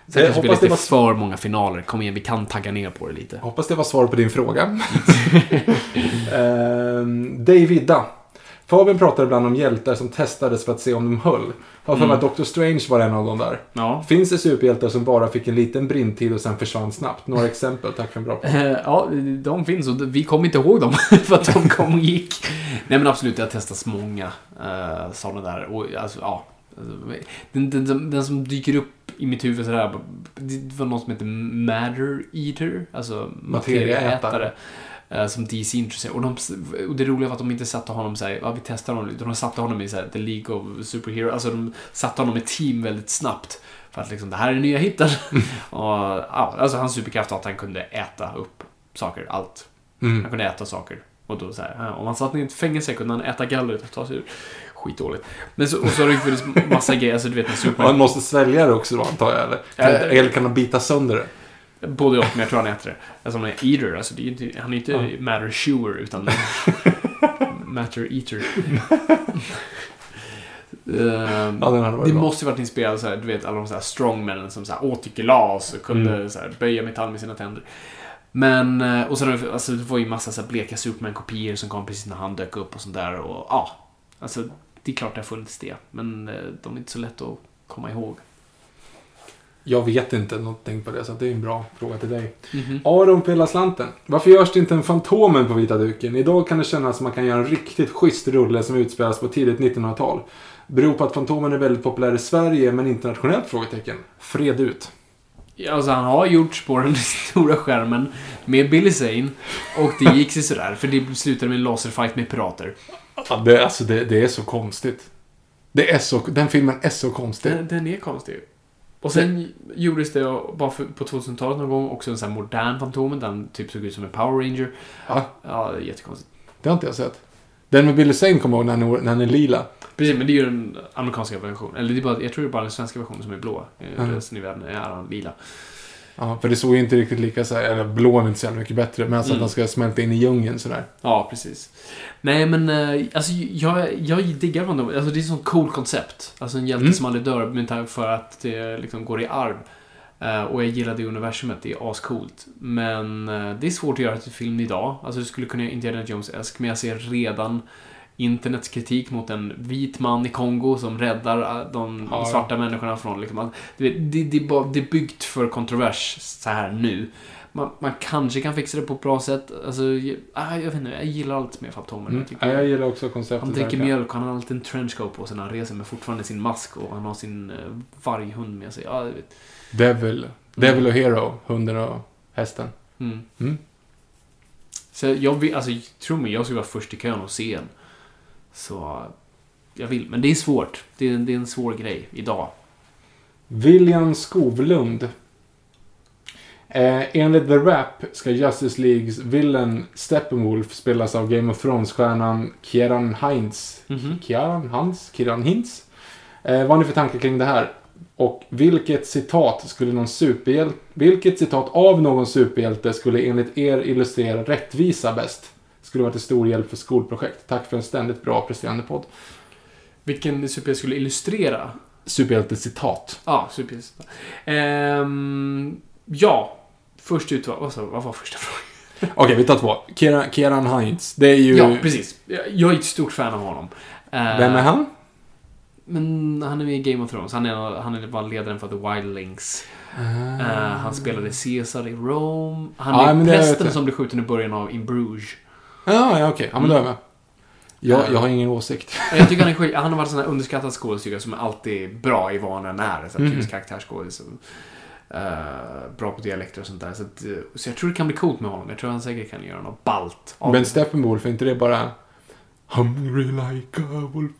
Sen Jag kanske det, lite var, för många finaler. Kom igen, vi kan tagga ner på det lite. hoppas det var svar på din fråga. Ehm, Dave Vidda. Fabian pratar ibland om hjältar som testades för att se om de höll. Har för mig att Doctor Strange var en av dem där. Ja. Finns det superhjältar som bara fick en liten brintid och sen försvann snabbt? Några exempel, tack för en bra podd. Eh, Ja, de finns och vi kommer inte ihåg dem för att de kom och gick. Nej men absolut, det har testats många uh, sådana där. Och alltså, ja. Den, den, den, som dyker upp i mitt huvud sådär, det var någon som heter Matter Eater, alltså Materieätare. Eh, Som DC intresserade. Och, de, och det roliga var att de inte satte honom såhär, ja vi testar honom lite. De satte honom i såhär, The League of Superhero. Alltså de satte honom i team väldigt snabbt. För att liksom, det här är nya hitten. och, ja, alltså hans superkraft var att han kunde äta upp saker, allt. Mm. Han kunde äta saker. Och då så här, om han satt i ett fängelse kunde han äta gallret och ta sig ur. Skitdåligt. Men så, och så har det funnits massa grejer, alltså du vet när Superman... han måste svälja det också då, antar jag, eller? Eller kan han bita sönder det? Både och, men jag tror han äter det. Alltså han är eater, alltså är inte, han är inte Ja. matter chewer, utan matter eater. Ehm, Ja, det bra. måste ju varit inspirerad så här, du vet alla de så här strongmännen som så här åt glas och kunde Mm. så här, böja metall med sina tänder. Men, eh, och sen alltså, det var ju massa så här bleka Superman-kopior som kom precis när han dök upp och sånt där och ja. Alltså, det är klart det har funnits det, men eh, de är inte så lätt att komma ihåg. Jag vet inte någonting på det, så det är en bra fråga till dig. Mhm. Aron på hela slanten. Varför görs det inte en Fantomen på vita duken? Idag kan det kännas som man kan göra en riktigt schysst rulle som utspelas på tidigt 1900-tal. Beror på att Fantomen är väldigt populär i Sverige, men internationellt? Frågetecken. Fred ut. Ja, Alltså han har gjorts på den stora skärmen med Billy Zane och det gick sig sådär för det slutade med en laserfight med pirater. Ja, det, alltså, det, det är så konstigt. Det är så, den filmen är så konstig. Den, den är konstig. Och sen gjordes det bara för, på 2000-talet någon gång också en sån här modern Fantomen. Den typ såg ut som en Power Ranger. Ja, Ja, det är jättekonstigt. det har inte jag sett. Den med Billy Zane kommer jag ihåg när han är- när han är lila. Precis, men det är ju den amerikanska versionen. Eller det är bara, jag tror det är bara den svenska versionen som är blå. Mm. Resten i världen är han lila. Ja, för det såg ju inte riktigt lika så här, eller blå är inte så jävla mycket bättre, men alltså Mm. att han ska smälta in i djungeln sådär. Ja, precis. Nej, men eh, alltså, jag, jag diggar Fantomen. Alltså, det är ett sånt cool koncept. Alltså en hjälte Mm. som aldrig dör tanke för att det liksom går i arv. Eh, och jag gillar det universumet, det är ascoolt. Men eh, det är svårt att göra till film idag. Alltså du skulle kunna göra Indiana Jones-esk, men jag ser redan internets kritik mot en vit man i Kongo som räddar eh, de Ja, ja. svarta människorna från liksom, det, det, är bara, det är byggt för kontrovers så här nu. Man, man kanske kan fixa det på ett bra sätt. Alltså, jag, ah, jag vet inte, jag gillar allt med Fantomen. Mm. Jag jag gillar också konceptet. han dricker mjölk och han har alltid en trenchcoat på sig när han reser med fortfarande sin mask och han har sin eh, varghund med sig. Ja. Devil. Devil och Hero, hunden och hästen. Mm. Mm. Så jag alltså tro mig, jag ska vara först i kön och se en. Så jag vill, men det är svårt. Det är, det är en svår grej idag. William Skovlund. Eh, enligt The Rap ska Justice Leagues villain Steppenwolf spelas av Game of Thrones-stjärnan Kieran Hines. Mhm. Kieran Hans? Kieran Hintz? Eh, vad har ni för tankar kring det här? Och vilket citat skulle någon superhjälte... Vilket citat av någon superhjälte skulle enligt er illustrera rättvisa bäst? Skulle vara till stor hjälp för skolprojekt. Tack för en ständigt bra presterande podd. Vilken superhjälte skulle illustrera? Superhjältecitat. Ja, superhjälte. Ehm, ja, först ut, vad, sa- vad var första frågan? Okej, vi tar två. Kieran Hines. Det är ju... Ja, precis. Jag är ett stort fan av honom. Eh, Vem är han? Men han är med i Game of Thrones. Han är, han är bara ledaren för The Wildlings. Eh, han spelade Caesar i Rome. Han Ja, är prästen som blir skjuten i början av In Bruges. Ja, ja okej. Ja, men då är jag med. Jag, Mm. jag har ingen åsikt. Jag tycker han är. Han har varit en sån här underskattad skådespelare som är alltid bra i vad han är. Så här, Mhm. Typisk karaktärsskådis. eh, bra på dialekter och sånt där. Så, att, eh, så jag tror det kan bli coolt med honom. Jag tror han säkert kan göra något ballt. Men Steppenwolf, är inte det bara... Hungry like a wolf.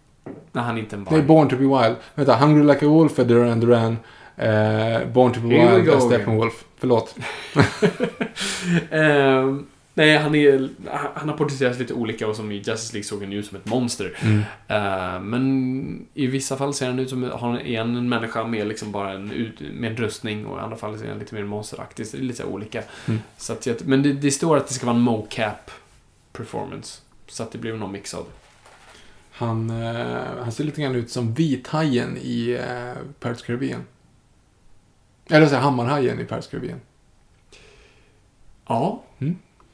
när han inte är en Det är. Born to be wild. Vänta, Hungry like a wolf är Duran Duran. Eh, Born to be Here wild är. Steppenwolf. Förlåt. Ehm, nej, han, är, han har porträtterats lite olika och som i Justice League såg han ut som ett monster. Mm. Eh, men i vissa fall ser han ut som han är en, en människa med liksom bara en, ut, med en rustning och i andra fall ser han lite mer monsteraktig. Så det är lite olika. Mm. Så att, men det, det står att det ska vara en mocap performance. Så att det blir någon mix av det. Han, eh, han ser lite grann ut som vithajen i eh, Pirates Caribbean. Eller så här, hammarhajen i Pirates Caribbean. Ja.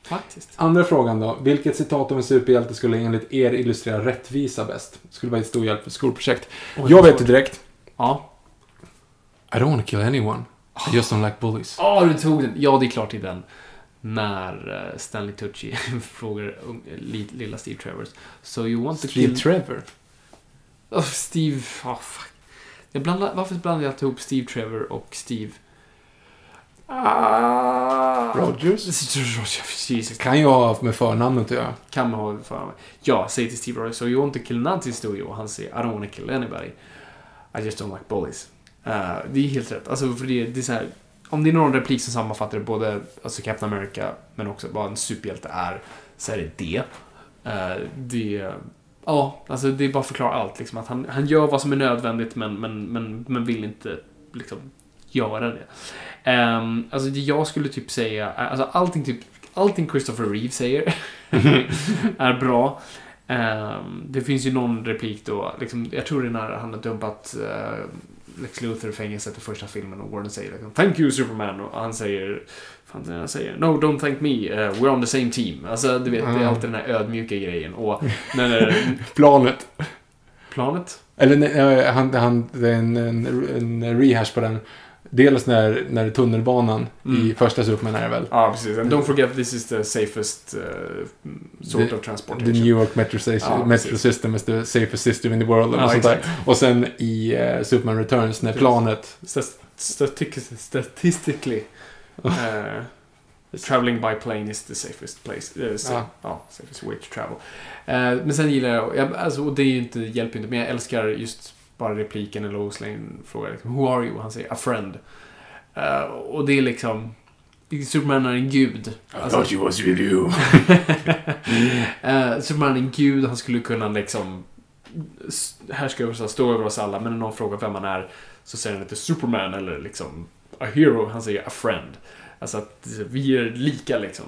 Faktiskt. Andra frågan då. Vilket citat av en superhjälte skulle enligt er illustrera rättvisa bäst? Skulle vara ett stor hjälp för skolprojekt. Oj, jag vet det direkt. Ja. I don't want to kill anyone. I just don't like bullies. Ja, du tog den. Ja, det är klart är den. När eh, Stanley Tucci frågar lilla Steve Travers. So you want to Steve kill... Trevor. Oh, Steve... Oh, fuck. Jag blandar, varför blandar jag alltid ihop Steve Trevor och Steve... Ah. Rogers. Jesus. Kan ju ha med förnamnet att göra. Kan man ha för mig. Jag säger till Steve Rogers, so you want to kill Nazis do you? Och han säger, I don't want to kill anybody. I just don't like bullies. Eh, det är helt rätt. Alltså, för det, det är så här, om det är någon replik som sammanfattar både alltså Captain America, men också vad en superhjälte är, så är det det. Eh, det ja, alltså det är bara att förklara allt. Liksom, att han, han gör vad som är nödvändigt, men, men, men, men vill inte liksom, göra det. Um, alltså det jag skulle typ säga, alltså allting, typ, allting Christopher Reeve säger är bra. Ehm, det finns ju någon replik då, liksom, jag tror det är när han har dumpat uh, Lex Luthor i fängelset i första filmen och Warden säger liksom, Thank you Superman och han säger fan det han säger No don't thank me, uh, we're on the same team. Alltså du vet, det är Mm. alltid den här ödmjuka grejen. Och när Planet. planet? Eller nej, eh, han, han, det är en, en, en rehash på den. Dels när, när tunnelbanan i Mm. första Superman är väl. Ja, precis. And don't forget this is the safest uh, sort The- of The transportation. New York Metro, Station, Ja, Metro. System is the safest system in the world. Och, Ja, sånt där. och sen i eh, Superman Returns när planet... Statistically uh, traveling by plane is the safest place. Uh, sa- Ja. ja. safest way to travel. Uh, men sen gillar jag, jag alltså, och det är ju inte, hjälper inte, men jag älskar just bara repliken när Lois Lane frågar liksom, Who are you? Han säger A friend. Uh, och det är liksom Superman är en gud. Alltså, you was with you. Eh, Superman är en gud, han skulle kunna liksom härska över oss, stå över oss alla, men när någon frågar vem han är så säger han inte Superman eller liksom a hero, han säger a friend. Alltså att vi är lika liksom.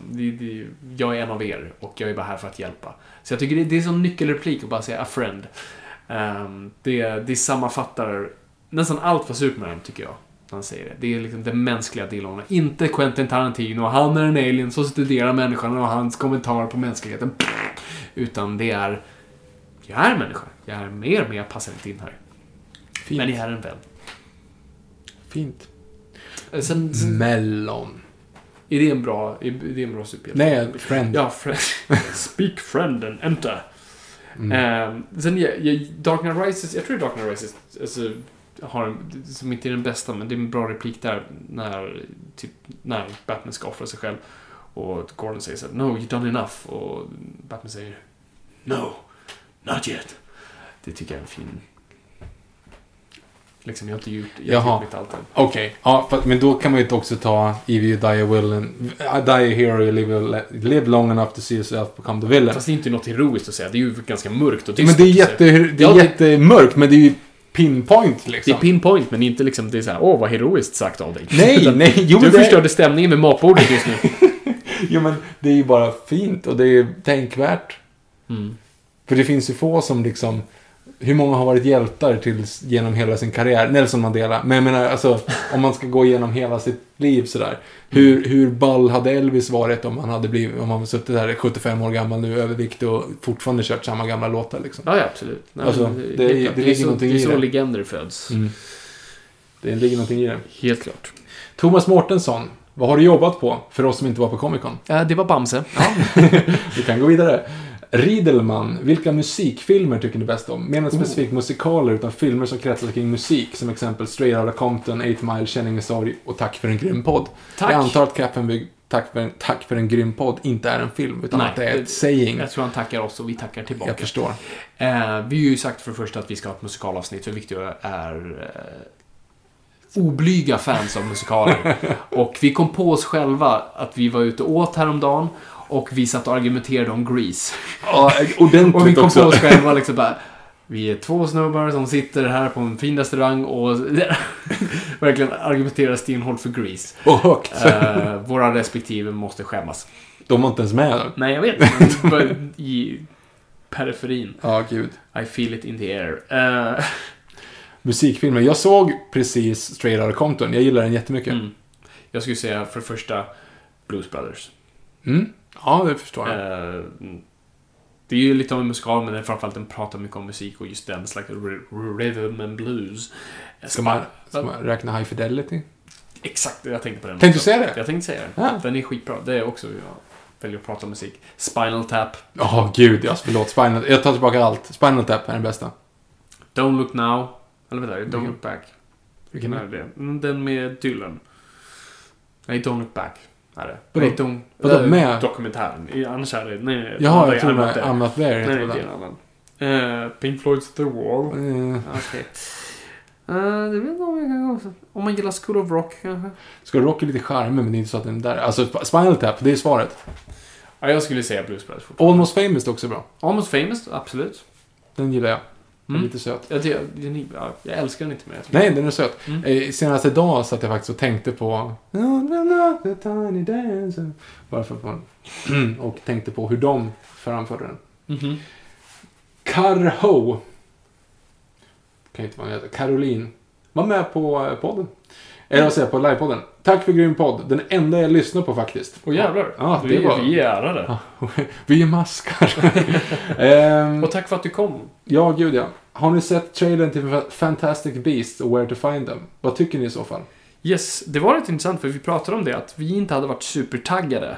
Jag är en av er och jag är bara här för att hjälpa. Så jag tycker det, det är en sån nyckelreplik att bara säga a friend. Ehm, det, det sammanfattar nästan allt vad Superman tycker jag. När han säger det. Det är liksom den mänskliga delen. Inte Quentin Tarantino, han är en alien som studerar människan och hans kommentar på mänskligheten. Utan det är, jag är människa. Jag är mer, men jag passar inte in här. Fint. Men jag är en vän. Fint. Eh, Sen, sen Mellon. är det en bra, är det en bra superhjälte? Nej, friend. Ja, friend. Speak friend and enter. Mm. Ehm, sen, jag, jag, Dark Knight Rises, jag tror Dark Knight Rises, alltså, har en, som inte är den bästa, men det är en bra replik där när, typ, när Batman ska offra sig själv. Och Gordon säger så här, No, you've done enough. Och Batman säger, No, not yet. Det tycker jag är en fin... Liksom, jag har inte gjort, jag har inte gjort mitt. Okej, ja, för- men då kan man ju inte också ta If you die a villain, die a hero, you live, live long enough to see yourself become the villain. Fast det är inte något heroiskt att säga, det är ju ganska mörkt och men det är, jätte, det är Ja, det- jättemörkt, men det är ju pinpoint Det liksom. är pinpoint, men inte liksom, det är såhär, åh vad heroiskt sagt av dig. Nej, Utan nej, jo, du det- förstörde stämningen med matbordet just nu. Jo, men det är ju bara fint och det är tänkvärt. Mm. För det finns ju få som liksom... Hur många har varit hjältar tills, genom hela sin karriär? Nelson Mandela. Men jag menar, alltså, om man ska gå igenom hela sitt liv sådär. Hur, hur ball hade Elvis varit om han hade blivit, om han suttit där 75 år gammal nu, överviktig och fortfarande kört samma gamla låtar liksom? Ja, ja absolut. Nej, Alltså, det är- helt det klart. ligger så, någonting det är i så det. legender föds. Mm. Det ligger någonting i det. Helt klart. Thomas Mårtensson, vad har du jobbat på? För oss som inte var på Comic Con. Ja, det var Bamse. Vi kan gå vidare. Riedelman, vilka musikfilmer tycker ni bäst om? Menar Oh. specifikt musikaler utan filmer som kretsar kring musik, som exempel Straight Outta Compton, 8 Mile, Känning sorg och Tack för en grym podd. Tack. Jag antar att Kappenbygg, tack för, en, tack för en grym podd, inte är en film, utan Nej, att det är ett saying. Jag tror han tackar oss och vi tackar tillbaka. Jag förstår. Eh, vi har ju sagt för det första att vi ska ha ett musikalavsnitt, för Victor är eh, oblyga fans av musikaler. och vi kom på oss själva att vi var ute och åt häromdagen och vi satt och argumenterade om Grease. Ja, ordentligt Och vi kom också. på oss själva liksom bara vi är två snubbar som sitter här på en fin restaurang och verkligen argumenterar stenhårt för Grease. Och högt. Eh, våra respektive måste skämmas. De var inte ens med. då. Nej, jag vet. Men i periferin. Ja, gud. I feel it in the air. Eh, Musikfilmer. Jag såg precis Straight Outta Compton. Jag gillar den jättemycket. mm. Jag skulle säga för det första Blues Brothers. Mm. Ja, det förstår jag. Eh, det är ju lite av en musikal, men det är framförallt den pratar mycket om musik och just den slags rhythm and blues. Ska man, ska man räkna High Fidelity? Exakt, jag tänkte på den. Tänkte du säga det? Jag tänkte säga det. Ja. Den är skitbra. Det är också, jag väljer att prata om musik. Spinal Tap, Ja, gud ja. Förlåt. Spinal... Jag tar tillbaka allt. Spinal Tap är den bästa. Don't Look Now. Eller vänta, Don't Vilken? Look Back. Vilken Vilken är det? Mm, Den med Dylan. Nej, Don't Look Back. Det. Vadå? Nej, don't, Vadå, det med? Dokumentären. I- Annars är det... Nej, Jaha, det jag tror det var. I'm Not There. Nej, heter det är den. en annan. Eh, Pink Floyds The Wall. Eh, Okej. Uh, jag vet inte om jag kan gå... Om man gillar School of Rock kanske? Ska Rock är lite charmig, men det är inte så att den är där. Alltså, Sp- Spinal Tap, det är svaret. Ja, jag skulle säga Blues Brothers fortfarande. Almost Famous är också bra. Almost Famous, absolut. Den gillar jag. Mm. lite söt. Jag, jag, jag, ja, jag älskar den inte tycker- Nej, den är söt. Mm. Eh, Senast idag satt jag faktiskt och tänkte på... The tiny dancer. Bara för att man... Och tänkte på hur de framförde den. Mhm. Carho. Kan inte vara heter. Caroline. Var med på eh, podden. Eller vad säger jag, på livepodden. Tack för grym podd. Den enda jag lyssnar på faktiskt. Åh jävlar. Ja, vi, var... vi är ärade. Vi är maskar. Ehm, Och tack för att du kom. ja, gud ja. Har ni sett trailern till Fantastic Beasts och Where to Find Them? Vad tycker ni i så fall? Yes, det var rätt intressant för vi pratade om det att vi inte hade varit supertaggade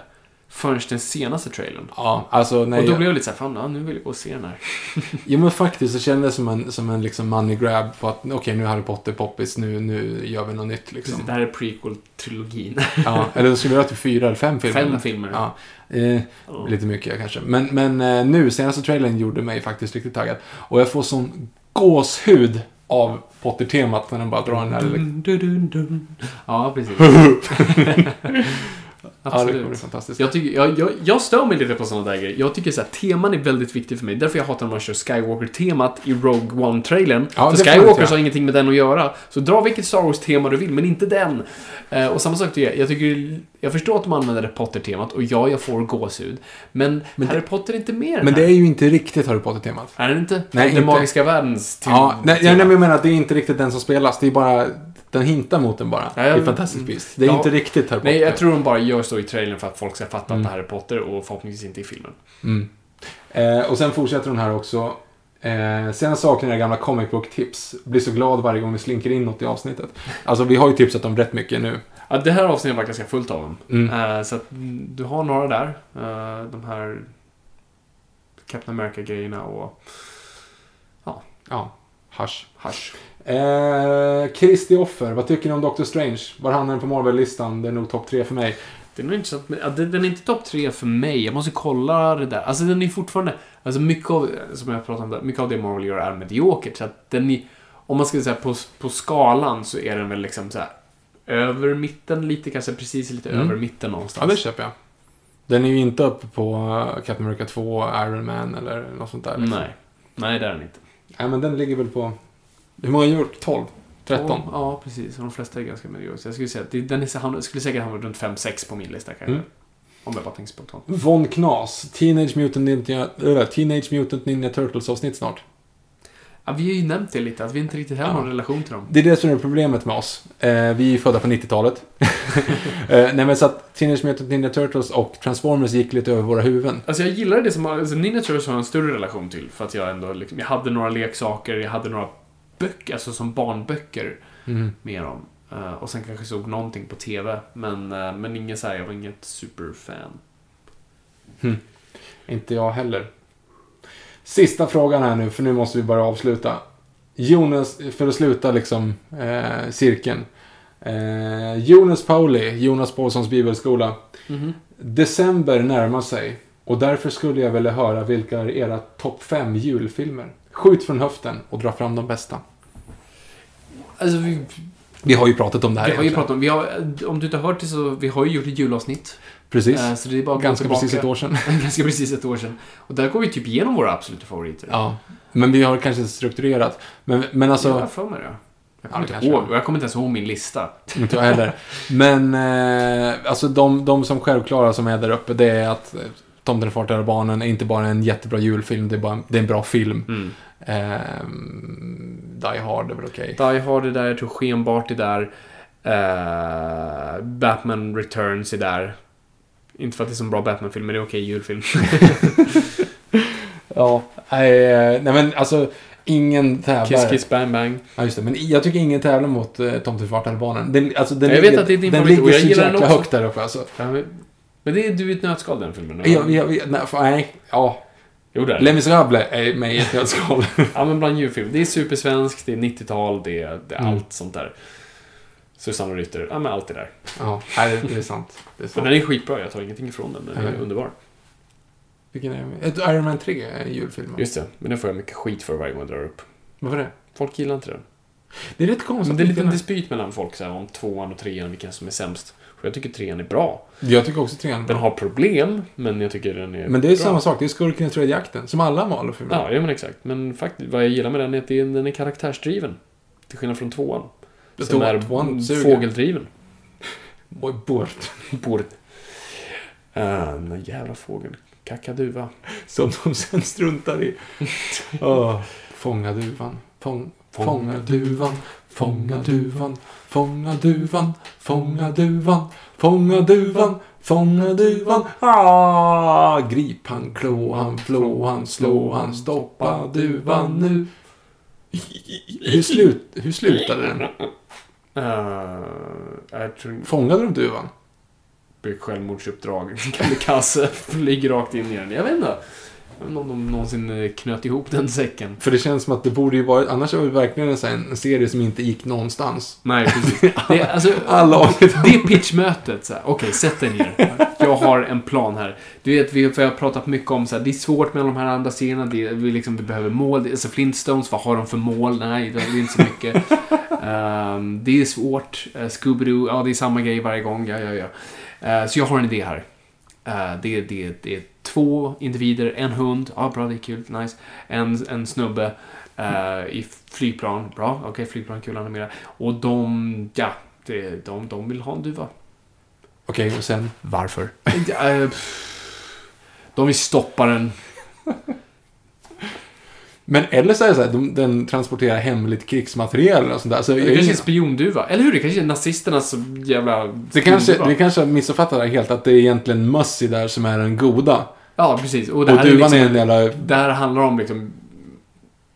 förrän den senaste trailern. Ja, alltså nej. och då jag- blev jag lite såhär, fan ja, nu vill jag gå och se den här. Jo men faktiskt så kändes det som en, som en liksom money grab på att okej nu är Harry Potter poppis, nu, nu gör vi något nytt liksom. Precis, det här är prequel-trilogin. Ja, eller skulle vi göra till fyra eller fem filmer. Fem filmer. Ja, eh, lite mycket kanske. Men, men eh, nu, senaste trailern gjorde mig faktiskt riktigt taggad. Och jag får sån gåshud av Potter-temat när den bara drar den här lilla... Ja, precis. Ja, det Absolut. kommer bli fantastiskt. Jag, tycker, jag, jag, jag stör mig lite på sådana där grejer. Jag tycker så här, teman är väldigt viktigt för mig. Därför jag hatar när man kör Skywalker-temat i Rogue One-trailern. Ja, för det Skywalker har ingenting med den att göra. Så dra vilket Star Wars-tema du vill, men inte den. Eh, och samma sak tycker jag. Jag, tycker, jag förstår att de använder Potter-temat och ja, jag får gåshud. Men, Men det- Harry Potter är inte mer än Men det är ju inte riktigt Harry Potter-temat. Är den inte? Nej, Den inte. magiska världens till, Ja, nej, nej, men jag menar att det är inte riktigt den som spelas. Det är bara... Den hintar mot den bara. Ja, I Fantastic Beasts. Det är Ja. inte riktigt Harry Potter. Nej, jag tror de bara gör så i trailern för att folk ska fatta Mm. att det här är Potter och förhoppningsvis inte i filmen. Mm. Eh, och sen fortsätter hon här också. Eh, sen saknar jag gamla comic book tips. Blir så glad varje gång vi slinker in något i avsnittet. Alltså vi har ju tipsat om rätt mycket nu. Ja, det här avsnittet var ganska fullt av dem. Mm. Eh, så att du har några där. Eh, de här Captain America-grejerna och Ja, hasch. Hush. Eh, Kristi offer, vad tycker ni om Doctor Strange? Var hamnar den på Marvel-listan? Det är nog topp tre för mig. Det är ja, den den är inte topp tre för mig. Jag måste kolla det där. Alltså den är fortfarande, alltså mycket av, som jag pratade om, där, mycket av det Marvel gör är mediokert. Så att den är, om man ska säga på, på skalan så är den väl liksom så här över mitten lite, kanske precis lite Mm. över mitten Ja, någonstans. det köper jag. Den är ju inte uppe på eh, Captain America 2, Iron Man eller något sånt där. liksom. Nej. Nej, det är den inte. Nej, men den ligger väl på... Hur många har gjort? 12? 13? Ja, precis. Och de flesta är ganska mediokra. Så jag skulle säga att det- den är, han skulle säkert hamna runt 5-6 på min lista kanske. Mm. Om jag bara tänker spontant. Von Knas, Teenage Mutant Ninja, äh, Teenage Mutant Ninja Turtles avsnitt snart. Ja, vi har ju nämnt det lite, att vi inte riktigt har Ja. någon relation till dem. Det är det som är problemet med oss. Eh, vi är födda på 90-talet. eh, nej men så att Teenage Mutant Ninja Turtles och Transformers gick lite över våra huvuden. Alltså jag gillar det som, alltså Ninja Turtles har en större relation till. För att jag ändå, liksom, jag hade några leksaker, jag hade några böcker, alltså som barnböcker Mm. med dem. Eh, och sen kanske såg någonting på TV. Men, uh, men ingen så här, jag var inget superfan. Inte jag heller. Sista frågan här nu, för nu måste vi börja avsluta. Jonas, för att sluta liksom eh, cirkeln. Eh, Jonas Pauli, Jonas Paulssons bibelskola. Mhm. December närmar sig och därför skulle jag vilja höra vilka är era topp fem julfilmer. Skjut från höften och dra fram de bästa. Alltså vi, Vi har ju pratat om det här vi har ju pratat om, vi har, om du inte har hört det så, vi har ju gjort ett julavsnitt. Precis. Eh, så det är bara Ganska tillbaka. precis ett år sedan. Ganska precis ett år sedan. Och där går vi typ igenom våra absoluta favoriter. Ja. Men vi har kanske strukturerat. Men, men alltså... jag har för mig det. Jag kommer Ja, inte ihåg, jag kommer inte ens ihåg min lista. Inte jag heller. Men eh, alltså de, de som självklara som är där uppe, det är att eh, Tomten är fartigare barnen är inte bara en jättebra julfilm, det är, bara, det är en bra film. Mm. Ehm, Die Hard är väl okej. Die Hard är där, jag tror Skenbart är där. Eh, Batman Returns är där. Inte för att det är så bra Batman-film, men det är okej julfilm. Ja. Nej, eh, nej men alltså, ingen tävlar. Kiss Kiss Bang Bang. Ja, just det. Men jag tycker ingen tävlar mot uh, Tomtefart-albanen. Den, alltså, den Jag vet att det är din den favorit, och ligger jag så gillar den jäkla också. högt där uppe alltså. Ja, men- Men det är du i ett nötskal, den filmen. Jag, jag, jag, nej, fan, nej, ja. Jo, det är Les det. Misérables är med i ett nötskal. Ja, men bland julfilm. Det är supersvenskt, det är 90-tal, det är, det är Mm. allt sånt där. Susanne Rytter, ja men allt det där. ja, nej, det, det är sant. Det är Men sant. den är skitbra, jag tar ingenting ifrån den. Den är Nej. underbar. Vilken är Ett Iron Man 3 är en julfilm. Just det, men den får jag mycket skit för varje gång jag drar upp. Varför det? Folk gillar inte den. Det är lite konstigt. Men det är lite en inte- dispyt mellan folk så här, om tvåan och trean, vilken som är sämst. För jag tycker trean är bra. Jag tycker också trean är Den bra. har problem, men jag tycker den är Men det är bra. samma sak, det är skurken i tredje akten. Som alla Marvel-filmer. Ja, ja, men exakt. Men faktiskt, vad jag gillar med den är att den är karaktärsdriven. Till skillnad från tvåan. Som är tvåan fågeldriven. Oj, bort. Bort. Den jävla fågeln. Kakaduva. Som de sen struntar i. Åh, fånga duvan. Fång, fånga duvan. Fånga duvan. Fånga duvan. Fånga duvan. Fånga duvan. Fånga duvan. Ah, grip han, klå han, flå han, slå han, stoppa duvan nu. Hur, slut, hur slutade den? Uh, tror Fångade de duvan? Beck självmordsuppdrag. Kamikaze flyger rakt in i den. Jag vet inte. Jag vet inte om de någonsin eh, knöt ihop den säcken. För det känns som att det borde ju vara, annars är det verkligen en, sån här- en serie som inte gick någonstans. Nej, precis. Det är, alltså, Alla det är pitchmötet. Okej, sätt dig ner. Jag har en plan här. Du vet, vi, för jag har pratat mycket om så här, det är svårt med de här andra serierna. Det, vi, liksom, vi behöver mål. Alltså Flintstones, vad har de för mål? Nej, det är inte så mycket. Ehm, det är svårt. Uh, Scooby-Doo, ja det är samma grej varje gång. Ja, ja, ja. Eh, så jag har en idé här. Eh, det, det, det två individer, en hund, ja bra, det är kul, nice. En, en snubbe eh, i flygplan, bra, okej, flygplan, kul, animera. Och de, ja, det, de, de vill ha en duva. Okej, och sen? Varför? Eh, de vill stoppa den. Men eller så är det så här, de, den transporterar hemligt krigsmateriel och sånt där. Så jag, Det kanske är en spionduva. Eller hur? Det kanske är nazisternas jävla det kanske, vi kanske har missuppfattat det helt, att det är egentligen Mussy där som är den goda. Ja, precis. Och Och, det här duvan är är liksom, en jävla... Det här handlar om liksom...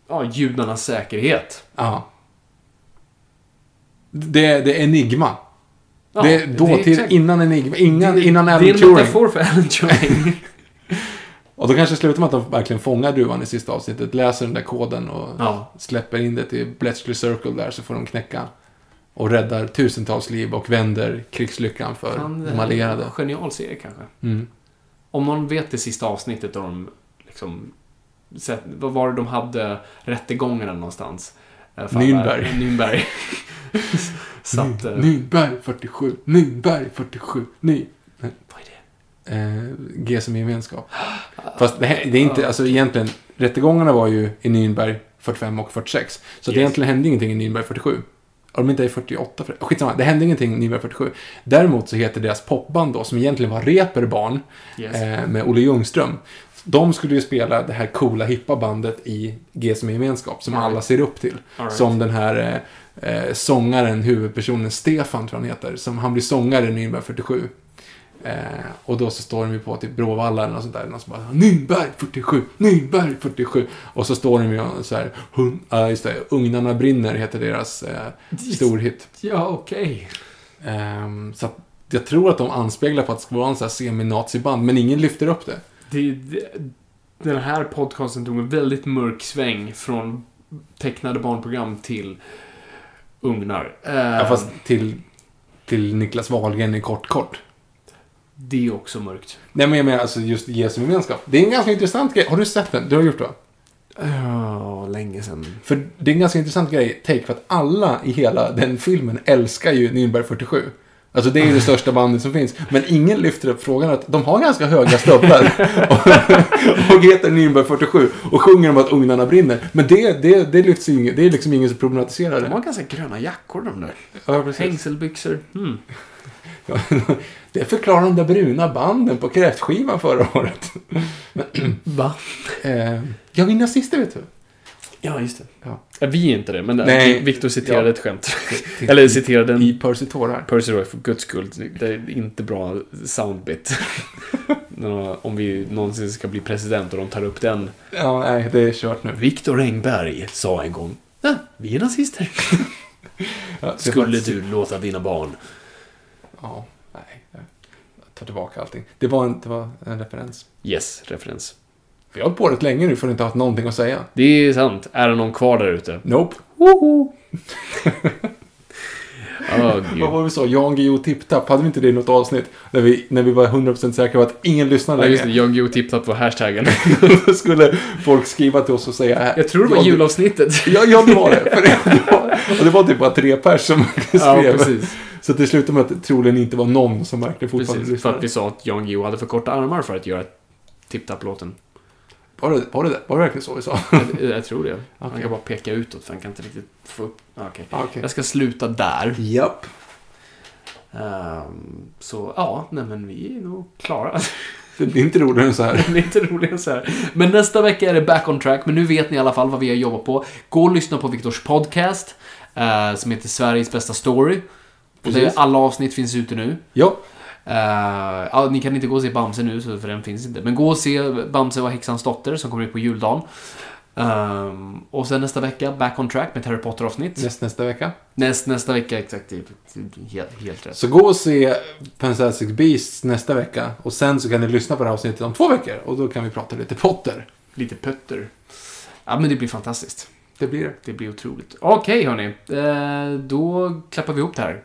Ja, judarnas säkerhet. Ja. Det, det är Enigma. Ja, det är dåtid, innan Enigma, innan, Det- innan Det Alan är en Turing. metafor för Alan Turing. Och då kanske det slutar med att de verkligen fångar duvan i sista avsnittet, läser den där koden och Ja. släpper in det till Bletchley Circle där så får de knäcka. Och räddar tusentals liv och vänder krigslyckan för de allierade. Genial serie kanske. Mm. Om någon vet det sista avsnittet då de liksom... Vad var det de hade rättegångarna någonstans? Eh, Nürnberg. Nürnberg. Så att... eh, Nürnberg 47, Nürnberg 47, Ny... Vad är det? Eh, G som gemenskap. Fast det, här- det är inte, alltså egentligen, rättegångarna var ju i Nürnberg 45 och 46. Så det Yes. egentligen hände ingenting i Nürnberg 47. De inte är 48, för, skitsamma, det hände ingenting i Nürnberg 47. Däremot så heter deras popband då, som egentligen var Reeperbahn, Yes. eh, med Olle Ljungström. De skulle ju spela det här coola hippa bandet i G som gemenskap, som right. alla ser upp till. Right. Som den här eh, eh, sångaren, huvudpersonen Stefan tror han heter, som han blir sångare i Nürnberg 47. Eh, och då så står de ju på typ Bråvalla eller något sånt där. Någon som bara Nürnberg 47, Nürnberg 47. Och så står de ju så här, hun, ja just det, Ugnarna brinner heter deras eh, storhit. Ja, okej. Ehm, så att jag tror att de anspeglar på att det ska vara en sån här semi-nazi-band, men ingen lyfter upp det. Det, det, den här podcasten tog en väldigt mörk sväng från tecknade barnprogram till ugnar. Eh, Ja, fast till, till Niklas Wahlgren i kort kort. Det är också mörkt. Nej men jag menar alltså just Jesu gemenskap. Det är en ganska intressant grej. Har du sett den? Du har gjort det? va? Ja, länge sedan. För det är en ganska intressant grej, take, för att alla i hela den filmen älskar ju Nürnberg 47. Alltså det är ju det största bandet som finns. Men ingen lyfter upp frågan att de har ganska höga stövlar. och, och heter Nürnberg 47 och sjunger om att ugnarna brinner. Men det, det, det lyfts ju det är liksom ingen som problematiserar De har det. ganska gröna jackor de där. Ja, precis. Hängselbyxor. Mm. Det förklarar de där bruna banden på kräftskivan förra året. Va? Eh, ja, vi är nazister vet du. Ja, just det. Ja. Ja, vi är inte det, men Nej. Victor citerade Ja. ett skämt. Eller citerade en... I Percy Tårar. Percy Roy, för guds skull. Det är inte bra soundbit. Om vi någonsin ska bli president och de tar upp den. Ja, nej, det är kört nu. Viktor Engberg sa en gång. "Ah, vi är nazister. Ja, Skulle faktiskt- du låta dina barn? Ja, tar tillbaka allting. Det var en, det var en referens. Yes, referens. Vi har hållit på rätt länge nu för att inte ha haft någonting att säga. Det är sant. Är det någon kvar där ute? Nope. Åh, gud. Vad var det vi sa? Jan Guillou tipptapp. Hade vi inte det i något avsnitt? När vi, när vi var 100% säkra på att ingen lyssnade Ja, just det. längre. Jan Guillou tippade på hashtaggen. Då skulle folk skriva till oss och säga... Jag tror det var julavsnittet. Ja, ja, det var det. För det, var, och det var typ bara tre pers som skrev. Ja, precis. Så det slutade med att det troligen inte var någon som verkligen fortfarande Precis, för lyssnade. att vi sa att Jan Guillou hade för korta armar för att göra tipptapp-låten. Var det, var, det, var det verkligen så vi sa? Jag, jag tror det. Han Okej. kan bara peka utåt för han kan inte riktigt få upp... Ah, okej. Jag ska sluta där. Japp. Ehm, så ja, nej men vi är nog klara. Det är inte roligare än så här. det är inte roligare så här. Men nästa vecka är det back on track, men nu vet ni i alla fall vad vi har jobbat på. Gå och lyssna på Viktors podcast, eh, som heter Sveriges bästa story. Och alla avsnitt finns ute nu. Ja, Eh, ja, ni kan inte gå och se Bamse nu, för den finns inte. Men gå och se Bamse och häxans dotter som kommer ut på juldagen. Ehm, och sen nästa vecka, back on track med ett Harry Potter-avsnitt. näst, nästa vecka. Näst, nästa vecka, exakt. Helt, helt rätt. Så gå och se Fantastic Beasts nästa vecka. Och sen så kan ni lyssna på det här avsnittet om två veckor. Och då kan vi prata lite Potter. Lite Pötter. Ja, men det blir fantastiskt. Det blir det. Det blir otroligt. Okej, hörni. Eh, då klappar vi ihop det här.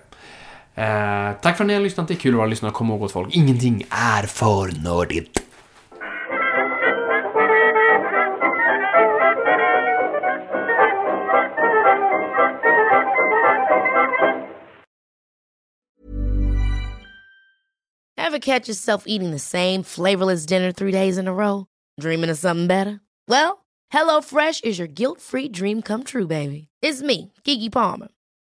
Eh, tack för att ni har lyssnat. Det är kul att vara lyssnare. Kom ihåg folk. Ingenting är för nördigt. Ever catch yourself eating the same flavorless dinner three days in a row? Dreaming of something better? Well, HelloFresh is your guilt-free dream come true, baby. It's me, Kiki Palmer.